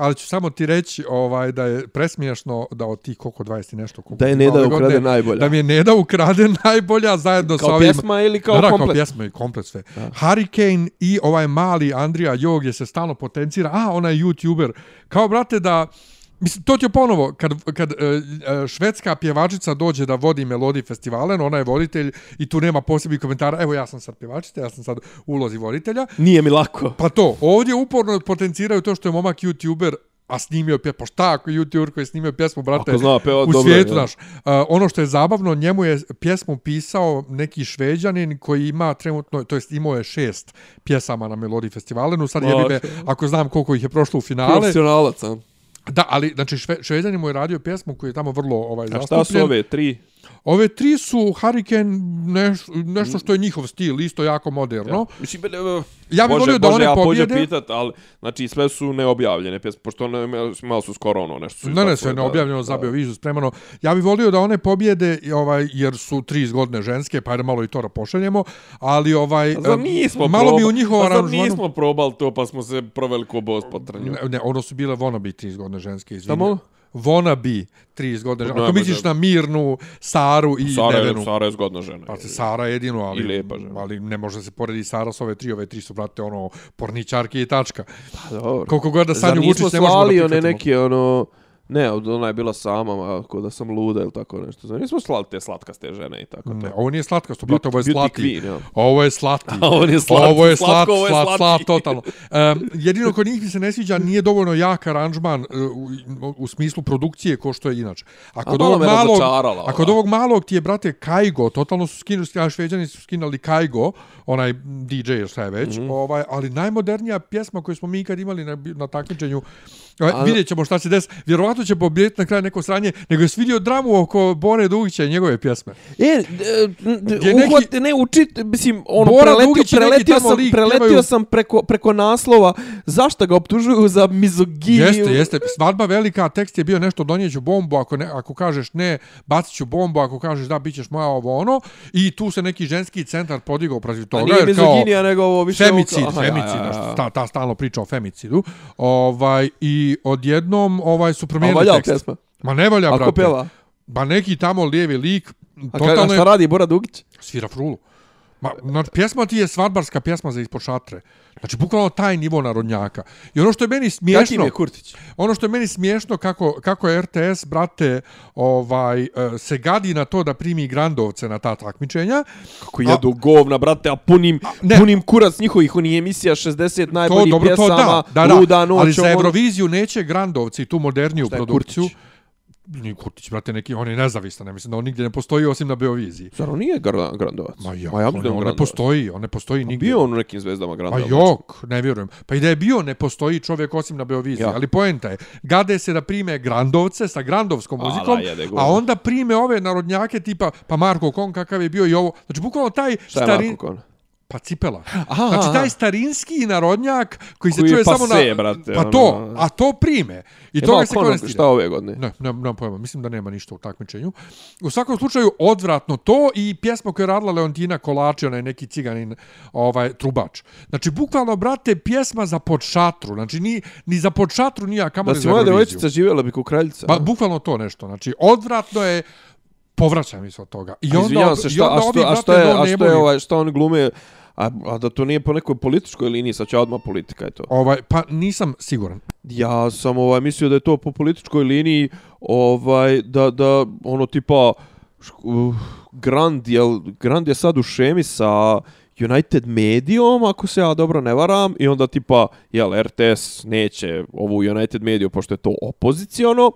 A: ali ću samo ti reći ovaj, da je presmiješno da od tih koliko 20 i nešto koliko
C: Da je Neda ukrade
A: godine,
C: najbolja.
A: Da mi je Neda ukrade (laughs) najbolja zajedno sa
C: Kao
A: ovim...
C: pjesma ili kao
A: da, da,
C: komplet?
A: kao pjesma i komplet sve. Hurricane i ovaj mali Andrija Jog je se stalno potencira. A, ona je youtuber. Kao, brate, da... Mislim, to ti je ponovo, kad, kad e, e, švedska pjevačica dođe da vodi Melodi festivale, ona je voditelj i tu nema posebnih komentara. Evo, ja sam sad pjevačica, ja sam sad ulozi voditelja.
C: Nije mi lako.
A: Pa to, ovdje uporno potenciraju to što je momak youtuber a snimio pjesmu, pa šta ako youtuber koji je snimio pjesmu, brate,
C: Ako zna peva,
A: u
C: dobro
A: svijetu, znaš. Uh, ono što je zabavno, njemu je pjesmu pisao neki šveđanin koji ima trenutno, to jest imao je šest pjesama na Melodi Festivalenu, sad je me, ako znam koliko ih je prošlo u finale,
C: Profesionalac, a?
A: Da, ali, znači, šve, šveđanin mu je radio pjesmu koju je tamo vrlo ovaj,
C: A
A: zastupljen.
C: šta su ove tri?
A: Ove tri su Hurricane neš, nešto što je njihov stil, isto jako moderno.
C: Ja. Mislim, e,
A: Ja bih
C: Bože,
A: volio da
C: Bože,
A: one
C: ja
A: pobjede.
C: pođe pitat, ali, znači, sve su neobjavljene pjesme, pošto one malo su skoro ono nešto su
A: Ne, ne, sve
C: da,
A: neobjavljeno, zabio vižu spremano. Ja bih volio da one pobjede, ovaj, jer su tri zgodne ženske, pa ajde malo i to pošaljemo, ali ovaj,
C: A Zar
A: em,
C: nismo
A: malo mi
C: proba-
A: u njihovom
C: a zar
A: aranžmanu...
C: nismo probali to, pa smo se proveli ko bos po trnju.
A: Ne, ne, ono su bile wannabe tri zgodne ženske, izvini.
C: Šta malo?
A: Wannabe tri zgodne ženske.
C: Ne,
A: Ako misliš na Mirnu, Saru i
C: Sara je,
A: Nevenu.
C: Sara je zgodna žena.
A: Pa se Sara jedino, ali,
C: I žena.
A: ali ne može se poredi Sara s ove tri, ove tri su, brate, ono, porničarke i tačka.
C: Pa dobro.
A: Koliko god da Sanju Vučić ne možemo da
C: slali one
A: prihvatimo.
C: neke, ono... Ne, ona je bila sama, ako da sam luda ili tako nešto. Zar nismo slali te slatkaste žene i tako
A: Ne,
C: to?
A: ovo nije slatkasto, brate, ovo je slati.
C: queen, ja.
A: Ovo je slati. (laughs)
C: A on je slat,
A: Ovo je slat,
C: slatko, ovo je
A: slat,
C: slati.
A: slat, totalno. Um, jedino kod njih mi se ne sviđa, nije dovoljno jak aranžman uh, u, u smislu produkcije ko što je inače. A kod
C: malo
A: ovog malog,
C: razočarala
A: a kod ovog malog ti je, brate, Kaigo, totalno su skinuli, a šveđani su skinuli Kaigo, onaj DJ ili šta je već, mm -hmm. ovaj, ali najmodernija pjesma koju smo mi ikad imali na, na takmičenju, a...
C: A-
A: vidjet ćemo šta će des, vjerovatno će pobjediti na kraju neko sranje, nego je vidio dramu oko Bore Dugića i njegove pjesme.
C: E,
A: neki-
C: uhvat, ne učit, mislim, ono,
A: Bora
C: preletio,
A: Dugić
C: preletio, sam,
A: lik
C: preletio
A: pjevaju-
C: sam preko, preko naslova zašto ga optužuju za mizoginiju.
A: Jeste, jeste. Svadba velika, tekst je bio nešto donijeću bombu, ako, ne, ako kažeš ne, bacit ću bombu, ako kažeš da, bit ćeš moja ovo ono. I tu se neki ženski centar podigao protiv
C: A
A: toga.
C: nije
A: jer kao
C: mizoginija, nego ovo više...
A: Femicid,
C: ovo aha,
A: femicid,
C: ja, ja, ja.
A: Ta, ta stalno priča o femicidu. Ovaj, I odjednom ovaj, su promijenili tekst.
C: pjesma?
A: Ma ne valja,
C: Ako
A: brate.
C: pjeva?
A: Ba neki tamo lijevi lik,
C: A, ka, a šta radi Bora Dugić?
A: svira frulu. Ma, znači, pjesma ti je svadbarska pjesma za ispod šatre. Znači, bukvalno taj nivo narodnjaka. I ono što je meni smiješno...
C: je Kurtić?
A: Ono što je meni smiješno kako, kako je RTS, brate, ovaj, e, se gadi na to da primi Grandovce na ta takmičenja.
C: Kako jedu govna, brate, a punim,
A: ne.
C: punim kurac njihovih onih emisija 60
A: To,
C: najboljih
A: dobro, to
C: pjesama,
A: da, da, da.
C: Luda noć,
A: ali za Euroviziju neće Grandovci tu moderniju produkciju.
C: Kurtić?
A: Ni Kurtić, brate, neki, on je nezavistan, ne mislim da on nigdje ne postoji osim na Beoviziji.
C: Zar on nije Gra- Grandovac?
A: Ma jok,
C: Ma ja
A: on,
C: da
A: on ne postoji, on ne postoji nigdje.
C: Bio on u nekim zvezdama
A: Pa
C: Grandovac.
A: jok, ne vjerujem. Pa i da je bio, ne postoji čovjek osim na Beoviziji.
C: Ja.
A: Ali poenta je, gade se da prime Grandovce sa Grandovskom
C: Ala,
A: muzikom,
C: jede
A: a onda prime ove narodnjake tipa, pa Marko Kon kakav je bio i ovo. Znači, bukvalno taj
C: Šta je
A: starin...
C: Marko Kon?
A: Pa cipela.
C: Aha,
A: znači, taj starinski narodnjak koji se
C: Koji je
A: čuje samo na...
C: brate,
A: pa
C: ono.
A: to, a to prime. I
C: Ima
A: toga se koristi.
C: šta ove godine?
A: Ne, ne, nemam pojma, mislim da nema ništa u takmičenju. U svakom slučaju, odvratno to i pjesma koju je radila Leontina Kolači, onaj neki ciganin, ovaj, trubač. Znači, bukvalno, brate, pjesma za podšatru. Znači, ni, ni za podšatru nije, a kamo
C: Da
A: ne
C: si
A: za
C: moja
A: Euroviziju.
C: devojčica živjela bi ku kraljica.
A: Ba, bukvalno to nešto. Znači, odvratno je, povraćam se od toga. I
C: A
A: onda,
C: Izvinjavam se,
A: i
C: šta,
A: onda
C: a, što, a što je, a što je,
A: nebovi-
C: ovaj, što on glume, a, a da to nije po nekoj političkoj liniji, sad će odmah politika je to.
A: Ovaj, pa nisam siguran.
C: Ja sam ovaj mislio da je to po političkoj liniji ovaj da da ono tipa uh, Grand je Grand je sad u šemi sa United Medijom, ako se ja dobro ne varam, i onda tipa, jel, RTS neće ovu United Mediju, pošto je to opoziciono,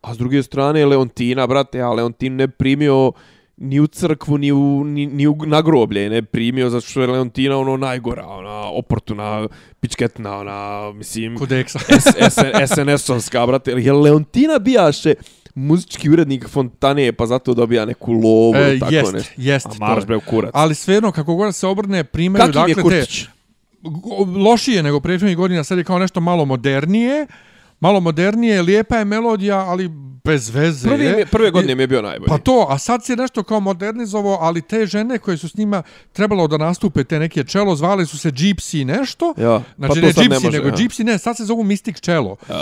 C: a s druge strane Leontina, brate, ja Leontin ne primio ni u crkvu, ni u, ni, ni u nagroblje ne primio, zato što je Leontina ono najgora, ona oportuna, pičketna, ona, mislim,
A: Kodeksa. (laughs)
C: SNS-ovska, brate. Je Leontina bijaše muzički urednik Fontane, pa zato dobija neku lovu,
A: E,
C: tako
A: jest,
C: nešto.
A: jest.
C: A marš
A: je.
C: bre kurac.
A: Ali svejedno, kako god se obrne, primaju,
C: je
A: dakle,
C: Kurtić?
A: te lošije nego prethodnih godina, sad je kao nešto malo modernije, malo modernije, lijepa je melodija, ali bez veze
C: Prvi
A: je.
C: prve godine mi je bio najbolji.
A: Pa to, a sad se nešto kao modernizovo, ali te žene koje su s njima trebalo da nastupe te neke čelo, zvale su se Gypsy nešto.
C: Ja, pa
A: Znači
C: to
A: ne Gypsy,
C: može,
A: nego
C: ja.
A: Gypsy, ne, sad se zovu Mystic Čelo.
C: Uh,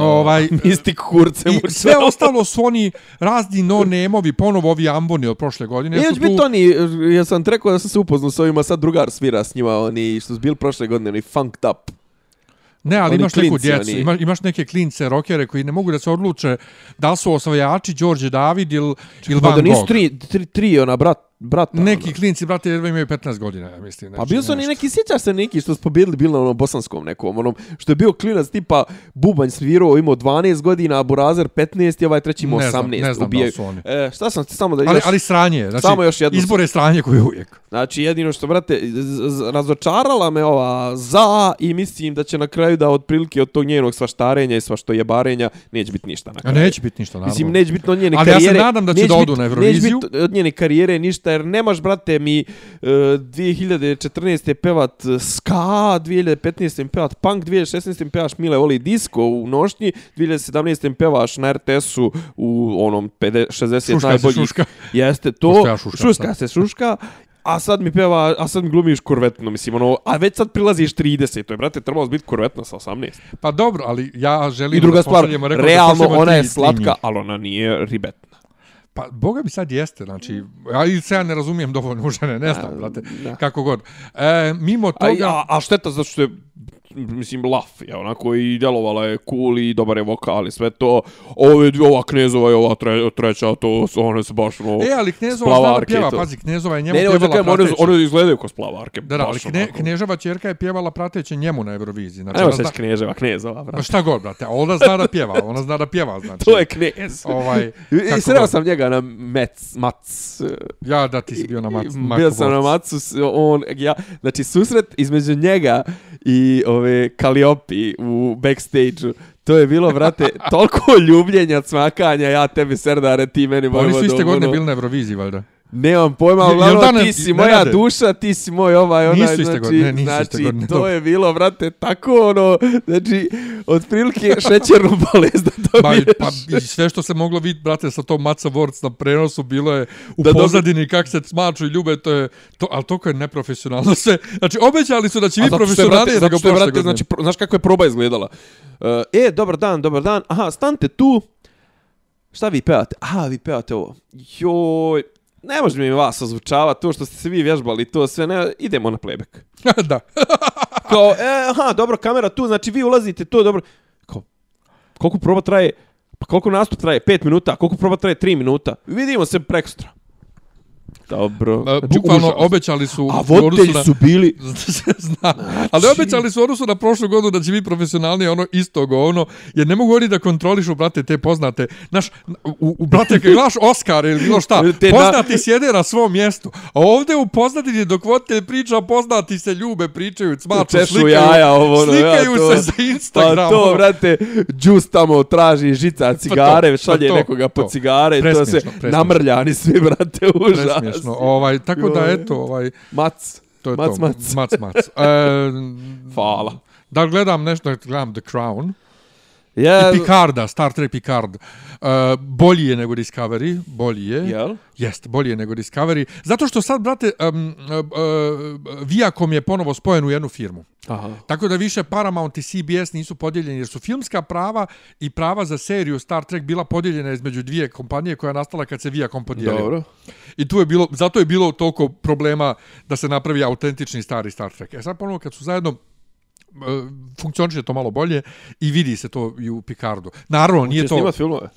A: Ovaj, (laughs)
C: Mistik kurce mu
A: I sve ostalo su oni razni no-nemovi, ponovo ovi amboni od prošle godine.
C: Nije
A: su
C: će biti oni, ja sam rekao da sam se upoznao s ovima, sad drugar svira s njima, oni što su bili prošle godine, oni funked up.
A: Ne, ali
C: Oni
A: imaš neku
C: klinci,
A: djecu,
C: oni-
A: ima, imaš neke klince, rokere koji ne mogu da se odluče da li su osvajači Đorđe David ili, ili
C: Pa
A: Van
C: da nisu
A: Gogh.
C: tri, tri, tri, ona brat, brata.
A: Neki
C: ono.
A: klinci, brate, jedva imaju 15 godina, ja mislim.
C: Pa
A: znači,
C: bio su oni neki, sjećaš se neki što su pobjedili bili na onom bosanskom nekom, onom što je bio klinac tipa Bubanj svirao, imao 12 godina, a Burazer 15 i ovaj treći imao
A: Ne
C: 18.
A: znam, ne znam da su oni.
C: E, šta sam samo da
A: Ali,
C: još...
A: ali sranje, je, znači,
C: Samo još jedno-
A: izbor je sranje koji je uvijek.
C: Znači jedino što, brate, razočarala me ova za i mislim da će na kraju da otprilike od tog njenog svaštarenja i svašto jebarenja neće biti ništa na
A: A
C: kraju.
A: neće biti ništa, naravno.
C: Mislim, neće biti od njene
A: Ali ja se
C: karijere.
A: nadam da će da odu na Euroviziju.
C: Neće biti od njene karijere ništa, jer nemaš, brate, mi uh, 2014. pevat ska, 2015. im pevat punk, 2016. im pevaš Mile Oli disco u nošnji, 2017. im pevaš na RTS-u u onom 50, 60
A: Šuška se
C: najboljih.
A: šuška.
C: Jeste to,
A: ja
C: šuška
A: sad.
C: se šuška, a sad mi peva, a sad mi glumiš kurvetno, mislim, ono, a već sad prilaziš 30, to je, brate, trebalo biti kurvetno sa 18.
A: Pa dobro, ali ja želim
C: I druga
A: da
C: stvar,
A: da
C: realno
A: pošaljemo
C: ona je slatka, ali ona nije ribetna.
A: Pa, boga mi sad jeste, znači, ja ili se ja ne razumijem dovoljno u žene, ne znam, brate, kako god. E, mimo
C: A,
A: toga,
C: a, a šteta zato što je mislim laf je onako i djelovala je cool i dobar je vokal i sve to ove ova knezova i ova tre, treća to su one se baš no,
A: e, ali Knezova zna da
C: i
A: pjeva, pazi, Knezova je njemu
C: ne ne
A: pjevala
C: kažem one,
A: prateće.
C: one izgledaju kao splavarke
A: Da, da, ali kne,
C: onako.
A: Kneževa čerka je pjevala prateće njemu na Euroviziji. Znači,
C: Evo se
A: zna,
C: kneževa, knezova,
A: Ma
C: brate.
A: šta god, brate, ona zna da pjeva, ona zna da pjeva, znači.
C: To je knez.
A: Ovaj,
C: I
A: kako
C: sreo sam njega na Mets, Mats.
A: Ja da ti si bio na mac,
C: Bio sam na Matsu, on, ja, znači susret između njega i ove Kaliopi u backstage-u. To je bilo, brate, toliko (laughs) ljubljenja, cmakanja, ja tebi serdare, ti meni
A: Pa oni su
C: Vojvodo,
A: iste godine bili na Euroviziji, valjda.
C: Nemam pojma, uglavnom
A: da ne-
C: ti si
A: ne
C: moja
A: rade?
C: duša, ti si moj ovaj, onaj,
A: Nisu
C: znači,
A: godine, nisu
C: znači,
A: godine,
C: to
A: dobro.
C: je bilo, brate, tako, ono, znači, otprilike (laughs) šećernu bolest da
A: Ba,
C: dobiješ.
A: pa i sve što se moglo vidjeti, brate, sa tom Maca Words na prenosu, bilo je u
C: Da
A: da,
C: dobi-
A: pozadini kak se smaču i ljube, to je, to, ali toliko je neprofesionalno sve. Znači, obećali su da će
C: A
A: biti
C: zato što je, brate,
A: profesionalnije
C: zato
A: nego
C: što je,
A: prošle
C: brate,
A: godine.
C: znači, pro, znaš kako je proba izgledala? Uh, e, dobar dan, dobar dan, aha, stante tu. Šta vi pevate? Aha, vi pevate ovo. Joj, ne može mi vas ozvučavati to što ste se vi vježbali, to sve, ne, idemo na playback. (laughs)
A: da. (laughs)
C: Kao, e, aha, dobro, kamera tu, znači vi ulazite, to dobro. Kao, koliko proba traje? Pa koliko nastup traje? 5 minuta, koliko proba traje? 3 minuta. Vidimo se prekstra. Dobro. Znači,
A: Bukvalno
C: užas.
A: obećali su...
C: A voditelji
A: na-
C: su bili... (laughs)
A: Zna. Ali obećali su u odnosu na prošlu godinu da će biti profesionalni ono istog ono, jer ne mogu oni da kontrolišu, brate, te poznate. Naš, u, u brate, kad gledaš Oscar ili bilo šta, (laughs)
C: Te na-
A: poznati sjede na svom mjestu. A ovdje u poznatini dok voditelj priča, poznati se ljube, pričaju, smaču,
C: Češu
A: slikaju,
C: jaja, ovo, ono,
A: slikaju
C: ja, to-
A: se za Instagram.
C: Pa to, brate, Džus tamo traži žica cigare,
A: pa
C: šalje
A: to,
C: nekoga po
A: to.
C: cigare, to se
A: Presmiješno, presmiješno.
C: namrljani svi, brate, užas.
A: Presmiješno. Ovaj, tako da, eto, ovaj,
C: Mac.
A: to je
C: Mac,
A: to.
C: mac.
A: Mac, mac. (laughs) E,
C: Hvala.
A: da gledam nešto, gledam The Crown.
C: Ja,
A: I Picarda, Star Trek Picard. Uh, bolji je nego Discovery, bolji je.
C: Jel?
A: Jest, bolji je nego Discovery. Zato što sad, brate, um, uh, uh, Viacom je ponovo spojen u jednu firmu.
C: Aha.
A: Tako da više Paramount i CBS nisu podijeljeni jer su filmska prava i prava za seriju Star Trek bila podijeljena između dvije kompanije koja je nastala kad se Viacom podijelio.
C: Dobro.
A: I tu je bilo, zato je bilo toliko problema da se napravi autentični stari Star Trek. E sad ponovo kad su zajedno funkcioniše to malo bolje i vidi se to i u Picardu. Naravno, nije to...
C: snimat filmove?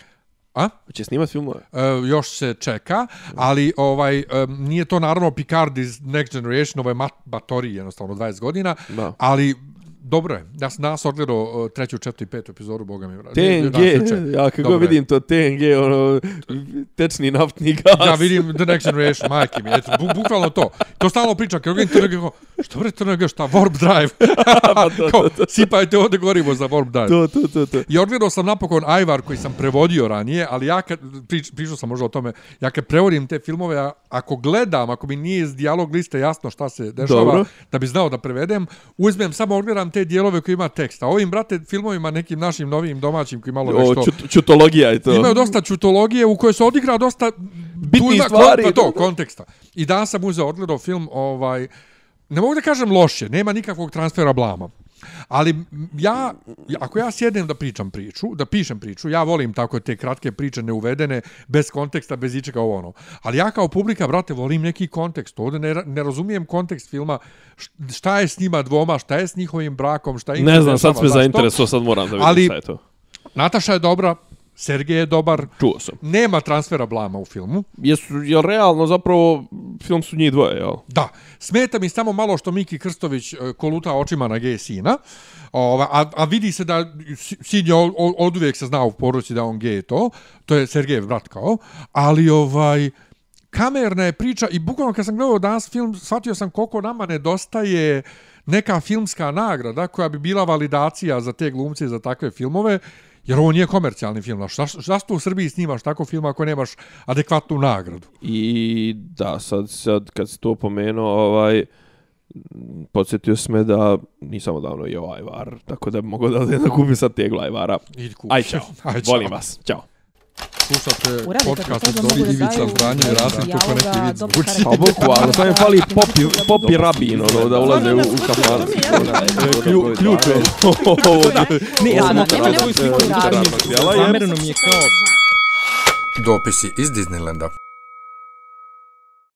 A: A?
C: Hoće snimat filmove?
A: E, još se čeka, ali ovaj e, nije to naravno Picard iz Next Generation, ovo je Mat Batori jednostavno 20 godina,
C: Da.
A: ali dobro je. Ja sam danas odgledao e, treću, četvrtu i petu epizodu, boga mi. Nije-
C: TNG, ja kako vidim to TNG, ono, tečni naftni gas.
A: Ja vidim The Next Generation, majke mi, eto, bu, bukvalno to. To stalno pričam, kad vidim TNG, kao, što bre TNG, šta, Warp Drive? (laughs) (laughs) kao, sipajte ovdje gorivo za Warp Drive.
C: To, to, to, to.
A: I odgledao sam napokon Ajvar koji sam prevodio ranije, ali ja kad, prič, pričao sam možda o tome, ja kad prevodim te filmove, a ako gledam, ako mi nije iz dijalog liste jasno šta se dešava,
C: Dobro.
A: da bi znao da prevedem, uzmem, samo odgledam te dijelove koji ima teksta. Ovim, brate, filmovima nekim našim novim domaćim koji malo
C: O,
A: nešto...
C: čut, čutologija je to.
A: Imaju dosta čutologije u kojoj se odigra dosta ima
C: stvari,
A: Kon, pa to, konteksta. I danas sam uzeo odgledao film, ovaj, ne mogu da kažem loše, nema nikakvog transfera blama. Ali ja, ako ja sjednem da pričam priču, da pišem priču, ja volim tako te kratke priče neuvedene, bez konteksta, bez ičega ovo ono. Ali ja kao publika, brate, volim neki kontekst. Ovdje ne, ne razumijem kontekst filma, šta je s njima dvoma, šta je s njihovim brakom, šta im
C: Ne znam, sad me zainteresuo, sad moram da vidim
A: Ali-
C: šta je to.
A: Nataša je dobra, Sergej je dobar.
C: Čuo sam.
A: Nema transfera blama u filmu.
C: Jesu, jel realno zapravo film su njih dvoje, jel?
A: Da, smeta mi samo malo što Miki Krstović e, koluta očima na gej sina, Ova, a, a vidi se da si- sin je od, od uvijek se znao u poruci da on gej to, to je Sergejev brat kao, ali ovaj, kamerna je priča i bukvalno kad sam gledao danas film, shvatio sam koliko nama nedostaje neka filmska nagrada koja bi bila validacija za te glumce i za takve filmove, jer ovo nije komercijalni film. Šta, šta tu u Srbiji snimaš tako film ako nemaš adekvatnu nagradu?
C: I da, sad, sad kad si to pomenuo, ovaj, podsjetio si me da nisam odavno i ovaj var, tako da mogao da da kupim sad tegla ajvara. Aj, čao.
A: Aj, čao.
C: Volim vas. Ćao.
A: Slušate
B: Uradite
A: podcast od
B: mogu da
A: Ivica
B: daju
A: Zdranja i Rasim kako neki vid
B: dobro
A: zvuči.
C: Pa bukvalno, sam je fali popi, popi rabin, ono, da ulaze u, u kafan. Klju- Ključ je ovo.
B: Ne, ja, da, nema, nema
C: smo
B: svoj
C: tražili,
B: razlog.
C: materijala je-
B: Zamereno mi je kao
E: Dopisi iz Disneylanda.